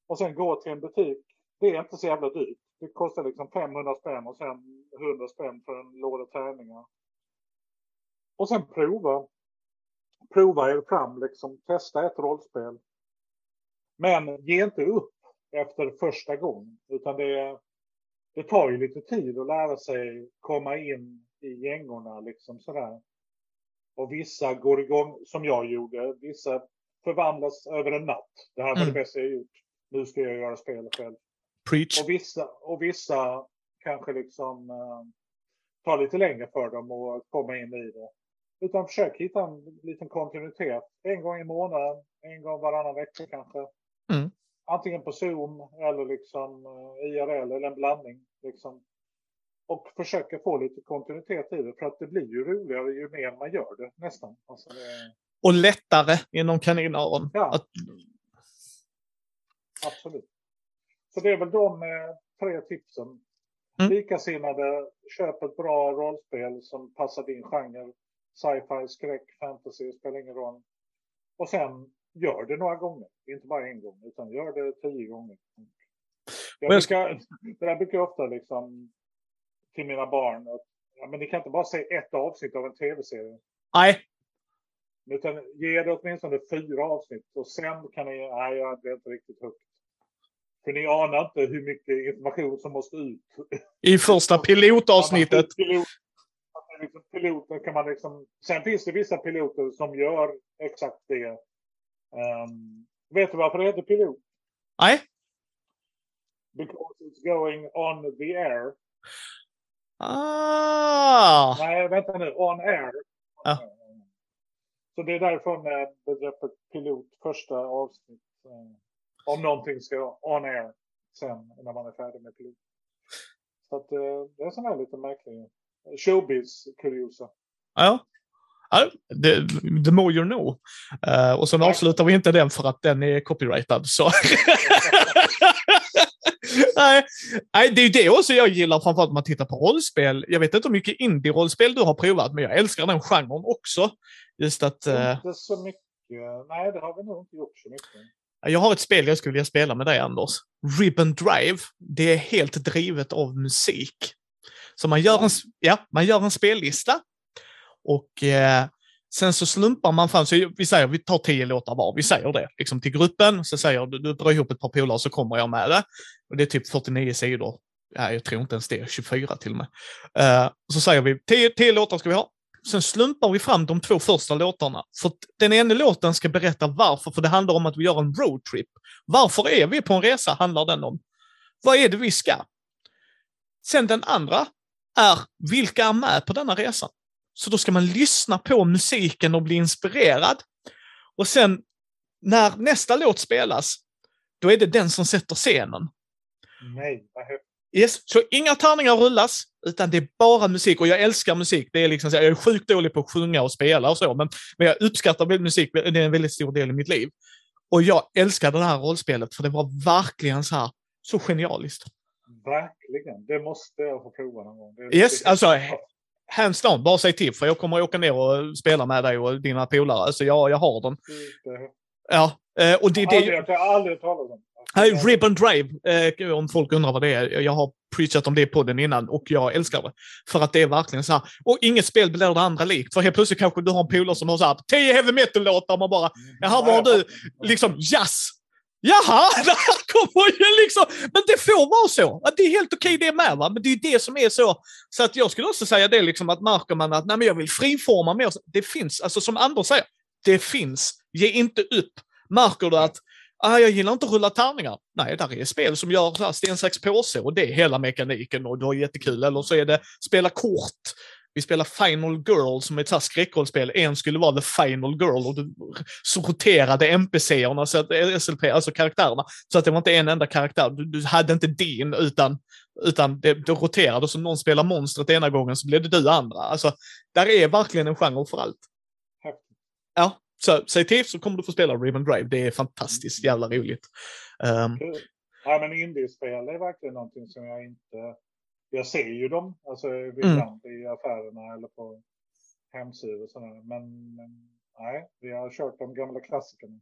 Och sen gå till en butik. Det är inte så jävla dyrt. Det kostar liksom 500 spänn och sen 100 spänn för en låda tärningar. Och sen prova. Prova er fram, liksom testa ett rollspel. Men ge inte upp efter första gången. Utan det, det tar ju lite tid att lära sig komma in i gängorna liksom sådär. Och vissa går igång som jag gjorde. Vissa förvandlas över en natt. Det här var Mm. det bästa jag gjort. Nu ska jag göra spel själv. Preach. Och vissa, och vissa kanske liksom eh, tar lite längre för dem att komma in i det. Utan försök hitta en liten kontinuitet. En gång i månaden, en gång varannan vecka kanske. Mm. Antingen på Zoom eller liksom eh, IRL eller en blandning. Liksom. Och försöka få lite kontinuitet i det. För att det blir ju roligare ju mer man gör det nästan. Alltså det, Och lättare inom kaninöron. Ja. Att, absolut. Så det är väl de eh, tre tipsen. Mm. Likasinnade, köp ett bra rollspel som passar din genre. Sci-fi, skräck, fantasy, spelar ingen roll. Och sen gör det några gånger. Inte bara en gång, utan gör det tio gånger. Jag brukar, det där brukar jag ofta liksom till mina barn. Att, ja, men ni kan inte bara se ett avsnitt av en tv-serie. nej, Utan ge det åtminstone fyra avsnitt. Och sen kan ni, nej jag blir inte riktigt högt. För ni anar inte hur mycket information som måste ut. i första pilotavsnittet. Pilot, liksom piloter kan man liksom, sen finns det vissa piloter som gör exakt det. Ehm, vet du varför det heter pilot? Nej. Because it's going on the air. Ah. Nej, vänta nu. On air. Ja. Så det är därifrån eh, begreppet pilot, första avsnitt. eh, Om någonting ska on air sen när man är färdig med pilot. Så att eh, det är sån här lite märklig showbiz-kuriosa. Ja. ja the, the more you know. Eh, och sen avslutar vi inte den för att den är copyrightad. Så. Nej, nej, det är ju det också jag gillar, framförallt om man tittar på rollspel. Jag vet inte hur mycket indie-rollspel du har provat, men jag älskar den genren också. Just att eh, Inte så mycket. Nej, det har vi nog inte gjort så mycket. jag har ett spel jag skulle vilja spela med dig, Anders. Ribbon Drive. Det är helt drivet av musik. Så man gör en, ja, man gör en spellista och eh, sen så slumpar man fram, så vi säger vi tar tio låtar var, vi säger det liksom till gruppen, så säger du, du drar ihop ett par polare så kommer jag med det. Och det är typ 49 sidor. Ja, jag tror inte ens det, 24 till och med. Uh, så säger vi 10, 10 låtar ska vi ha. Sen slumpar vi fram de två första låtarna. För den ena låten ska berätta varför, för det handlar om att vi gör en roadtrip. Varför är vi på en resa, handlar den om. Vad är det vi ska? Sen den andra är, vilka är med på denna resan? Så då ska man lyssna på musiken och bli inspirerad. Och sen när nästa låt spelas, då är det den som sätter scenen. Nej, vad Yes, så inga tärningar rullas, utan det är bara musik. Och jag älskar musik. Det är liksom så, jag är sjukt dålig på att sjunga och spela och så, men, men jag uppskattar musik. Det är en väldigt stor del i mitt liv. Och jag älskar det här rollspelet, för det var verkligen så här, så genialiskt. Verkligen. Det måste jag få prova någon gång. Det, yes, det alltså hands down, bara säg till för jag kommer åka ner och spela med dig och dina polare. Så jag, jag har den. Ja, eh, och det, det, jag har aldrig talat om. Nej, Ribbon Drive, eh, om folk undrar vad det är. Jag har preachat om det på den innan och jag älskar det. För att det är verkligen så här. Och inget spel blir det andra likt. För helt plötsligt kanske du har en polare som har så här, tio heavy metal-låtar man bara, mm. jaha, vad har du? Liksom jazz. Jaha, det här kommer ju liksom... Men det får vara så. Att det är helt okej okay det med. Va? Men det är det som är så. Så att jag skulle också säga det liksom att märker man att nej, men jag vill friforma mer. Det finns, alltså som Anders säger, det finns. Ge inte upp. Märker du att ah, jag gillar inte att rulla tärningar. Nej, där är spel som gör så här sten, sax, påse och det är hela mekaniken och du har jättekul. Eller så är det spela kort. Vi spelar Final Girl som är ett skräckrollspel. En skulle vara the final girl och du sorterade NPC-erna, så att, SLP, alltså karaktärerna, så att det var inte en enda karaktär. Du, du hade inte din, utan, utan det, det roterade. Så någon spelar monstret ena gången så blev det du andra. Alltså, där är verkligen en genre för allt. Ja, så säg till så kommer du få spela Ribbon Drive. Det är fantastiskt jävla roligt. Um, ja, men indiespel är verkligen någonting som jag inte... Jag ser ju dem, alltså ibland mm. i affärerna eller på hemsidor och sådär. Men, men Nej, vi har kört de gamla klassikerna.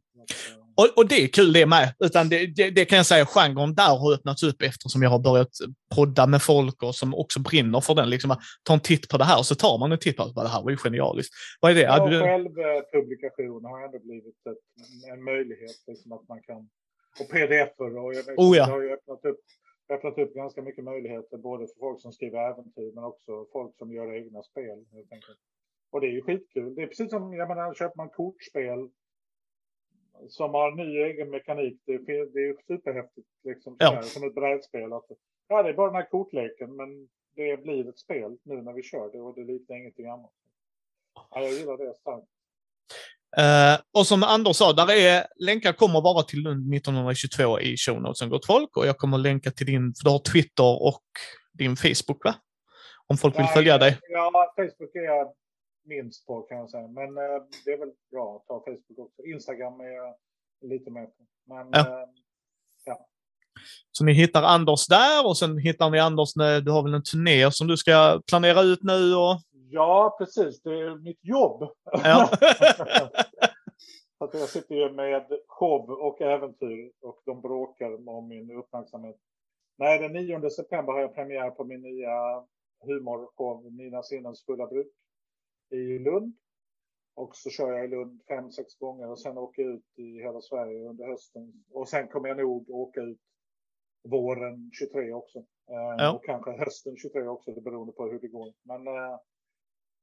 Och, och det är kul det med. Utan det, det, det, kan jag säga, genren där har öppnats upp eftersom jag har börjat podda med folk och som också brinner för den. Liksom, ta en titt på det här och så tar man en titt på det. Det här var ju genialiskt. Vad är det? Ja, du... Självpublikation har ändå blivit ett, en möjlighet. Liksom att man kan, och pdf-er och jag vet, oh, ja. det har ju öppnat upp, öppnat upp ganska mycket möjligheter både för folk som skriver äventyr men också folk som gör egna spel. Och det är ju skitkul. Det är precis som, jag menar, köper man kortspel som har ny egen mekanik. Det, det är superhäftigt liksom. Ja. Som ett brädspel. Att, ja, det är bara den här kortleken, men det blir ett spel nu när vi kör det och det liknar ingenting annat. Ja, jag gillar det starkt. Uh, och som Anders sa, där är, länkar kommer vara till Lund 1922 i show notesen gott folk och jag kommer länka till din, för du har Twitter och din Facebook va? Om folk vill följa dig. Ja, Facebook är minst på kan jag säga. Men eh, det är väl bra att ta Facebook också. Instagram är jag lite mer på. Men ja. Eh, ja. Så ni hittar Anders där och sen hittar ni Anders när du har väl en turné som du ska planera ut nu? Och... Ja, precis. Det är mitt jobb. Ja. att jag sitter ju med show och äventyr och de bråkar om min uppmärksamhet. Nej, den 9 september har jag premiär på min nya humorshow Mina sinnens fulla bruk i Lund. Och så kör jag i Lund fem, sex gånger och sen åker jag ut i hela Sverige under hösten. Och sen kommer jag nog åka ut våren 23 också. Eh, ja. Och kanske hösten 23 också, det beroende på hur det går. Men eh,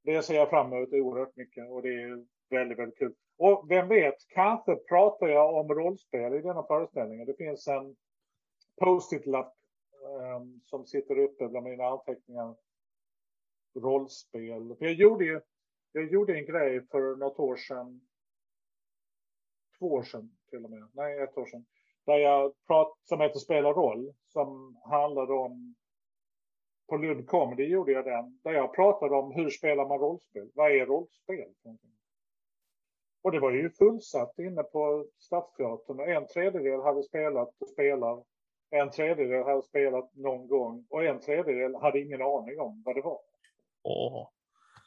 det ser jag fram emot oerhört mycket och det är väldigt, väldigt kul. Och vem vet, kanske pratar jag om rollspel i denna föreställningen. Det finns en post-it-lapp um, som sitter uppe bland mina anteckningar. Rollspel. jag gjorde ju jag gjorde en grej för något år sedan. Två år sedan till och med. Nej, ett år sedan. Där jag prat, som heter Spela roll. Som handlade om. På Lund Comedy gjorde jag den. Där jag pratade om hur spelar man rollspel? Vad är rollspel? Och det var ju fullsatt inne på Stadsteatern. En tredjedel hade spelat och spelar. En tredjedel hade spelat någon gång. Och en tredjedel hade ingen aning om vad det var. Oh.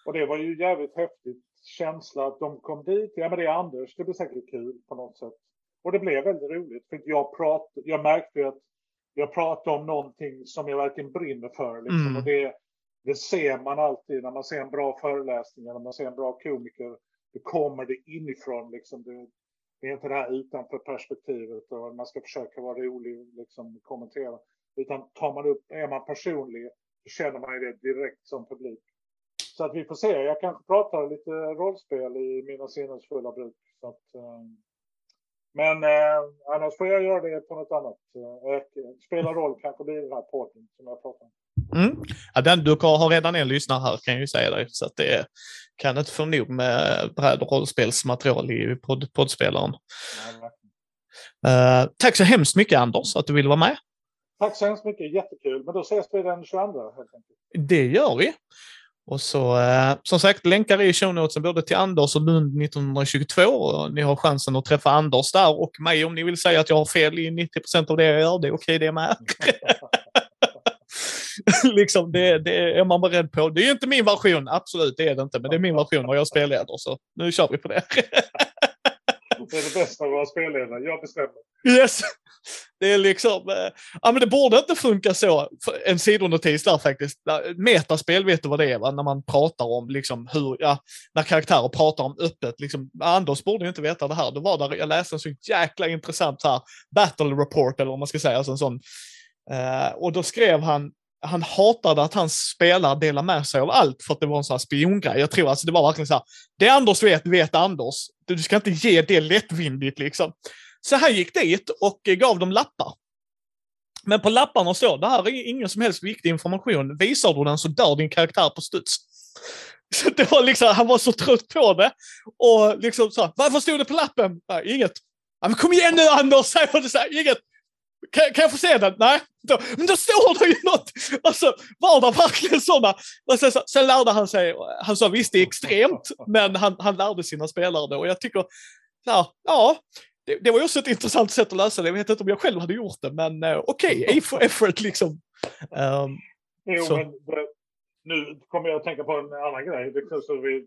Och det var ju jävligt häftigt känsla att de kom dit. Ja, men det är Anders. Det blir säkert kul på något sätt. Och det blev väldigt roligt. För jag, prat, jag märkte att jag pratade om någonting som jag verkligen brinner för. Liksom. Mm. Och det, det ser man alltid när man ser en bra föreläsning, när man ser en bra komiker. Då kommer det inifrån. Liksom. Det, det är inte det här utanför perspektivet och man ska försöka vara rolig liksom kommentera. Utan tar man upp, är man personlig, så känner man det direkt som publik. Så att vi får se. Jag kanske pratar lite rollspel i mina sinnesfulla bruk. Så att, eh, men eh, annars får jag göra det på något annat. Eh, spela roll kanske blir den här podden som jag pratar om. Mm. Ja, den, du har redan en lyssnare här kan jag ju säga dig, så att det kan inte få nog med bräd och rollspelsmaterial i podd, poddspelaren. uh, tack så hemskt mycket Anders att du ville vara med. Tack så hemskt mycket, jättekul. Men då ses vi den 22 helt enkelt. Det gör vi. Och så eh, som sagt länkar i show notesen både till Anders och Lund 1922. Ni har chansen att träffa Anders där och mig om ni vill säga att jag har fel i 90 procent av det jag gör. Det är okej okay, det med. liksom, det, det, är man beredd på. Det är inte min version, absolut det är det inte, men det är min version och jag spelleder så nu kör vi på det. det är det bästa att vara spelledare, jag bestämmer. Yes! Det är liksom, Äh, ja men det borde inte funka så. En sidonotis där faktiskt. Metaspel vet du vad det är va? När man pratar om liksom hur, ja, när karaktärer pratar om öppet. Liksom, Anders borde ju inte veta det här. Det var där jag läste en så jäkla intressant här battle report eller vad man ska säga. Alltså en sån, äh, och då skrev han han hatade att hans spelare delar med sig av allt för att det var en sån här spiongrej. Jag tror alltså det var verkligen så här, det Anders vet, vet Anders. Du ska inte ge det lättvindigt liksom. Så han gick dit och gav dem lappar. Men på lapparna står, det här är ingen som helst viktig information. Visar du den så dör din karaktär på studs. Så det var liksom, han var så trött på det. Och liksom så, varför stod det på lappen? Nej, inget. Ja, men kom igen nu Anders, säger du så här, inget. Kan, kan, jag få se den? Nej. Då, men då står det ju något! Alltså, var det verkligen sådana? Sen, sen lärde han sig, han sa visst det är extremt, men han, han lärde sina spelare det och jag tycker, ja, ja det, det var ju också ett intressant sätt att lösa det. Jag vet inte om jag själv hade gjort det, men uh, okej, okay, A for effort liksom. Um, jo, så. men det, nu kommer jag att tänka på en annan grej. Det, så vi,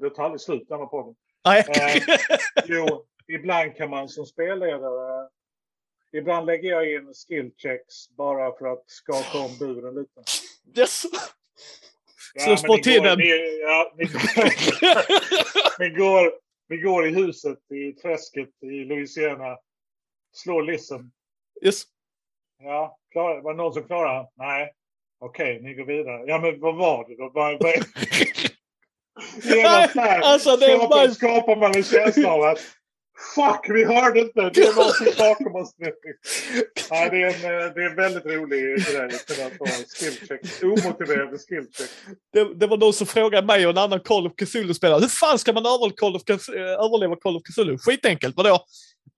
det tar aldrig slut denna podden. Nej. Eh, jo, ibland kan man som spelledare Ibland lägger jag in skillchecks bara för att skaka om buren lite. Yes! Ja, Slå på tiden. Ni, ja, ni, ni, går, ni går i huset i träsket i Louisiana. Slår listen. Yes. Ja, klar, var det någon som klarade? Nej. Okej, okay, ni går vidare. Ja, men vad var det då? Vad, vad... Nej, alltså, det skapar, bara... skapar man en känsla av att Fuck, vi hörde inte! Det är någonting bakom oss nu. Ja, det, är en, det är en väldigt rolig grej att kunna få skillcheck. Omotiverade skillcheck. Det, det var någon som frågade mig och en annan Call of Cthulhu-spelare. Hur fan ska man överleva Call of, överleva Call of Cthulhu? Skitenkelt. Vadå?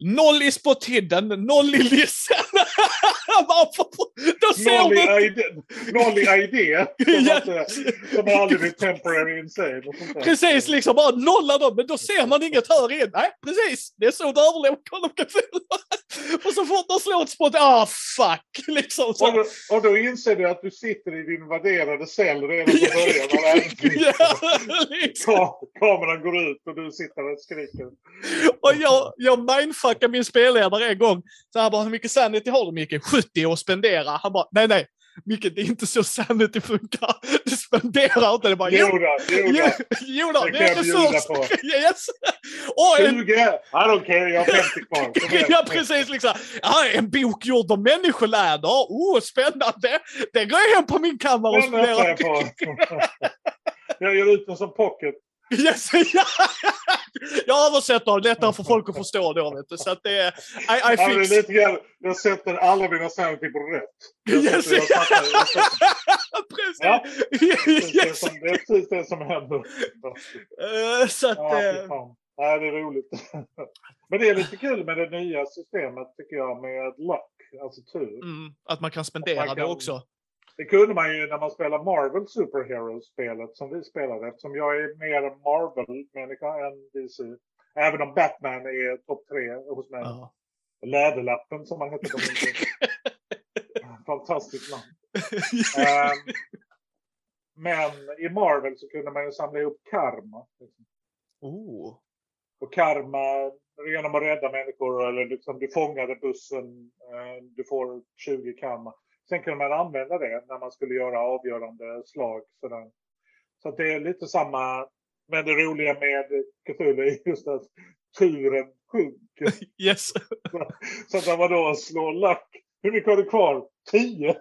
Noll i spot-hidden, noll i listen. Då ser noll, i ID. Som, aldrig blivit temporary insane. Precis, liksom bara nolla dem. Men då ser man inget, hör in. Nej, precis. Det är så du överlever of Och så fort de slår ett spot, ah fuck. Liksom så. Och, då, och då inser du att du sitter i din värderade cell redan från början. ja, liksom. Kameran går ut och du sitter och skriker. Och jag, jag mindfuckade min spelledare en gång. Så han bara, hur mycket sanity har du Micke? 70 att spendera. Han bara, nej nej. Micke, det är inte så sanity funkar. Du spenderar inte. Det bara, jo, då, jo, då. jo då, det, är resurs. yes. Och 20! En... I don't care, jag har 50 kvar. ja, precis. Liksom. Ja, en bok gjord av människoläder. Oh, spännande. Det går jag hem på min kammare och spenderar. jag gör ut den som pocket. Yes, ja. Jag översätter lättare för folk att förstå då. Vet du. Så att det är... I, I fix. Ja, lite jag sätter alla mina sanity på rätt. yes, jag fattar, jag fattar. Precis. Ja, som, det är precis det som händer. Uh, så att, ja, uh... Nej, det är roligt. Men det är lite kul med det nya systemet tycker jag med luck, alltså tur. Mm, att man kan spendera man kan, det också. Det kunde man ju när man spelar Marvel Superheroes-spelet som vi spelade eftersom jag är mer Marvel-människa än DC. Även om Batman är topp tre hos mig. Ja. Läderlappen som han hette. Fantastiskt namn. um, men i Marvel så kunde man ju samla ihop karma. Liksom. Oh. Och karma genom att rädda människor eller liksom du fångade bussen, uh, du får 20 karma. Sen kunde man använda det när man skulle göra avgörande slag. Sådär. Så det är lite samma. Men det roliga med Cthulhu är just att turen sjunker. Yes. Så att när man då slår lack. Hur mycket har du kvar? Tio?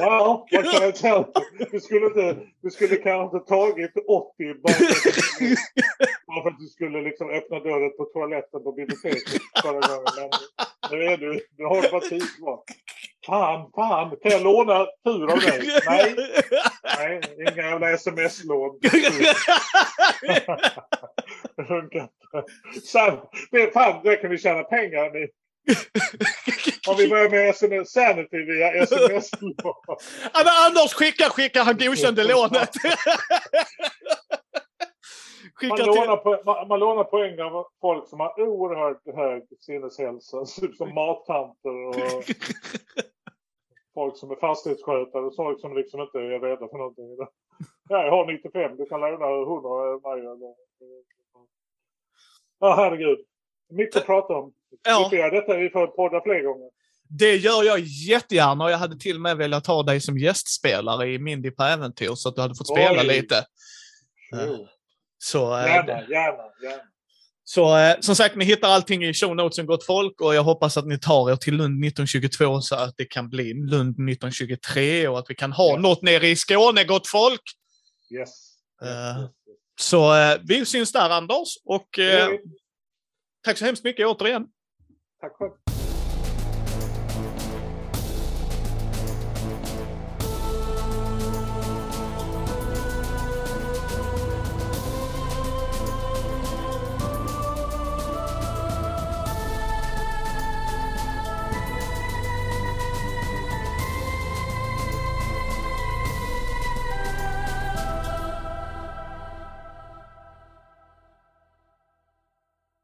Ja, vad kan jag säga? Du skulle, inte, du skulle kanske inte tagit 80 bara för, att, du skulle liksom öppna dörren på toaletten på biblioteket förra gången. Men nu är du, du har bara tio kvar. Fan, fan, kan jag låna tur av dig? Nej, nej, inga jävla sms-lån. Det funkar inte. Det, fan, där kan vi tjäna pengar. Om vi börjar med SMS Sanity via sms Ja, men Anders skickar, skickar, han godkände lånet. Man lånar, på, man, man lånar poäng av folk som har oerhört hög sineshälsa. Typ som mattanter och folk som är fastighetsskötare och folk som liksom inte är rädda för någonting. Ja, jag har 95, du kan låna 100 av mig. Ja, herregud. Mycket att prata om. Ja. Göra detta, vi får podda fler gånger. Det gör jag jättegärna och jag hade till och med velat ha dig som gästspelare i Mindy på äventyr så att du hade fått spela Oj. lite. Jo. Så, eh, Gärna, gärna, gärna. så eh, som sagt, ni hittar allting i show notesen gott folk och jag hoppas att ni tar er till Lund 1922 så att det kan bli Lund 1923 och att vi kan ha Ja. något nere i Skåne gott folk. Yes. Eh, yes. Så vi syns där Anders och tack så hemskt mycket återigen. Tack själv.